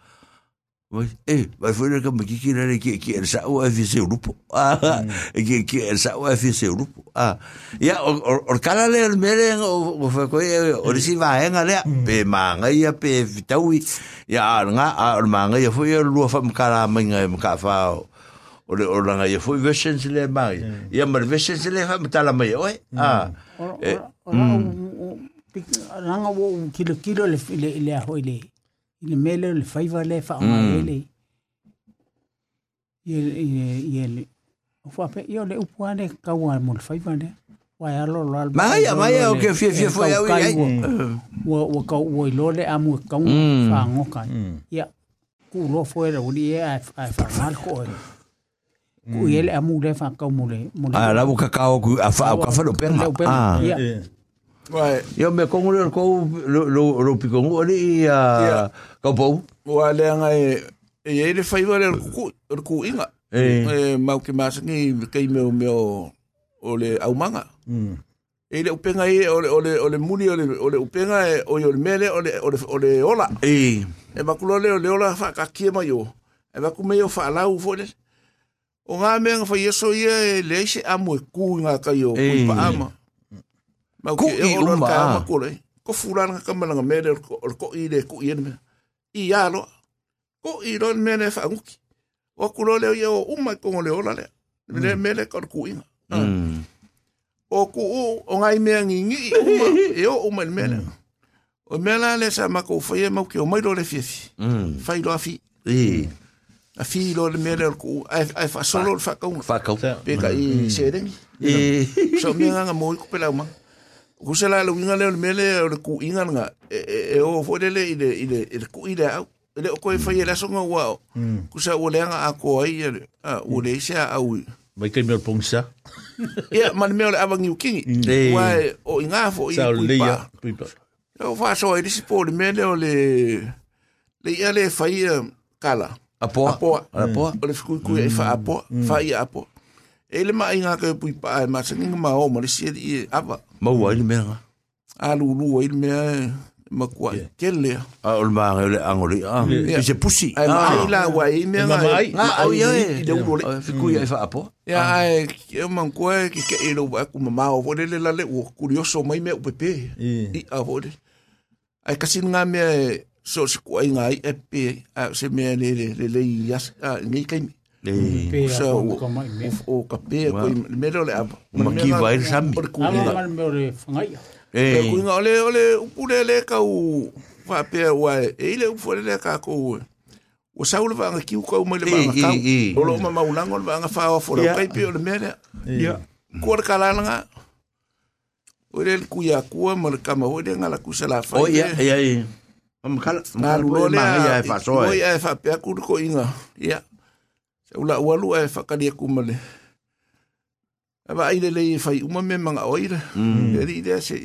Eh, vai foi na cama que queira que que ele sa o FC grupo. Ah, que que ele sa o FC grupo. Ah. Ya o o kala le mere o foi ko o risi va en ale pe manga ia pe vitaui. Ya nga a manga ia foi lu fa mkala manga mka fa o le o langa ia foi versions le mai. Ia mar versions le fa mtala mai oi. Ah. Ranga wo kilo kilo le le le le le mele le faiva le fa ma le ye ye le o fa pe yo le upuane ka wa mo le faiva le wa ya lo lo Ma ia ma ia o ke fie fie foi au ia. wo wo ka wo lo le amu ka fa ngo ka ya ku lo foi le uli e a fa mal ko ku ye le amu le fa ka mo le mo le Ah, la buka ka o ku a fa ka fa lo penga. Ah. Wai. Yo me kongo le ko lo lo pikongo ni a po. Wa le ngai e e le fai le ku ku inga. E mau ke mas ni ke me me o le au manga. Mm. E le upenga e o le o le o le muni o le o le upenga e o yo le mele o le o le o le ola. E. E makulo le o le ola fa ka kia mai o. E va kume o fa la u fole. O ngā mea ngā whai eso ia e leise amu e kū ngā kai o kuipa ama. Mm. ma ku i o ma ka ma ko le ko ka ya lo ko i fa o ku lo le yo u ma ko le. Ola le o ku o me ngi ngi i u ma e o u ma o me la le sa ma ko o lo le fi i lo fi. I a lo le ai solo fa ka un fa ka pe ka se de so me nga mo ko pe la ku se la lu nga le mele o le ku inga nga e e- e o fo le le i le i le i le ku i le au le ko e fa i la so nga wa ku sa o le nga a ko ai e a o le sia au Mai kai mea pongsa. ia man me le avangi u kingi Eh. wa e o inga fo i Sa o ku leia. pa Puipa. o fa so i disi po le mele o le le ia le fa i kala Apo. Apoa. Apo. o le fikui kui e wha apo, wha i apo. E le mai ngā kai pui pa e masa nginga ma o ma le sia i e apa. Mau ai me nga. A lu lu i le mea e ma kua i kele. Ah, o ma le angoli. Ah. Yeah. Se pusi. Ai ma ai la wa i mea Ma ngā mai. Nga au ia e. I le. Fiku ia fa apo. Ia ai e man kua e ki ke e lo wa ku ma mao. Vore le la le ua kurioso mai mea upepe. I a vore. Ai kasi ngā mea e so se kua i ngā i e pe. A se mea le le le le i as. A ngai kai mi. Eh. pe So, a ko mai me O ka pe ko mea le apa. Ma ki vai sami. O le ama kuinga. mal me o le fangai E Eh. kuinga ole ole upule le ka u fa pe wa e ile u fole le ka ko o saule va ki u ko mo le Eh, va ka o lo ma maulango le va nga fa o fo le kai pe o le mele ya ko le kala nga o le ku ya ku mo le kama o le nga la ku sa la fa O ia ia. Mam kala. na lu lo le ma ia fa so. o ia fa pe ku ko inga ia se ula wa lu e fa ka dia ku mo le Aba ile le fai uma me manga oira. Mm. Eri ile se.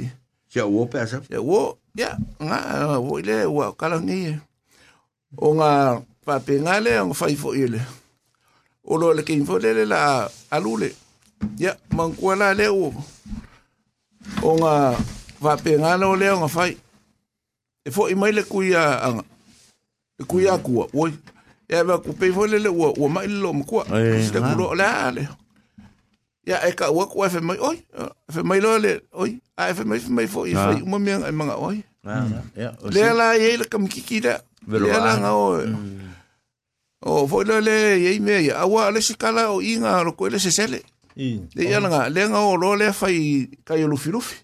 Se o pesa. E wo, ya, nga, wo ile, wa kala ngi. O nga, pape nga le, ang fai fo ile. O lo le kin fo le le la alule. Ya, man kua la le o. O nga, pape nga le o le nga fai. E fo i mai le kuia anga. E kuia kua, oi. E ba ku pe fo le le o, o mai le lo mkua. Eh, Se ku lo le ale. Ya, e ka ua kua e fe mai, oi. Fe mai lo le, oi. A fe mai, fe mai fo i Ah. fai uma mea e manga, oi. Le la ye le kam kiki da. Velo Le la nga o. O foi le le ye me ya. Awa le sikala o inga ro ko le se sele. Le ya nga le nga o lo le fai kai lu filufi.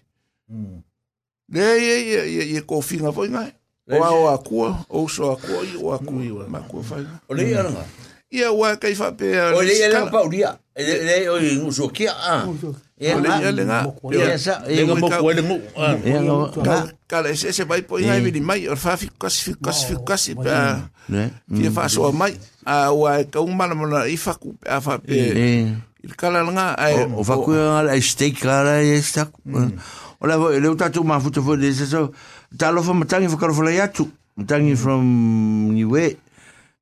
Le ye ye ye ko finga foi nga. O a o akua, o so akua i o akua. Ma ko fai. O le ia nga. Ia wa kai fa pe. O le ia le pa uria. Le le o i kia. Ah. Ia O le ia le nga. Ia sa. Le nga mo ko le ngo. Ia nga. Ka ka ese vai po inga vi mai o fa fi kasi fi kasi fi kasi pa. Fia fa so mai. A wa ka un mana mana i fa ku a fa pe. Il kala nga O fa ku nga ai steak kala e sta. O la le tatu ma futa fo de so. talofa matangi whakarofala i atu. Matangi from Niue.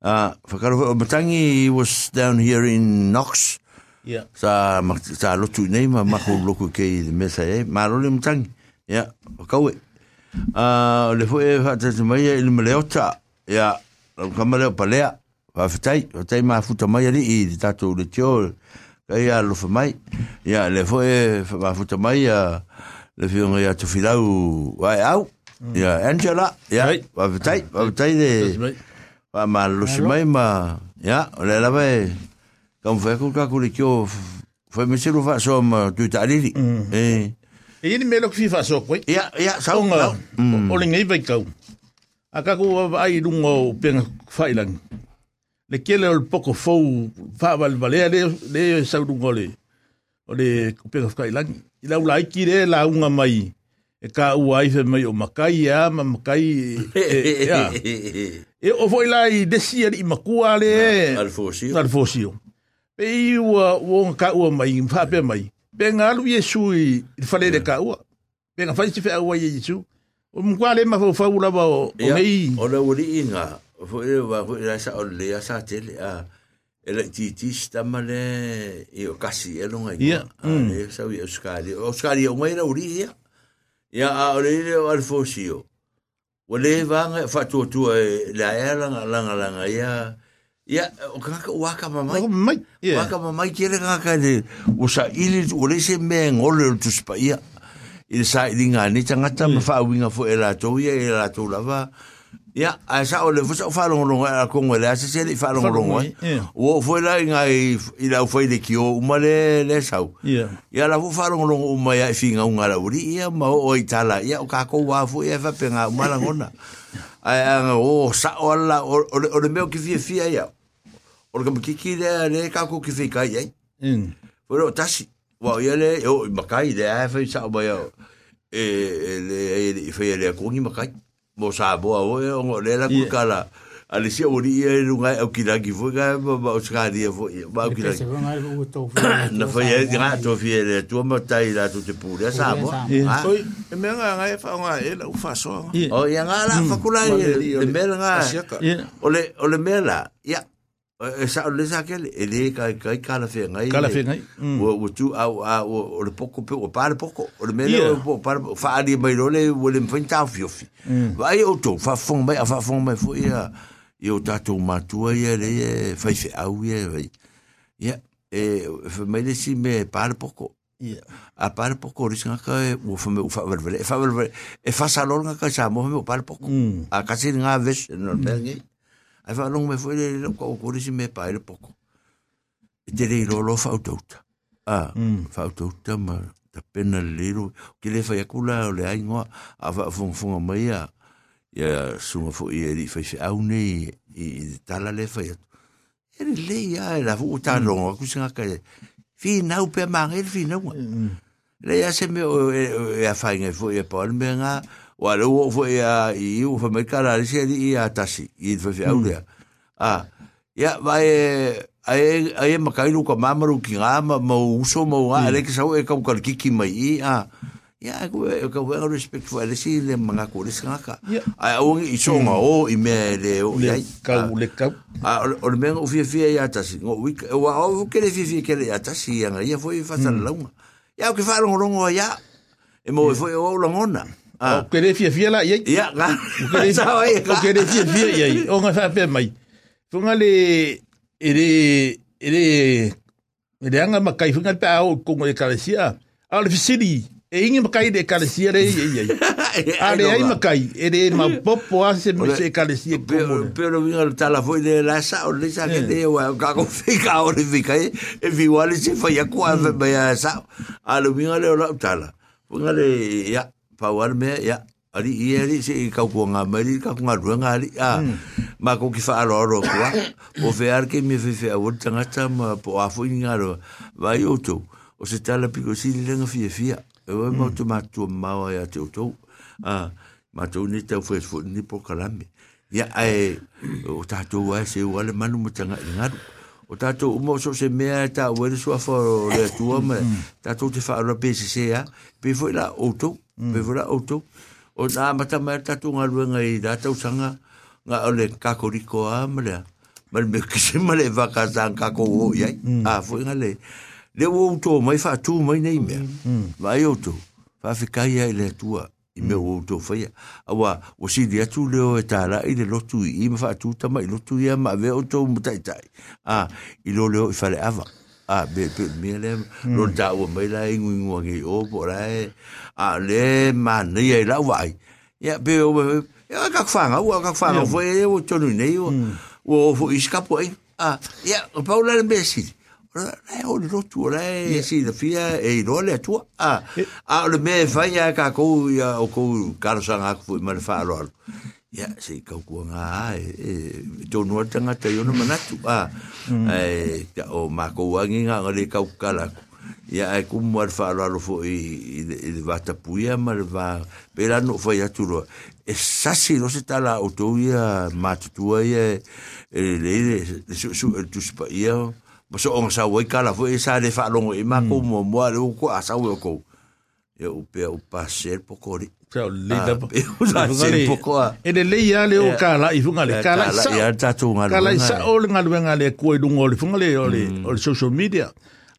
Uh, whakarofala, matangi was down here in Knox. Yeah. Sa, sa lotu i nei, ma maku loko kei i mesa e. Ma roli matangi. Ya, yeah. wakaue. Uh, le fo e whatatu maia ili maleota. Ya, yeah. kamaleo palea. Whawhetai, whetai ma futa maia li i tatou le teo. Kei a lofa mai. Ya, yeah. le fo e maa futa maia le fionga ya tu filau wai au. Ya Angela, ya. Wa fitai, wa fitai de. Wa ma lo si mai ma. Ya, le la vai. Kam fa ku ka ku le tio. Foi me selu fa so ma tu ta ali. Eh. E ini melo ki fa so koi. Ya, ya, sa Saunga. O le ngai vai kau. A ka ku ai lungo penga failang. Le kele o poko fou fa val vale le le sa lungo le. O le penga failang. I la ulai ki le la unga mai. E ka u ai fe mai o makai a ma makai e ya. E o foi la i desi i makua le. Al fosi. Al fosio. Pe i ua ua ka ua mai, fa pe mai. Pe ngā alu Yesu i whale de ka ua. Pe ngā whai si whea ua Yesu. O mkwa le ma whau whau lawa o o nei. o le wuri inga. Fo e wa fo e sa o le sa tele a e le ti ti stama le i o kasi e longa. Ia, mm. Le sa i o skali. O skali o ngai la wuri ia. Ia a o le le o al fosio. O le vanga fa tu tu e la e langa langa langa ia. Ia o kaka waka mamai. Mai. Mai. Ia. Waka mamai kere kaka le o sa ili o le se me ngole o tu spa ia. I le sa ili ngā ni tangata ma wha winga fo e la tau ia e la lava. Ia, a sa o le fusa o wha longolongo e la kongo le asa se le wha longolongo e. O fo e la i ngā i lau whai le ki o uma le le sau. Ia la fo wha longolongo uma ia i whinga unga la uri ia ma o o i tala. Ia o kako wā fo ia wha penga uma la ngona. Ai anga o sa o ala o o le- o le meo ki fia fia ia. O le kamakiki le le kako ki fia kai ai. Mm. Pero tasi. Wa ia le o makai le a fa sa ba ia. E e le e le ko ni makai. Mo sa bo o e o le la ku kala. Ale si o ri e runga o kila ki fo ga ba ba o ska ri fo ba o kila. Na fa ia ga to fi le tu ma tai la tu te sa bo. Ia. Ah. Oi, e mea ngā ngai whao ngā e la ufa soa. Ia. O ia nga la fa kula le le- mela nga. O le o le mela. Ia. E sa o le sa ke e le ka ka kala fe ngai. Kala fe ngai, mm. O o tu a a o o le poko pe o pare poko. O le mele o po pare fa ali mai lo le o le mfenta fiofi. Vai o to fa fong mai fa fong mai fo ia. Ia o tatou matua ia le e fai fe au ia vai. Ia e fa mai le si me pare poko. Ia. A pare poko ri singa ka e o fa me o fa vervele. E fa vervele. E fa salon nga ka sa mo me o pare poko. Mm. A kasi nga ves no me ngai. ai fa longo me foi le no ko ko me pai le poco e te le lo lo fa autouta ah mm. fa autouta ma ta pena le lo ke le fa yakula le ai ngo ava fun fun ma ia ia suma fo ia di fa se au nei e tala le fa yatu ele le ia la vu ta lo ku se nga ka fi na u pe ma ngel fi na le ia se me e fa ngel fo ia pa me nga. Wa le o fo ya i u fa kala le se i a tasi i fa fa au le a ya vai ai ai makai lu ka mamaru ki nga ma ma uso mo nga ale ki sau e ka ka kiki mai i a. Ya ko e ka wa respect for le si le manga ko le sanga ka ai o i so nga o i me le o Le ai kau, le kau. a o le menga o fia fia ia tasi. Ngo wi wa o ke le fia fia ke le ia tasi ia nga ia foi fa sa longa ya o ke fa longo longo ya e mo foi o longona O a kere fia fia la iai. ya ga O kere o kere fia fia iai. O ngā wha pe mai. Funga le ere ere ere anga makai funga pe au kongo e kalesia. A le fisiri. E ingi makai de kalesia re iai iai. A le ai makai. Ere ma popo a se me se kalesia pero kongo. pero vinga tala foi de la sa o le sa ke de wa ka ko fica o le fica e e vi wale se fa ya kwa ve ba ya sa a le vinga le o la tala vinga le ya pa war me ya ali i ali se ka ko nga mari ka ko nga ruanga ali a ma ko ki fa ro ro kwa o fe ar ke me fe fe wot tanga ta ma po a fo nga ro va yo to o se tala piko si le nga fia. Fia e o mo to ma to ma wa ya to to a ma to ni te fo fo ni po kalame. Ya ai o tatou ai se wale manu mo tanga ngaru o tatou mo so se mea ta o le so fo le tua me tatou te fa ro pe se ya pe fo la auto pe fo la auto. O na mata mai tatou ngaru ngai da tau sanga nga ole ka koriko a mele mal me kise male va ka san ka ko o ya a fo ngale le. O auto mai fa tu mai nei me vai auto. Fa fica ia le tua i me o to fai awa o si dia tu leo e tala i le lotu i. Ma fa tu tama i lotu ia ma ve o to mu tai a i lo leo i fale ava a be be me le lo da o mai la i ngu ngi o po la e a le ma ni e la vai ya be o ya ka fanga o ka fanga foi o tonu nei o o fo iskapo a ya o paula le besi e o le rotu o le si da fia e i role a tua a a le me fai a ka kou ia o kou karo sanga aku fui ma le ya se ka ku nga e to no tanga te yo no manatu. A e o ma ko wa nga ngale ka ku kala ya e ku mo fa la lo fo i i va ta ma va pe no fo ya tu e sa si no se ta la o to ya ma tu tu e le su su tu su pa ya ma so sa wa ka la fo e sa de fa lo ma ku mo mo lo ku a sa wo ko ya o pe o pa ser po ko ri Tau le da po. o sa se poco a E le le ia le o ka la i funga le ka la sa. ya ta tu nga Ka la sa o le ngā luenga le i dunga o le funga le o le o le social media.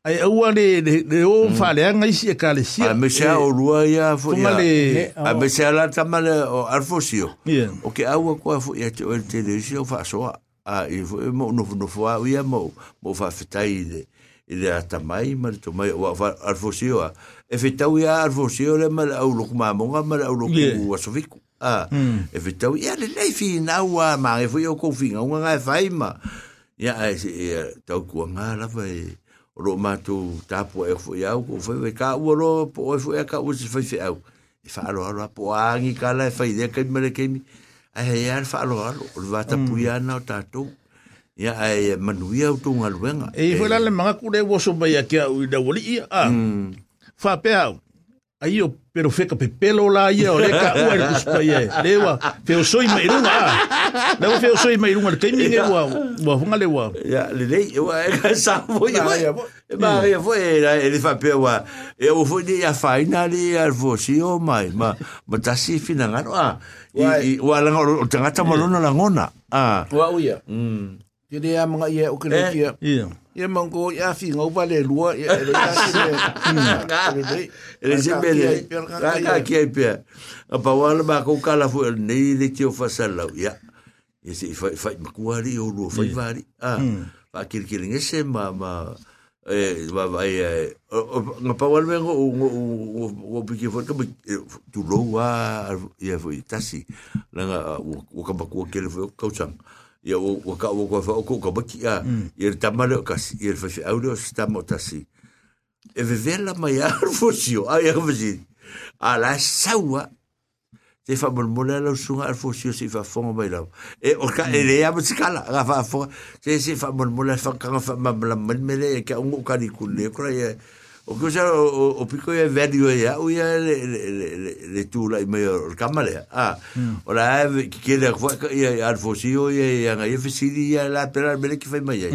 Ai ua le le o fa le anga isi e ka le sia. a me sa o lua ya fo ya. le a me sa la tama le o arfosio Ia. o ke aua ko fo ya te o te le sio fa so a i fo e mo no no fo a ia mo mo fa fetai le ile ata mai ma to mai wa arfosio e fetau ia arfosio le ma au lu ma mo ma au lu ku a. A e fetau ia le lei fi na wa ma e fo yo ko fi nga nga e fai ma ia e tau ku nga la vai ro ma tu ta e fo ia ko fo ka u ro po e fo ka u se fai fe au. E fa ro ro po angi kala ka la fai de ke me le ke mi a fa ro va ta pu na ta tu ya ai manuia ya utu ngalwen e hola le manga kure wo so ba ya kya u da woli a fa pe au ai yo pero fe pepelo la ya o le ka u er kus pa ye le wa fe o soi mai runga le wa fe o soi mai runga le kaimi ne wa wa funga le ya le le wa e ka sa fo ya ma ya fo e la e le fa pe wa e o fo ni ya le ya fo si o mai ma ma ta si fina ngaro a wa la ngaro tanga tamalona la ngona a wa u ya Ke rea mga ia o kele Eh. kia. Ia. Ia mango ia fi ngau vale lua. Ia ele ia si le. Ele se bele. Ka ka ki ai pe. A pa wala ba ko kala fu nei le ki o fa sala ya. E se fa fa makuari o lo fa vari. Ah. Pa kir kir ngese ma ma e va vai e nga pa wala vengo o o o piki fo ka tu lo wa ia fo tasi langa o ka ba ko kele fo ka chang ia o o ka o ko fa o ko ka ba ki a ia tamale ka ia fa audio sta mo tasi e vevela mai ar fosio ai ar vesi a la saua te fa mon mola la sunga ar fosio se fa fonga mai la e o ka e le ama skala ga fa fo se se fa mon mola fa ka fa ma la men mele ka un ka ni kulle kra ye o ko sa o o pico e vedio ya o ya le le le le tu la me o kamale ah o la ki ke le fo ya ar fosio ya ga ye fesidi ya la pera mele ki fa mai ye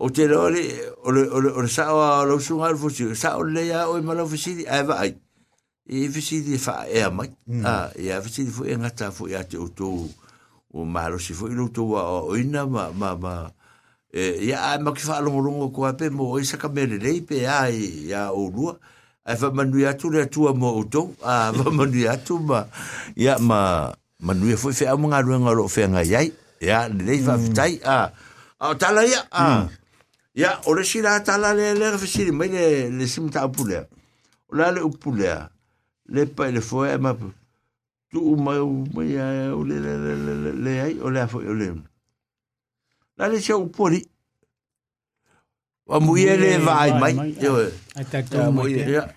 o te lore o le o le o le sa o lo sunga al fusi sa o le ya o ma lo fusi ai va ai. E fusi di fa e mai. Ah e a fusi fu e ngata fu ya te o to o ma lo si fu i lo to o ina ma ma ma e ya a ma ki fa lo longo ko pe mo o isa ka mele le pe ai ya o lua ai fa manu ya tu le tu mo o to a fa manu ya tu ma ya ma manu ya fu fe a mo nga lo fe nga yai ya le fa fitai a a tala ya a Ya, o le sira tala le le fasiri mai le le sim ta pule. O la le upule. Le pa le fo e ma tu mai u mai o le le le le le le ai o le fo o le na le se upori wa mu vai mai. Yo ata mu a ya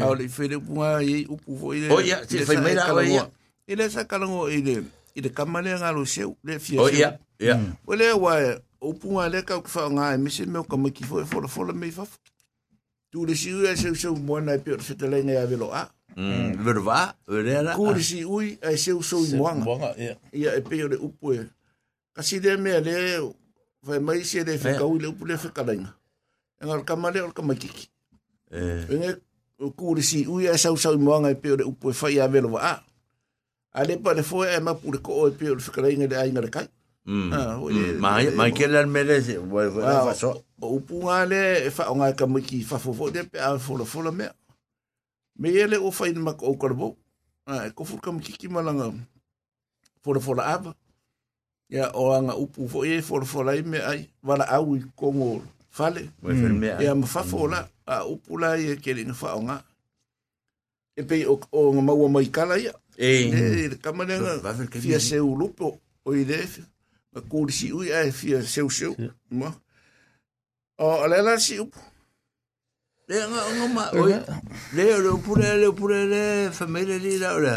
au le fere pu upu vo ele o ya se fai mai la ya ele sa kala ngo ele ele kamale nga lo se le fie o ya ya ole wa upu nga le ka fa nga mi se me ko ki fo fo fo me fa tu le si ya se se mo na pe se te le nga ya velo a. Mm, verwa, verera. Kurisi ui, ai seu sou moanga. Imuanga, ia. Ia, e peo le upue kasi de me le vai mai se de fica o le pule fica lá ainda en al camale al camatiki eh vem o curso e ui essa usa o manga e pelo o foi a velo ah ale pa le foi é ma por co e pelo fica lá ainda ainda cá Mm. Ah, mm. Mai mai kelar merese, vai vai ah, faso. O pungale fa onga kamiki fa fofo de pe a fola folo me. Me ele o fa in mak o karbo. Ah, ko fur kamiki ki malanga. fola fola aba ya yeah, oranga upu fo e for fo lai me ai wala au i kongo fale ya mm. yeah, mfa la mm. a upu la e ke ni fa nga e pe o o nga mau mai kala ya e e ka mane nga fia se u lupo o i def ma kuri si u ya fia se u se ma. O ala la si upu. Le nga nga ma o le le pure le pure le famele li la ora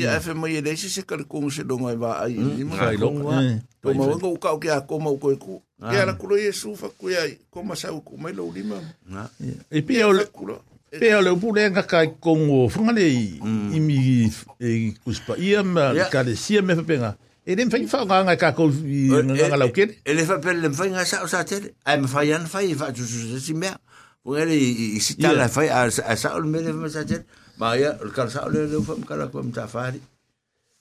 Ia fe mai le si se ka ko se donga va ai. Ni ma Kai lo. ko ma ngo ka o ke a ko ma ko ku. Ia ala kulo Yesu fa ku ai. Ko ma sa ku mai lo lima. E pe o le kulo. pe o le upole nga kai kongo funga le i mi e kuspa ia ma Yeah. ka le sia me penga. E den fai fa nga ka ko i nga la ken. Ele fa pele le fai nga sa sa tele. Ai me fai an fai fa tu su si mea. Pung ele i si tala fai a a sa o me le fa sa tele. Ma ia el kal sa o le le fa kala ko mta fari.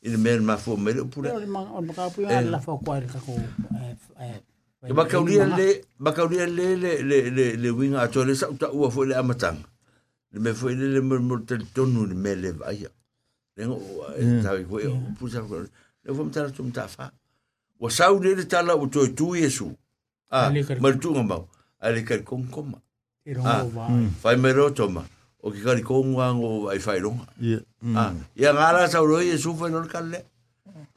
Il me ma fo me le pura. O ma ka pu la fa kwa ka ko E ba ka ulia le ba ka ulia le le le le le winga to le sa ta ua fo le amatang. Le me fo le le mo te tonu le me le vai. Le ngo ta ko pu sa ko. Le fo mta tu mta fa. Wa sa u le tala o to tu Yesu. Ah, mal tu ngamba. Ale ka kon koma. Te rongo va. Fai me ro toma. O ki kari konga ngo ai fai ronga. Ia. Ah, ia ngara sa ro Yesu fa no kale.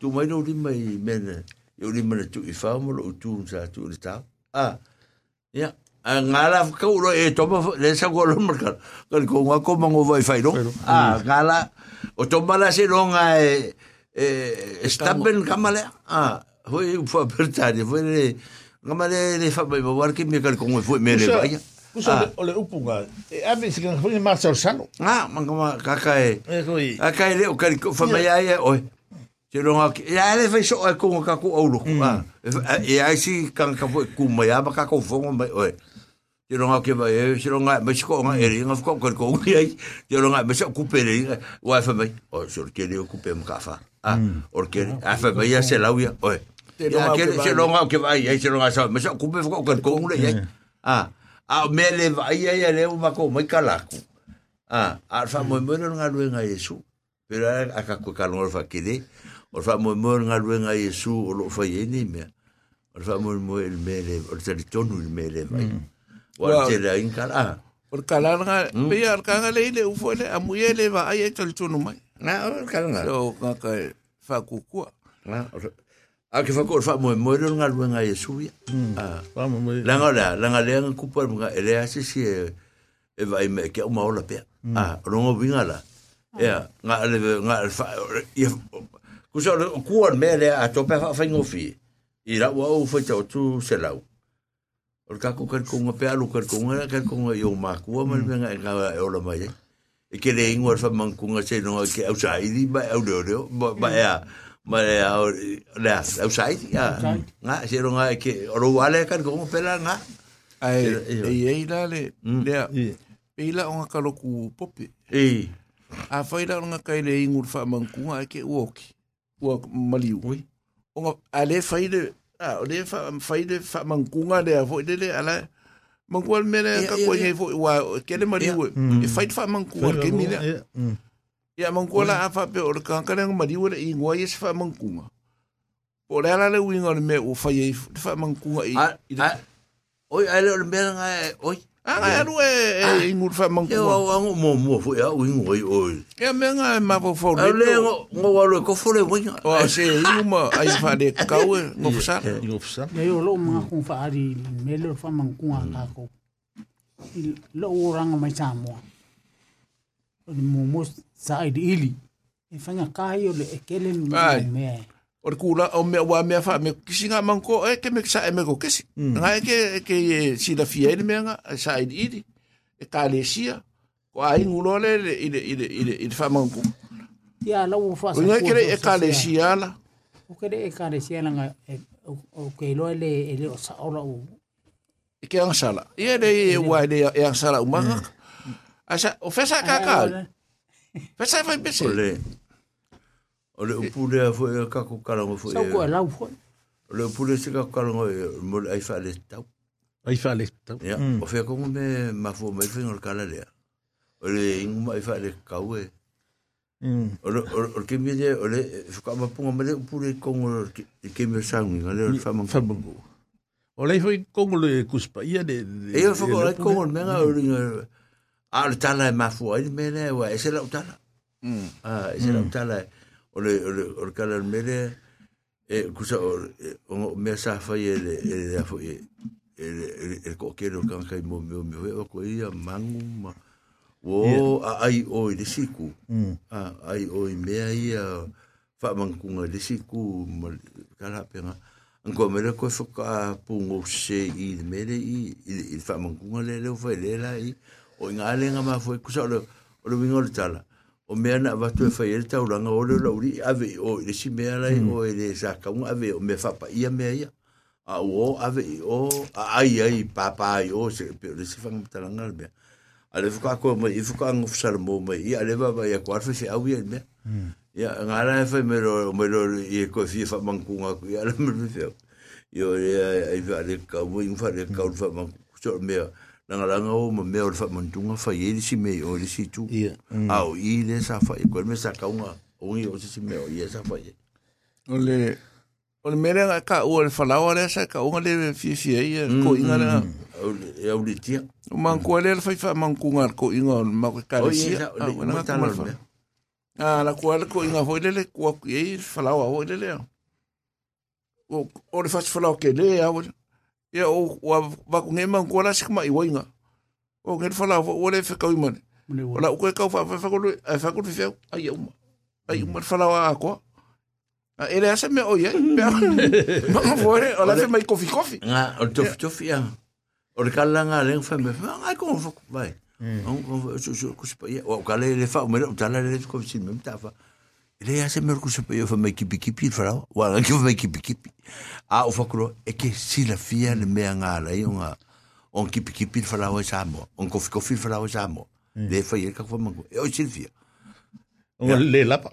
Tu mai no di mai men. Yo di mana tu i mo lo tu sa tu le ta. Ah. Ia. A ngala ka ro e toma le sa go lo marka. Kari konga ko mango vai fai ronga. Ah, ngala. O toma la se ronga e e staben kamale. Ah, foi foi apertado, foi le kamale le fa mai war ki me kari konga foi me le Kusa- vai. Kusa o le upunga. E ave se kan foi ma sa sano. Ah, mangama kaka e. E koi. A kai leo kari ko fa mai ai oi. Te ronga ki. Ya le fai so ai ko ka ko au. Ah. E ai si kan ka fo ku mai aba ka ko fo mai oi. Te ronga ke vai e se ronga mai ko nga e ringa ko ko ko ai. Te ronga mai so ku pere wa fa mai. O so ke le ku pe ka fa. Ah. Or ke a fa mai se lau ya oi. Te Ya ronga ke se ronga ke vai ai se ronga sa mai so ku pe ko ko ko ai. Ah. A me le vai ai le ma ko mai kala ku. Ah, a fa mo mo nga luenga Yesu. Pero a ka ko ka ngol fa kide. O fa mo mo nga luenga Yesu o lo fa yeni me. O fa mo mo el mele, o te tonu el mele vai. O Well- te la in kala. Por kalanga pe ar kanga le le u fo le amu ye le va ai tal tonu mai. Na o kala nga. So ka ka fa. Na A ke fa ko fa mo mo ro nga lwa nga Yesu ya. Ah. Mm. Uh, la nga la la nga le nga ku pa mo si e, e vai me ke mo la pe. Ah, mm. uh, ro nga nga la. Ya, yeah. nga le nga le fa ya ku so le ku a to pe fa fa. I ra wa u fa cha tu se la. Or ka ku ker ku nga pe a lu ker ku nga ka ku nga yo ma ku mo le nga e ola mai. E ke le ingwa fa man ku nga se no ke au sa di ba au de o ba ya. Mm ma le au le au sai ya nga se ro nga ke ro wale kan ko mo pela nga. Ai ai e le le e. Ila nga ka loku popi e. A foi la nga ka le ingur fa man ku nga ke wok wok maliu oi nga ale fai de a le fa fai de fa man ku nga le foi de le ala man ku le ka ko ye fo wa ke le maliu e fai fa man ku ke mi le Ia. Mm. Ia mankuala a fa pe o ka ka le maliu le ingua yes fa mankunga. O le ala le winga le me o fai e fa mankunga i. I- oi, ai leo mbera nga, oi. Ah, ngai alu e e ingur fa Ke mankunga. wa wa ngo mo mo fu ya wing oi oi. Ia me nga ma fo fo Ai le ngo ngo wa lo ko fu le wing. O se uma ai fa de kau e ngo fsa. Ingo fsa. Le yo lo mga kung faari me lo fa mang kung ka ko. I lo orang mai sa mo. Mo saʻi li ili e faigakai o le ekele mea o le kula o mea ua mea faa me kisi manko e ke me sa e eh, me ko kisi mm. ngā e eh, ke ke e sila fia ele mea ngā ili e ka le sia ko a ingu lo ile ile ile ile ile faa manko. Ia la u faa sa ngā e ka le sia. la. O kere e ka le sia la ngā o ke lo ele ele o sa ola u. E ke ang sala. Ia le ua ele e ang sala umanga mm. asa o fesa kakal Fa sa fa pese. Ole. Ole o pule a fo ka ko kala mo fo e. Sa ko la fo. Ole o pule se ka kala mo mo ai fa le tau. Ai fa le tau. Ya, o fe ko me ma fo me fe no kala le. Ole ingu ma fa le ka we. Ole ole ke me de ole ka ma punga me le pule ko ngol ke me sa ngi ngale fa ma fa bungu. Ole fo ko ngol e kuspa ia de. E fo ko ngol me nga ole a le tala e mafu ai me le wa e se la tala. Ah, e se la tala o le o le o le kala le mele e kusa o o me sa fa e le e le fo e e e ko ke lo kan kai mo mo mo e ko ia mangu ma. O a ai o i le siku a ai o i mea ia fa mankunga le siku ma kala penga an ko mele ko foka pungo se i le mele i i fa mankunga le le fa le la i o inga alenga ma foi kusa o le o le wingo tala. O mea na watu e whai ele tau ranga o le lauri ave o le si mea lai hmm. o ele sa ave o mea whapa ia mea ia. A o ave o a ai ai papa ai o se pe le si whanga mtalanga le mea. A le fuka ko i a le wava i a kuarfe se au ia le mea. Hmm. Ia ngara e whai mero mero i e koe fia whamankunga ku i a le mero feo i o le ai wha le kau i ngwha le kau whamankunga kusa o langalanga o ma mea o le faamanutuga faia i lesi mea o i lesi itu a o i le sa faia koe le mea sa o sesi o ia sa faia o le o le le falaoa lea sa kauga le fiafia ia koiga lega au le tia o mankua lea le fai faamagukuga le koiga o le mako ekalesia a le koiga mm, foi mm, mm. le le kuakuiai le lea. O le a ya o wa va ku ngema ko la sik ma wainga o ngel fala wa le fe ka uman la ku ka fa fa ko le fa ko fe fe ai uma ai uma fala wa ko a ele asa me o ye pe ma fo re o la fe mai kofi kofi nga o to to fi ya o ka la nga le fa me fa ai ko fo vai on ko so so ku spa ya o ka le le fa o me ta la le ko si me ta fa Re ase me ruku sepa yo fa mai kipi kipi wharau. Wala ki fa mai kipi kipi. A o whakuro e ke sila fia le me ngā rei o ngā on kipi kipi wharau e Samoa. On kofi kofi wharau e Samoa. Le whai e kaku wamangu. E o sila fia. O le lapa.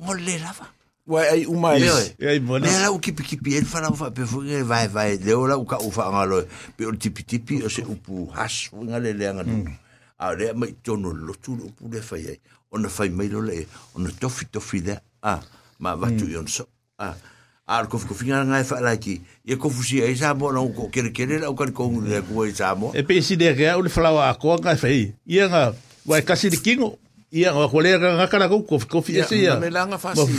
O le lapa. Wai ai uma e. E ai mona. Le lau kipi kipi e wharau wha pe funga e vai vai. Le o lau ka ufa angalo. Pe o tipi tipi o se upu hash. Funga le leanga nunu. A rea mai tono lotu upu le. ona fai mai lo le ona tofi tofi le a ma vatu yon so a ar ko finga nga fa la ki e ko fusi e sa mo no ko kere kere la o kar ko le ko e sa mo e pe si de ga o le flawa ko nga fa i i nga wa kasi de kingo i nga ko le nga kala ko ko ko fi se ya me la nga fa si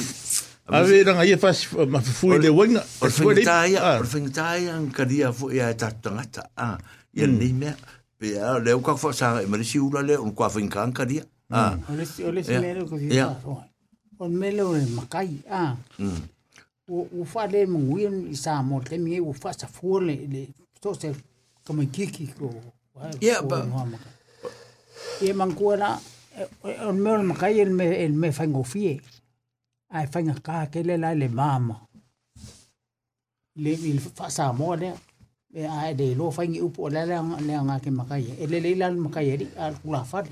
a ve nga ye fa ma fu le wenga o finga ya o finga ya nga dia fu ya ta tanga ta a ye ni me pe le o ka fa sa e me si ula le o ko finga nga dia Ah. O le o le Ia. mele ko Ia. fa. O mele o le makai a. Mm. O o fa le mungwin i sa mo te mi o fa sa fu le le to se como kiki ko. Ia, ba- E man ko na o me o makai el me el me fango fie. Ai fanga ka ke le la le mama. Le il fa sa mo le. E ai de lo fangi upo le le le nga ke makai. E le le la makai ri al kula fa.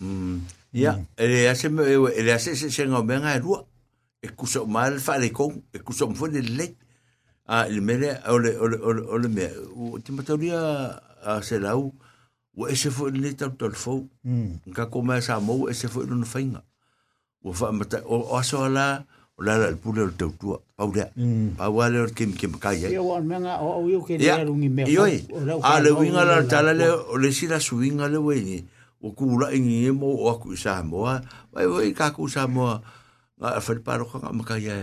Mm. Ia, mm. ele ase ele ase se se ngau menga rua. E kuso mal fale kon, e kuso mfone le. A ah, ele mele ole ole ole ole uh, ah, uh, mm. uh, me. O te matoria a se lau. O ese fo le tau tol fo. Ka koma sa mo ese fo no fainga. O fa mata o aso ala o la la pule o tau tua. Pau lea. Pau a leo kim kim kai. Ia wan menga o o iu ke lea rungi mea. Ia, a le winga la tala le o le sila suinga le wei ni. Ia, O kula ingi e mo o aku sa moa. Vai vai ka ku sa moa. Nga fa paro ka maka ya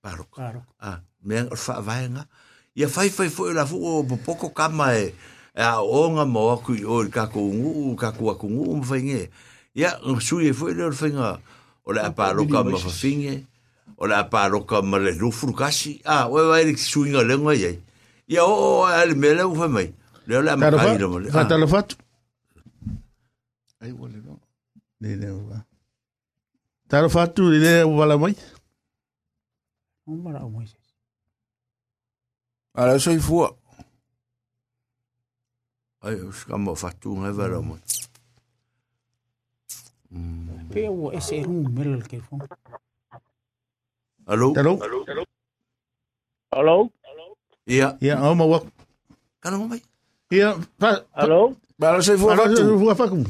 paro. Paro. Ah, me fa vai nga. Ia fai fai fo la fu o poko kama e. A o nga mo aku o ka ku ngu ka ku aku ngu mo fai nge. Ia sui e fo le o finga. O la paro ka ma fa finge. O la paro ka ma le rufru kasi. Ah, vai vai le suinga le nga ye. Ia o ale mele u fa mai. Le la ma kai le mo. Fa Ay, bolero. Dinewa. Taro fatu dinewa wala moy. Un bara moy. Ala soy fuo. Ai, os kamba fatu ngai wala moy. Pe ese era un melo el que fue. Aló. Aló. Aló. Ya. Ya, ama wak. Kana mo. Ya. Aló. Bara soy fuo. Aló soy fuo fakum.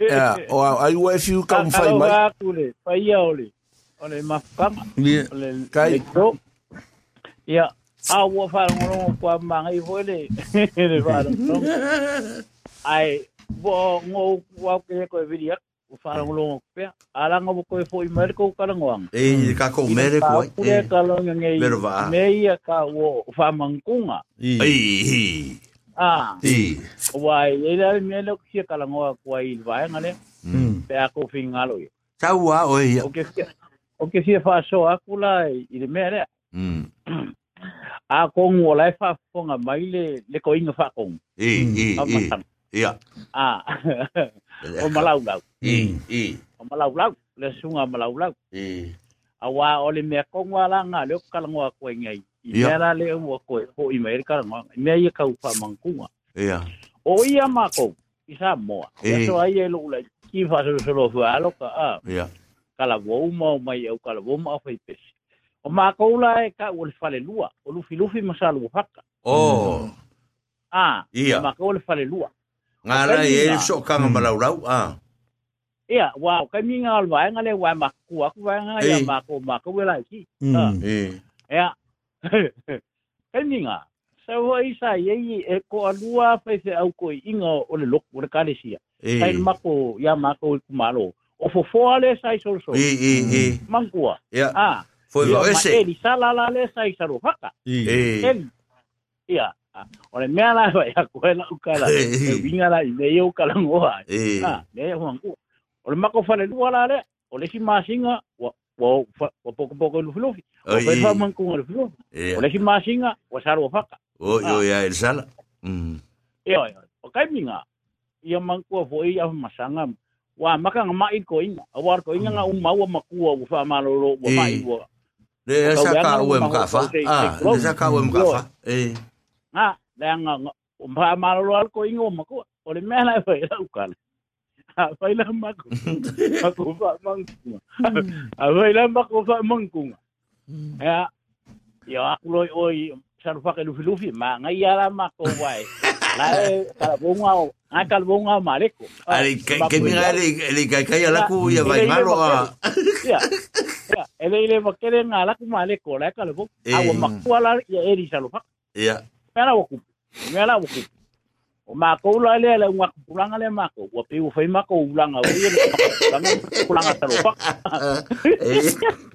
Ya, o ai ua fiu ka mo fai mai. aku le. Paia ole. Ole mafukama. Ia, Ole Kai. Ia. A ua whanongorongo kua mangai hoi le. Le whanongorongo. Ai, bo ngō wau ke koe viri ak. O whanongorongo pia. Alanga bo koe fo i mere kou karangoanga. E, ka ko mere ko ka longa ngei. Mero waa. Mei a ka o whamangkunga. i. Ai, Ah. Ee. a wai le la me lo que ka la ngoa kwa il va ngale pe a ko finga lo ta wa o ia o que o que se fa so a kula i le me le a ko ngo la fa fonga mai le le ko inga fa ko e e e ia a o malau lau. E e o malau lau. Le sunga malau lau. E a wa o le me ko ngwa la nga le ka la ngoa kwa ngai. Ia. la le o ko ho i mai ka ngo mea ia ka fa mangkunga Ia. o ia ma ko i sa moa Eh. e so ai e lo la ki fa so so lo fa alo ka a Ia. kala wo ma mai au kala wo ma fa pesi o ma ko la e ka o le fale lua o lufi lufi masalu haka Oh, Ah, Ia. ma ko le fale lua. ngara e so kanga malau ah. Ia, wow, kai mi nga alwa nga le wa ma ku aku wa nga ia ma ko ma ko la ki. Ah. Mm. E. Ia. kai mi nga. Sa ye e ko alua fa se au ko inga o le lok o le kalesia. Kai E. ma ya mako ku malo. O fo fo ale sai so so. E, e, e. mangua Ia. Ah. Foi lo ese. E sala la le sai sa ro haka. I. E. Ah, O le mea la wa a koe la ukala. E winga la i le yo kala ngoa. E. Ah, me ho. O le mako fale lua la le, o le si masinga, wa wa wa wa poko poko lu flufi. O pe fa man ku lu. E. O le si masinga, wa saro faka. O yo ya el sala. Mm. E o, o kai minga. Ia man ku fo ia masanga. Wa maka nga mai ko inga. A war ko inga nga um maua makua u fa malolo wa Eh. mai wa. Le Kau sa ka o em ka fa. Ah, le sa ka o em ka fa. E. Nga, le nga nga um fa malolo al ko inga o makua. O le mea la fa ila ukala. A fa ila mako. Mako fa mangkunga. A fa ila mako fa mangkunga. Ya. Ya aku loi oi saru fa lu lufi ma ngai ala mako wai. La e kala bonga o. Ai kala bonga o maleko. Ali ke ke mi ngale le kai kai ala ku ya vai malo a. Ya. Ya, ele ile makere ngala ku maleko la kala bonga. Eh. Awa makuala ya eri saru fa. Ia. Mela waku. Mela makou la ele ele unga pulanga le makou wa piu fai makou ulanga wa ile pulanga pulanga taro pak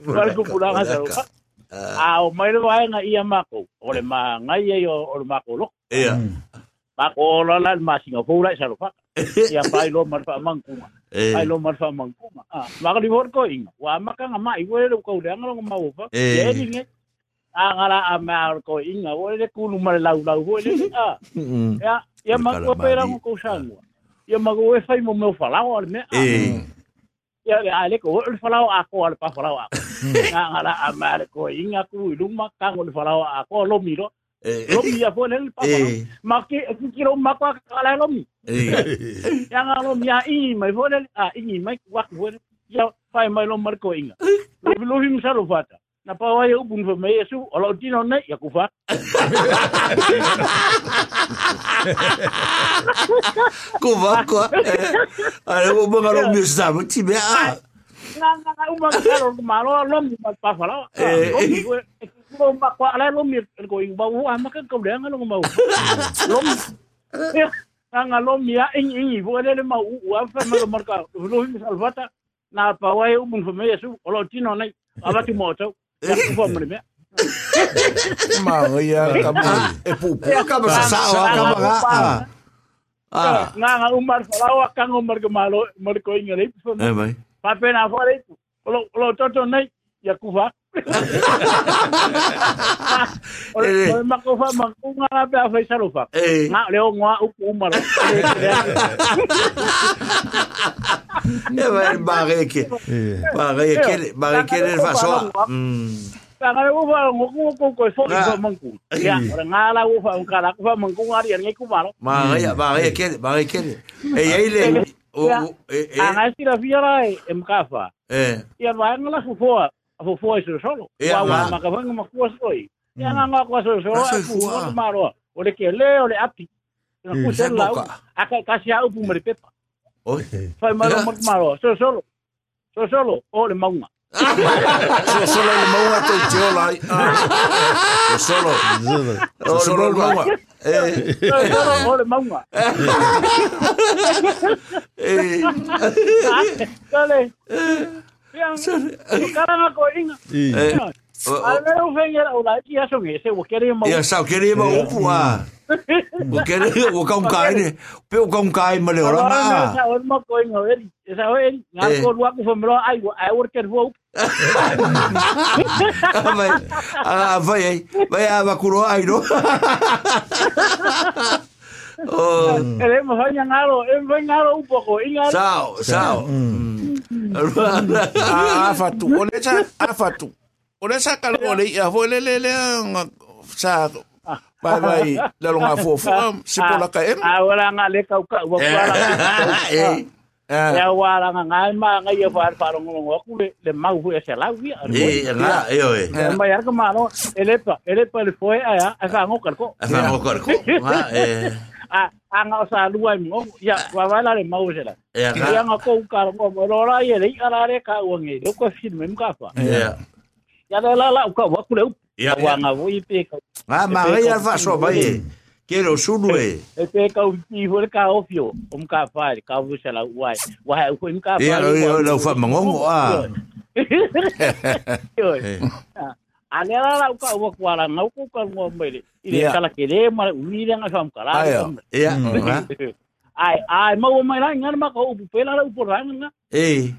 wal ku pulanga taro pak a o mai le vai nga ia makou ole ma ngai e o ole lo ia makou la la ma singapura sa lo pak ia pai lo mar fa mangkuma pai lo mar fa mangkuma a ma ka divor ko inga wa ma ka nga mai wo le ko le nga ma wo pa e ni nge a ngara a ma ko inga wo le kulu mar lau lau wo le a ya Ia mago pe rango ko sango. Ia mago e fai mo meu falao al me. Eh. Ia le ale el falao a ko al pa falao a. Na ngala a mar ko inga ku iluma kango falao a ko lo miro. lo mi ya fue el papá ma que quiero ma pa cala lo mi ya nga lo mi ai mai fue el a i mai wa fue ya fai mai lo marco inga lo vi mi saro na pa ai upun fa me su o lo tino nei ya ku fa ku fa ko ai o mo ngalo mi sa mo ti me a na na o mo ngalo ma lo lo. Mi pa pa fa lo o mi ko ma ko ala lo mi ko i ba u a ma ka ko nga lo mi a ing ing i vo le ma u a fa ma lo mar lo mi salvata na pa wai upun fa me su o lo tino nei ava ti mo Επόμενη. Maia, acaba. É pupu, acaba sa sa. Ah. Nga umar falau akang umar kemalo, umar ko. Eh, vai. Papen afor itu. Kalau kalau toto naik yakufa ole makofa makunga na pe afa isarufa nga leo ngwa ukumaro e bareke bareke bareke faso Tanga u fa ngoku ko ko so ko mangku. Ya, nga la u fa ngka mangku ngari ngai ku maro. Ma ya, ba ya ke, ba ya. E mkafa. Ya ba ngala fu. a fo fo iso solo. Ya wa ma ka fanga ma ku aso i. Ya na ma ku aso solo a fu mo ma ro. O le ke le o le api. Na ku se la. A ka ka sia u pu mari pepa. Oi. Fa ma ro ma ma ro. So solo. So solo o le ma unga. Solo le ma unga te te ola. solo. So solo le ma unga. Eh. O le ma unga. Eh. Eh. Eh. Iya. não venha ulah dia sungai, saya kira mau. Ya, saya kira mau upu ah. Kira mau kai ni, pe kau kai mana orang ah. Saya orang mau kau ingat, saya orang ngaku aku pemelo, ai ai worker vou. Vai, vai, vai, vai, vai, vai, vai, vai, vai, 어. 그래서 그냥 알아. 엠뱅하러 우보고. 인가. 사오, 사오. 아, 아파트. 원래 차 아파트. 원래 사깔 원래 야 원래래래 사 Vai vai la longa fofo si pola ka em. Awala nga le ka ka. Ya wala nga nga ma nga ye fa fa rongo ngo ku le mau fu ese la wi. Eh la eh oe. Ma yar ka ma no elepa elepa le foi a a ngo karko. A ngo karko. Ah eh. A anga o sa lua mo ya wa wala le mau se la ya nga. ko ka mo mo ro la ye le ara le ka o nge do ko fin mem ka fa Eh. ya la la la ka wa ku le Ya, wa ya. nga wo i pe ka Nga, ma ngai al fa so vai. Kero sulu e. e pe ka u ti ho ka o fio o ka fa ka u se la wa wa ha im ka fa oi, la fa mangongo a. a le ala la uka uwa kuala nga uka uka nga mwere ile kala kere ma uwire nga kwa kala ayo. ya ai ai ay ma uwa mai la nga nga upu pela la upu ranga nga ee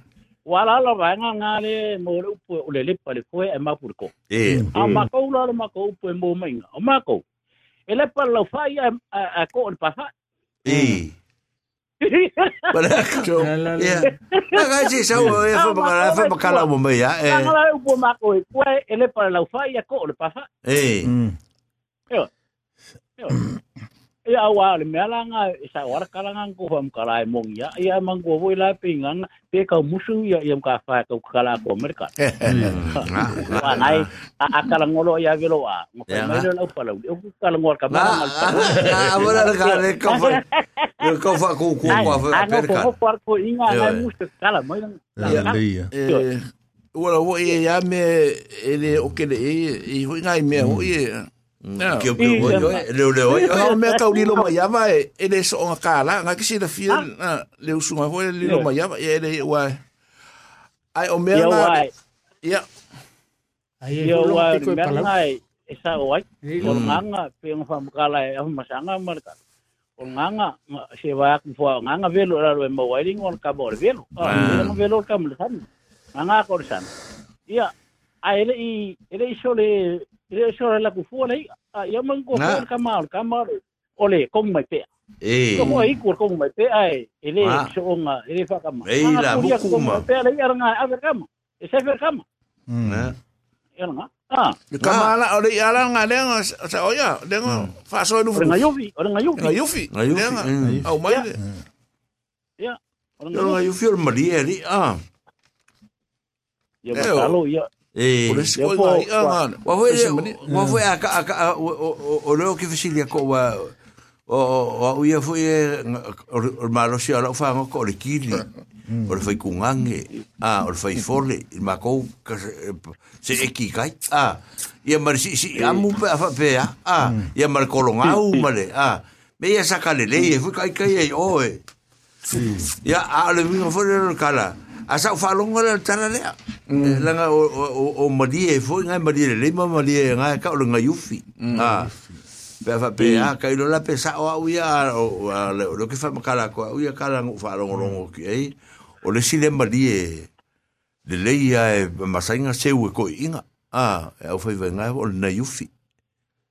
wala la ranga nga le mwere upu ule le pale koe e ma upu riko ee a ma ka ula la ma ka upu e mai nga o ma ka ele pala la ufai a ko ole pasai eh Panacho. Me para la. Eh. a wa le mela nga e sa wara kala nga ko fam kala e mong ya ia mang ko voi la pinga pe ka musu ya ia ka fa ka kala ko merka wa nai a a kala ngolo ya velo a mo Ya, ka mai le pa la o kala ngol ka ma Ah, ahora ka le ka fa. Ka fa ku ku ku fa Ano perka. ko parko inga Yo, ngai eh. musta kala mai nang. Ia. eh, Ora wo e ya me ele o que le e ho ngai me ho e. Não. Ke ke wo yo, le le wo yo. Não, me ka ulilo mai ava e ele so nga kala nga kisi da fia na le usunga ho ele lilo mai ava e ele wa. Ai o me Yo nga wai, ya Ai e yo fulong wai mer palau. ngai esa wai. Ei, Ko nganga pe nga fam kala e ma sanga marka. Ko nganga se va ku fo nganga velo ra e mo wai ring on ka bor velo. Ah, nga velo ka mo san. Nganga ko san. Ia a ele i ele i sole ele sole la ku fo le. Ah, ia man ko Nga. ka mal ka mal. Ole kong mai pe. Eh. Ko ai kur kong mai pe ai. Ele Ah. so nga ele fa kama. Ei, la mukuma. Pe le ia nga a ver kama. E se ver kama. Na. Ia nga. Ah, le kamala o le ala nga le nga sa oya le nga fa so ora nga yofi, ora nga yofi. Nga yufi. Nga yufi, Le nga. mm. Au mai. Ora Yo nga nga yo fio maria ri. Ah. Ia Eh, matalo Eh. O le nga po- ia nga. Wa foi wa foi a a a o o- o leo que fisilia ko wa o o o ia foi o malo si ala fa ko le kili. O le fai kungange. Ah, o le fai fole, il ma ko ka se e ki kai. Ah, ia mar si si amu pe fa pe ah. Ia mar kolonga u male. Ah. Me ia saka le le foi kai kai e o e. Ya a le vinga foi le kala. Asa fa longa le tara le. Langa o o o madi e foi ngai madi le ma madi e ngai ka o nga yufi. Ah. Pe fa pe a kai lo la pe sa o au ia o a le lo que fa makala ko au ia kala ngu fa longa longa ki ai. O le sile madi e le leia e masainga seu e ko inga a e au fai venga o na yufi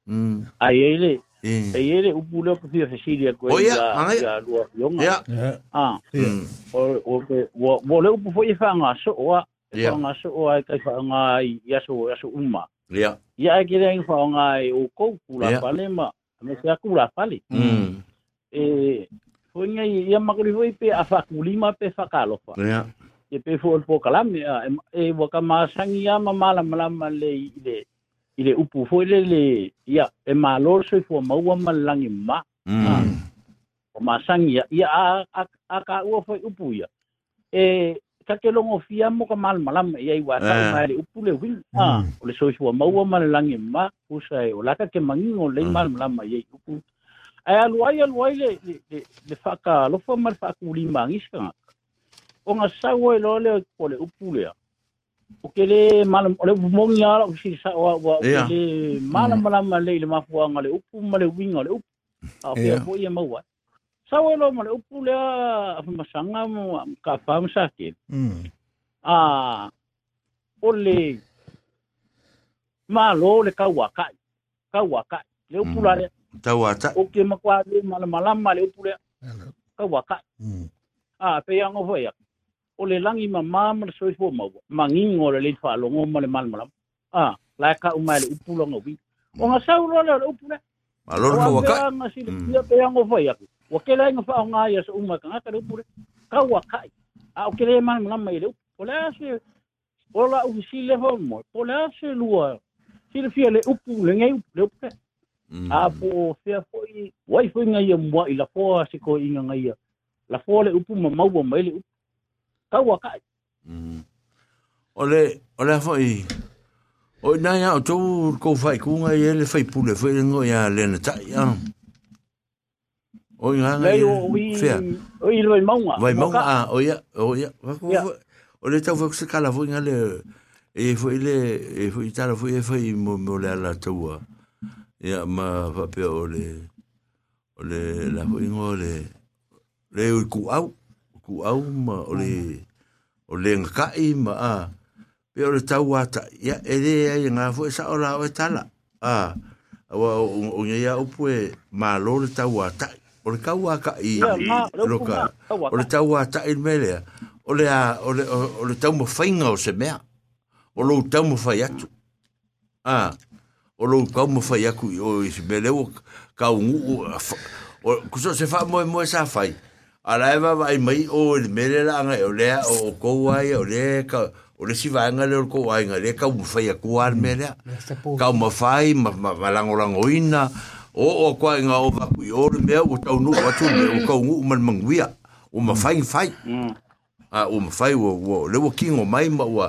mm ai ele e e e upu le ko fia sicilia ko ya ya lua yonga ya ah. O o ke wo le upu foi fa nga so wa fa nga so wa ka fa nga ya so ya so uma. Ya ya e ke rein fa nga e o ko ku pale ma me se aku la pale. e foi nga ya ma ko pe a fa ku lima pe fa ka lo fa ya e pe fo po kalam e wo ka ma sangia ma mala mala le le i le mm. upu foi le ia e malo soifua maua ma. Le lagi ma o masagi ia ia akaua foi upu ia e kakelogofia mo ka malamalama iai uatai eh. le upu le mm. uiga a o le mm. soifua maua ma le lagi ma pusa e o laka ke magigo lei malamalama iai upu. Ae aluai aluai le faakalofa ma le faakulima agisi kagaka o gasau ai loa lea ko le upu lea. O ke le mal o le mongi ala o si sa wa wa o ke Ia. le mal mala ma le le mafua nga le upu ma le winga le upu. A o ke po ia maua sau e lo ma le upu le a masanga mo ka fam sa ke. Mm. a o le malo le kauakai kauakai le upu la le. Tau ata o ke makwa le mala mala ma le upu le kauakai Mm. a pe yang o ya o le langi ma mama le soifua maua magigo le lei faalogo ma le malamalama a lae kaʻu mae le upu loga mm. uvi o gasau loa lea o le upu le. Alolonauakaʻi gasilepia peago mm. fai aku. Ua ke laiga faaogā ia so uma e kagaka upu le. Kau a o ke lē malamalama i le o lea se o la ufisi le fa mo. Po la se lua si le fia le upu le ngai le upu mm. a po fia foi wai foi ngai mo i la fo se ko inga ngai la fo le upu ma mau mai le upu. Ka wa kai Mm. Ole, ole foi. O na ya o tu ko fai ku nga ye le fai pule fai ngo ya le na ta ya. O nga nga Lei o i Fea. o i loi maunga. Vai mo Moka. a o ya o. Ia. O le tau se kala foi nga le e foi le e foi tala foi e foi mo mo le la tua. Ya ma va pe o le o le la foi ngo le le o ku au ku au ma o le o le ngakai ma a pe o le tau ata ia e le ai nga foi sa o la o e tala a wa o o ia o pue ma lo le tau ata o le kau aka i Ia, ma, le lo upu ka ma, kau aka. o le tau ata i mele o le a o le o le tau mo fainga o se mea o lo tau mo fai atu a o lo kau mo fai aku i o i se mele o kau ngu o o kuso se fa mo mo sa fai ala eva vai mai o le mele la nga o le o ko ai o le ka o le si vai nga le o ko ai nga le ka mo fai aku al mele Ka po. ma fai ma ma ma lango lango ina o o kwa nga o va ku o le mea o tau nu o tu me o ka ngu man manguia o ma fai fai a o ma fai o o le o kingo mai ma o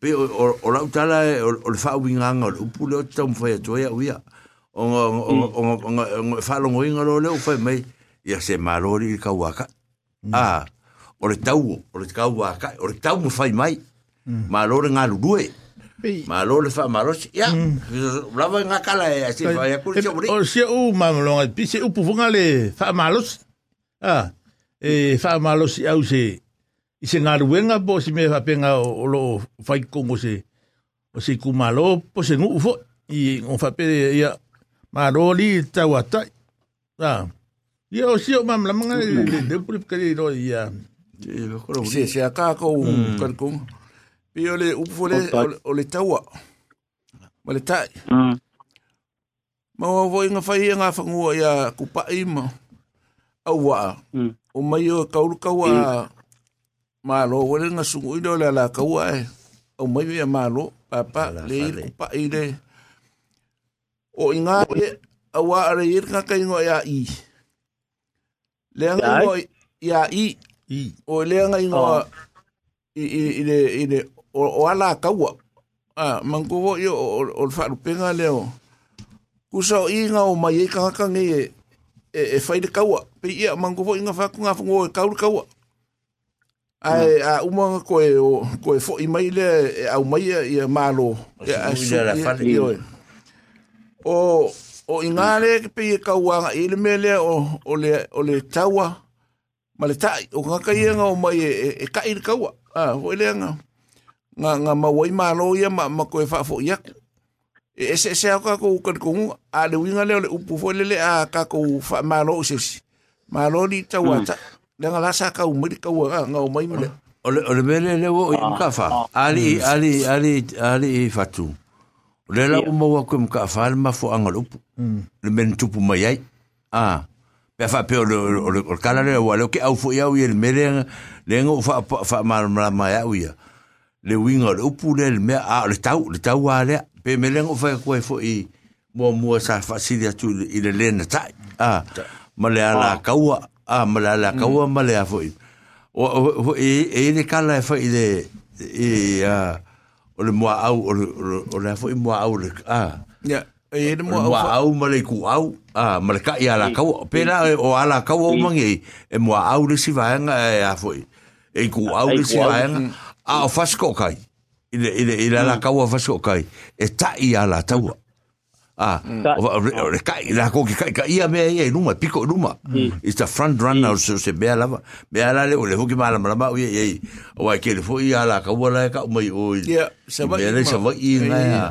pe o o o la utala e, o o le fa winga nga o pu le o tau fai to ya uia o nga o nga o nga o nga fa longo nga lo le o fai mai ia se malori ka waka. A o le tau o le kau waka o le tau mo fai mai. Malori nga lue Pei. malo le fa malo ya lava nga kala e si fa ya ku E, se ori O se u mamalonga, pi se upu funga le wha malos. Ah, e wha malos i au se, i se ngā ruenga po si me whapenga o, lo whai kongo se, o se kumalo po se ngu ufo, i o whape ia maroli tau atai. Ah, ia o se o mamalamanga le le puri kare ro ia. Se se aka ko kan ko. Pe o le upu le o le- o le taua. Ma le tai. Ma wa vo inga fai nga fangua ia ku pa ima. Au wa. O mai o kauru kaua. Ma lo wale nga sungu ido le la kaua e. O mai ia ma lo. Papa le i fale. ku pa i le. O inga e. Awa are i nga kai ngo ia i. Le leanga ingo ia i. I. O leanga ingo i i i le i le o, o ala kaua. A ah, mangu o o, o fa lu leo kusa o inga o mai ka ka e e, e fai de kaua. Pe ia mangu o inga fa ku nga fungo e kau kaua. Ai mm. a uma ko e o ko e fo i mai le au mai ia malo ia a su ia o, e, o, o, o, o o o inga le ke pe i kaua i le mele o o le o le taua. Ma le tai o nga kai nga o mai e, e, e kai le kaua. A o le nga nga nga mawai malo ia ma ma koe fa fo ia e se se ka ko ka ko a le winga le upu fo le le a ka ko fa malo se malo ni tawata le nga la sa ka u mri ka wa nga o mai mle Ole ole mele le wo i ka fa. Ali ali ali ali i fatu. Le la o mo ko ka fa ma fo anga lupu. Le men tupu mai ai. Ah. Pe fa pe o le o kala le wa le ke au fo ia u le mele le ngo fa fa ma ma ma ia u ia. Le winga le upu le me a le tau le tau wa le pe mele ngo fa ko fo i mo mo sa fa si dia tu i le le na tai. Ah. Ma le ala kaua. Ah, ma le ala kaua ma le a fo i. o e e le kala e foi de e a o le moa au o le o le foi moa au le a. Ya e le moa au ma le ku au a ma le ka ia la kau pera o ala kau o mangi e moa au le si vaenga e a foi e ku au le si vaenga a o fasco kai. Ile ile ile la kau o fasco kai. E ta ia la tau Ah, o o kai la ko ki kai kai ia me ia numa pico numa. It's the front runner so se be ala be ala le o le hoki mala mala o ye o ai ke le fo ia la ka wala ka mai o. Ya, se va Be le se va i nga ya.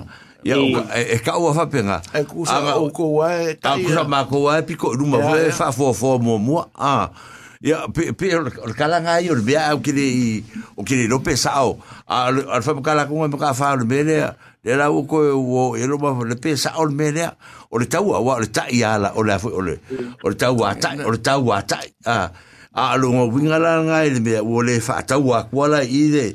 Ya o e ka o fa penga. e ku sa o ko wa e Ta ku sa ma ko wa pico numa Ya, fo ya. fa fo fo mo mo. Ah. Ya pe pe o kala nga yo be o ki o ki lo pesao. Al al fa kala ko me ka fa le bele le la o ko o e lo ma le pesa o me o le tau wa le tai ala o le o le o le tau wa tai o le tau wa tai a a lo ngo winga la nga e le o le fa tau wa kwala i le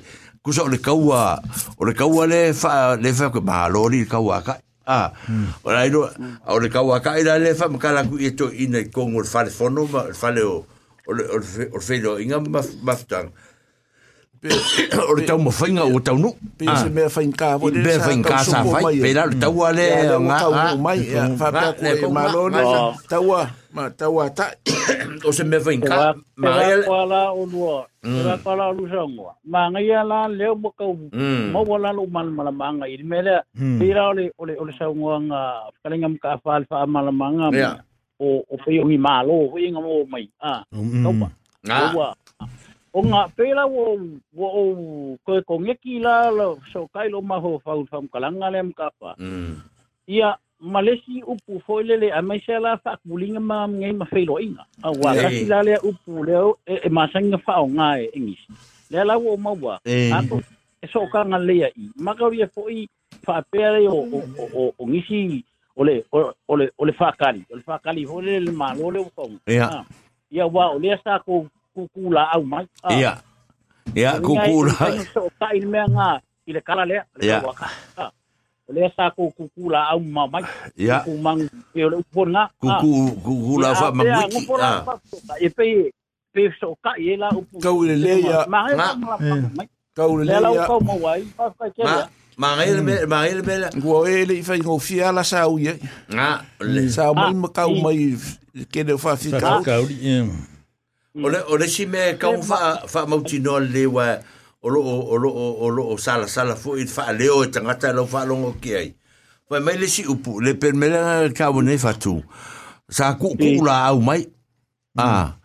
ku so le kaua o le kaua le fa le fa ko ma lo ni kaua ka a o la ilo o le kaua ka ila le fa kala ku i to ina ko ngol fa le fono ma fa le o o le o le fe- lo inga ma ma o le tau mo fainga o tau nu pe se me fa inka vo Be fa inka sa fai, pe la tau ale nga nga nga mai ya fa nga, pa le ko ko ma ma tawa ta o se me fainga Pera ma pera ele kwala o lua. Pera kwala o lusango. Ma ngai ala leo mo kau. Mo wala lo mal mala manga i mele. Pera ole ole ole sa nga kalinga ka fal fa mala manga. Ya. O o pe ngi malo o inga mo mai. Ah. Topa. nga Ua. O pera wo wo o ko ko ngeki la lo so kai lo ma ho fa fa kalanga le ka pa. mm Ia malesi upu foilele a mai sela fa kulinga ma ngai ma feilo inga. A wa la sila le upu le e, e masanga fa o nga e ingis. Le la wo ma wa. Eh. A ko e so ka nga le i. Ma ka ri fo i fa pere o o o, o, o ngisi ole o- ole ole fa kali. Ole fa kali ho le le ma lo le ko. Ia. Ia wa o le sa ko ku ku la au mai. Ia ia kukula So ka i me nga i le kala le. le Ia. wa ka. Ah. O le sa ko ku ku la au ma mai. ia ku mang e ole upon nga kuku kukula fa mamuiki ah e pe pe so ka e la upu Kau le le ia. ma e Nga. ma mai ka u le le la ya ko mo wai pa ka ke ma ma ngai me ma ngai me ngua e le fa ngo fia la sa u ye nga le sa mai ma ka u i- mai ke de fa fi ka Whakauri, eh. Ole ole si me ka fa fa mauti no le wa o lo o lo o lo o sala sala fu i fa le o tangata lo fa longo ki ai. Fa mai le si upu le per me la ka o ne fa tu sa ku ku la au mai. Ah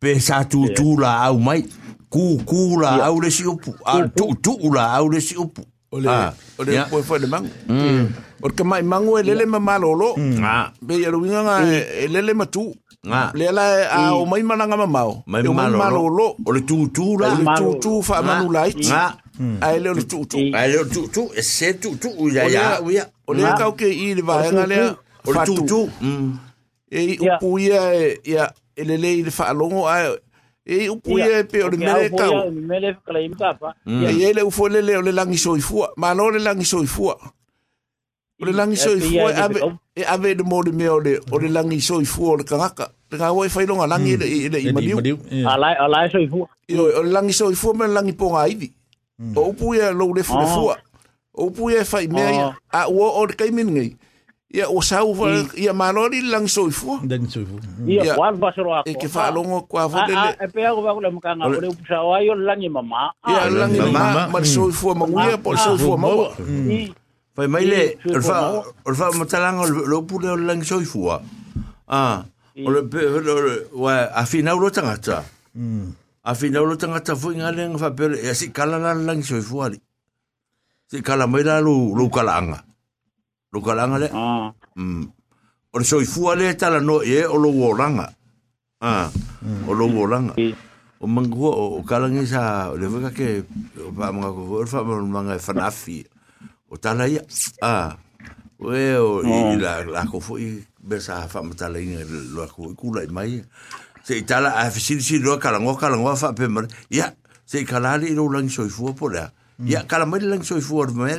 pe sa tu tu la au mai. Ku ku la au le si upu. A tu tu la au le si upu o le Ah, o le ia. po fa de mang o ka mai mangu e lele ma malolo nga be ya ruinga nga e lele ma tu nga le la a o mai mananga ma mau mai o malo malolo o le tu tu la o le tu tu fa manu lai nga a le o le tu tu I- ai le tu tu e se tu tu ya O le- ya ya o le ka o ke i le va nga le o le tu. tu mm e i Ia. ia e ia e le le i le fa longo a e i upu ia e pe o le mere ka mm. o mele ka le imka pa ia. Ia le ufo le le o le langi soifua ma no le langi soifua o le langi soifua mm, e ave e ave de mo le me o le o le langi soifua o le kangaka le ka wai fai longa langi mm. le i le i Ele maniu Mariu, eh. ala ala so ifu Io, o le langi soifua me le langi ponga ivi o upu ia lo le fule Oh. fua. O upu ia fai mea ia oh. a ua o le kaimin ngai ya o sau wa ia ya, malori lang soifu. Lang soifu. Hmm. Ia ya. kwar basoro ako. E ke fa longo kwa vodele. Ah, e pe ako ba mka nga ole lang mama. ya lang mama mal soifu ma ngue po soifu ma. Fai mai le fa or fa matalang lo pu le lang soifu. Ah. Ole pe wa afina lo tangata. Mm. Afina lo tangata fu ngale fa e pe si kala lang soifu ali. Si kala mai la lu lu kalanga. Lu kalanga le. Ah. Mm. O le soifua le tala no e o lo wolanga. Ah. O lo wolanga. O mangua o kalangi sa le veka ke o pa mga ko o fa mga fanafi. O tala ia. Ah. O e o i la la ko fo i besa fa matala i lo ko kula mai. Se i tala a fisili si lo kalango kalango fa pe mar. Ia. Se kalali lo langi soifua po le. Ia kala mai langi soifua o me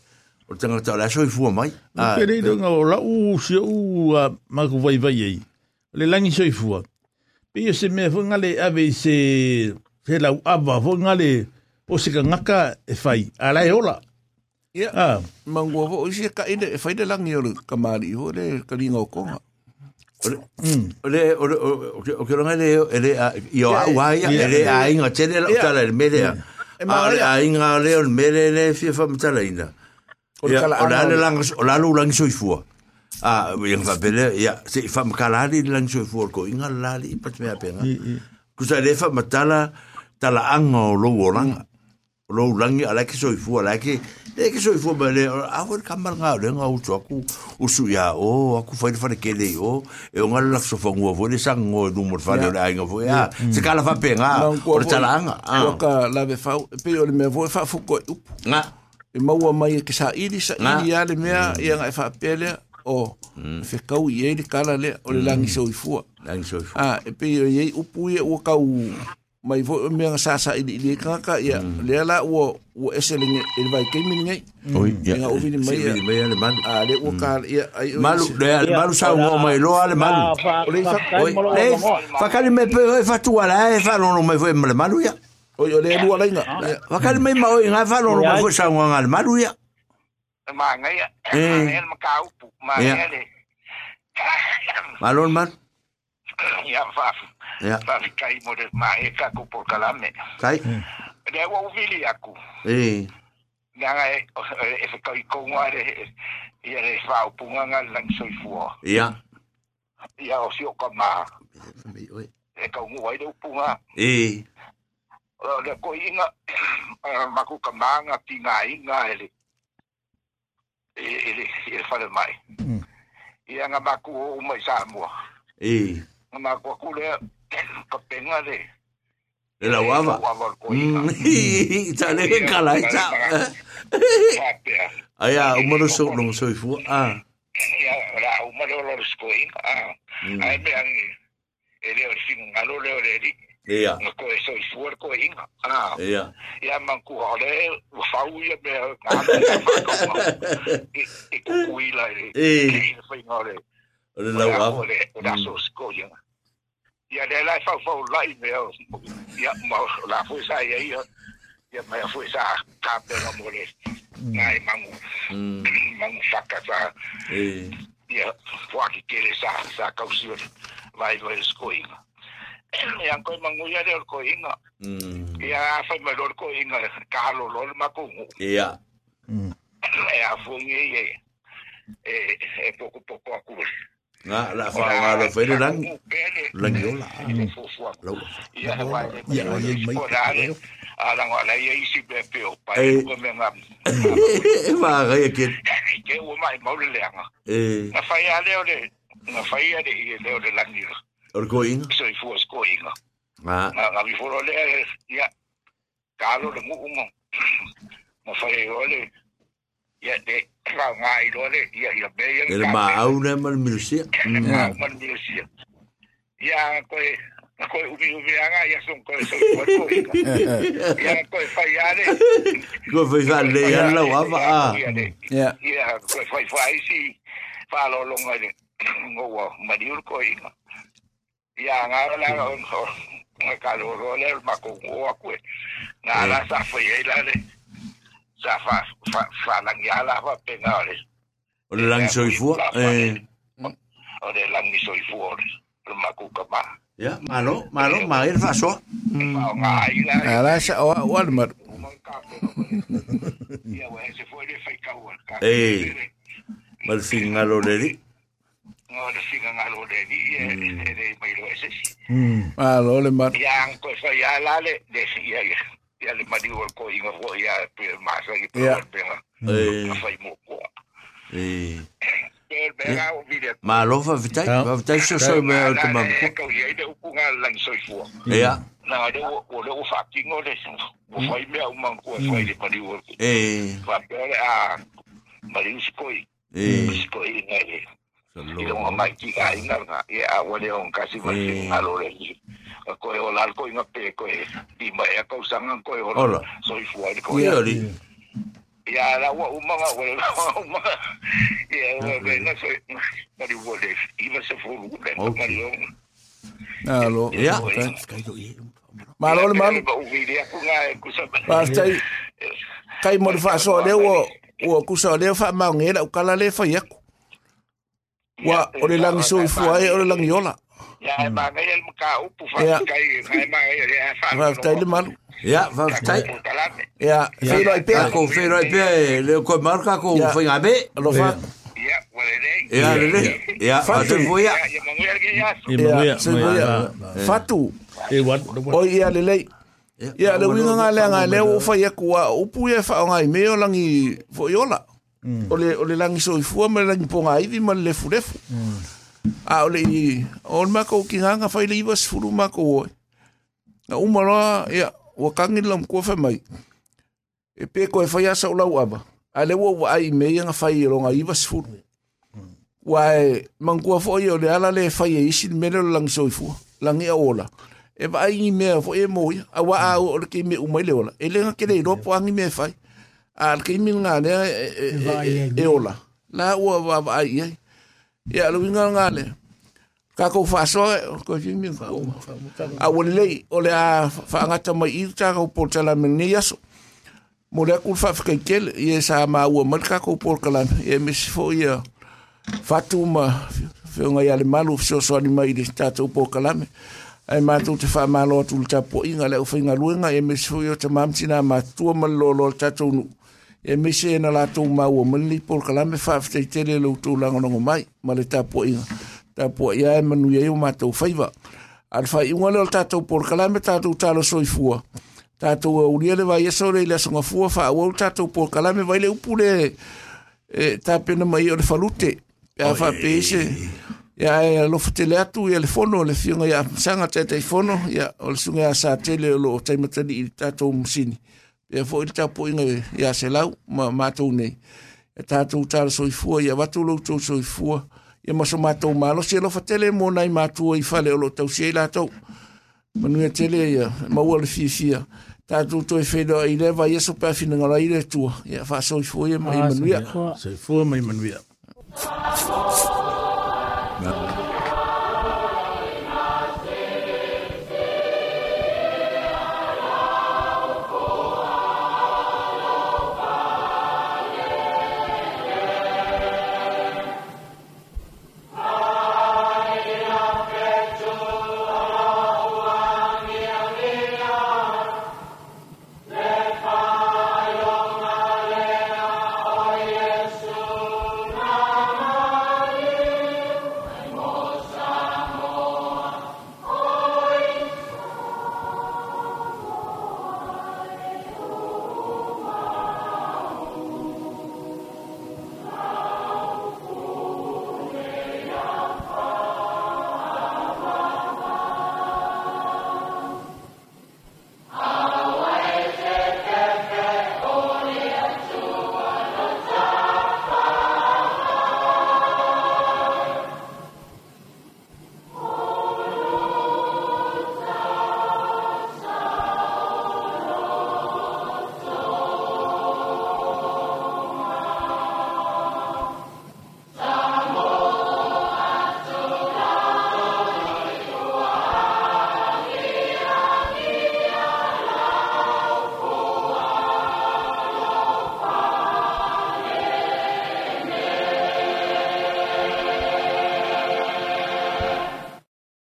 o tanga ta la so fu mai a ke re nga o la u se u ma ku vai vai ei le langi so fu pe se me fo ngale ave se se la ava fo ngale o se ka ngaka e fai ala e ola ia ah mango fo o se ka ine e fai de langi o ka mari ho le ka linga o konga ole ole o ke ronga le ele io a wa ia ele a inga tele la tala le mele a inga le o mele le fi fa mtala ina o la le lang o la lu lang soifua a yang fa bele ya se fa makalali lang soifua ko inga la li pat me apena ku sa le fa matala tala anga o lo lang lo lang ala ki soifua la ki e ki soifua ba le a wo kamar nga le nga u ku u su ya o aku fa fa ke le o e o ngala so fa ngo vo le sang ngo du mo fa le la nga vo ya se kala fa penga o tala anga o ka la be fa pe o le me vo fa fu ko nga e maua mai ke sa ili sa ili ale mea ia ngai fa pele o fe kau i ele kala le o le langi so i fua langi so i fua ah e pe o ye upu ye o kau mai vo mea sa sa ili ili kaka ia le ala o o esele e vai ke mi ngai oi ia nga uvini mai ia mai ale man ah le o ka ia malu le ale malu sa ngo mai lo ale malu o le fa fa kali me pe fa tu ala e fa no mai foi malu ia o yo le lua lainga wakali mai ma oi nga fa lo ma fo sa nga ngal. Malu ya ma nga ya. Eh. Ma ka upu ma nga le malon man ya fa. Ya. Fa kai mo de ma e ka ku por kalame. Kai le wa uvili aku. Eh. Nga e e fa kai ko ngare ia le fa upu nga lang soi fu ya. Ya o si o ka ma e ka ngu ai de upu nga eh le ko inga maku ka manga tinga inga ele ele ele fale mai ia nga maku o mai sa mo eh nga maku ku le ka penga le le la wava ta le kala ta aya o mo so no so fu ah ia la o mo lo sko inga ah ai me ang ele o sin ngalo le le Ia. Nga koe so i fuar koe inga. Ah. Ia. Ia man ku hale, wa fau ia me ngana ia whakama. I kuku ila e. E. Ke ina whai ngore. O le lau awa. O le, o la so sko inga. Ia le lai fau fau lai me. Ia ma la fui sa ia ia. Ia mai fui sa ka pena mo le. Ngai mangu. Mangu. E. Ia whaki kere sa, sa kausio. Vai vai sko ia koe manguia le ko inga. Ia fai mai lor ko inga ka lo lo ma ko ngu. Ia. Ia fungi e e e poco poco aku. Nga la fa nga lo fe lang. Lang yo la. Lo. Ia wa. Ia ia mai. Ala nga la ia isi be pe o pa e ko me nga. Va ga ke. Ke o mai mo le nga. Eh. Na fai ale o le. Na i le o le langira. Orko inga? So i fuas ko inga. Ah. Nga nga vi foro le ya. Kalo le mu mo. Mo fai o le. Ya de ra nga i lo le ya ya be ya. El ma au na mal milusia. Ma mal milusia. Ya ko ko ubi ubi anga ya son ko so i fuas ko inga. Ya ko fai ale. Ko fai fa le ya la wa fa. Ya. Ya ko fai fai si fa lo lo ngale. Ngo wa madiur ko inga. Ia nga la on nga ka lo ro le ma ko o aku nga la sa foi la le sa fa fa fa lang ya la fa pe nga le O le langi soifua. Eh. o le lang ni soi fu o ma ku ka ma Ya, malo, malo, ma ir fa so. la Ala sa o o le mar. o ya wa se foi le fai ka wa ka Eh. Ma le finga lo le ngo le singa nga lo de ni e e mai lo ese Ala o le mar. ya ang ko sa ya la le de si ya ya ya le mari o ko inga fo ya pe ma sa ki pe Ya. pe nga Eh. fai mo ko Eh. pe be ga o video Malo fa vitai, fa vitai so so me o te mam. ko ye de ku nga lang soi fu Ja. na de o o le o fa ki ngo le o fai me o man ko fai le mari o Eh. fa pe le a mari si ko i Eh. si ko i nga le So i lo mai ki ga inga nga ye a o le on kasi va si nga lo le ni ko e o la ko inga pe ko e di mai a ko sanga ko e o Ola. soi fu ai ko Ia ya ri. ya la wa uma nga o la uma ya o le na so mari o le i va se fu le mari o Ala. Ja. Malo le malo. o video ku nga ku sa Pa tai kai mo fa so le o o ku so le fa ma nge la kala le fa yak. Wa o le lang so fu ai o le lang yola. ya ma nga el ka upu fa Ya. kai kai ma ya fa Fa tai le malo. Ja, fa vitai. Ya, fi lo i pe. Ko fe roi pe le ko marka ko fa ngabe. Lo fa. ya wale le Ja, le le. Ja, fa te fu ya. ya ya ma nga ya I. Ya, se ya. Fatu. E wat. O ia le le. Ia le winga nga le nga le o fa yak wa upu e fa nga i me o langi fo yola. mm. ole ole langi so i fuama le langi ponga i ma le fu mm. a ole i on ma ko ki nga fa le ibas fu ma ko na uma ma ra ya o kang lom ko fa mai. E pe ko e fa ya sa ola la a le wo wa ai me nga fa i lo nga ibas fu wa e man ko fo yo le ala le fa ye isi me le langi so i fu langi a ola. E ba ai me fo e mo a wa a o ki me u mai le ola. E le nga ke le ro po ang me fa A le ke mi nga ne e- ola. La ua va va ai ai. Ia lu nga nga le. Ka ko fa so ko fi mi fa. A o le lei o le a fa ngata mai i ta ko po tala me ni yaso. Mo le ku fa fa ke kel i e sa ma ua mal ka ko por kala e me si fo ia. Fatu ma fe nga ia le malu so so ni mai di sta to po kala me. Ai ma tu te fa ma lo tu ta po inga le o fa inga luenga e me si fo ia te mam tina ma tu ma lo lo ta tu nu. e me na la tu ma o mali por kala me fa fte tele lo tu la ngono mai ma le tapo i tapo ya e manu ye o mato faiva alfa i wala le tato por kala me tato talo soifua. Tato o ria le vai so le so fua fa o tato por kala me vai le upule e tapeno mai o le falute ya fa pese ya e lo fte le atu ya le fono le fiona ya sanga tete fono ya o le sunga sa tele lo tai mata di tato msini. Pea fo i tāpo inga ia se lau ma mātou nei. E tātou tāra soifua ia watu lo tau soifua. Ia maso mātou malo se lo fatele mo nai mātua i fale o lo tau se i lātou. Manua tele ia maua le fia fia. Tātou toi whenua i lewa i eso pēwhi nga rai le tua. Ia wha soifua ia mai manuia. Se fua mai manuia.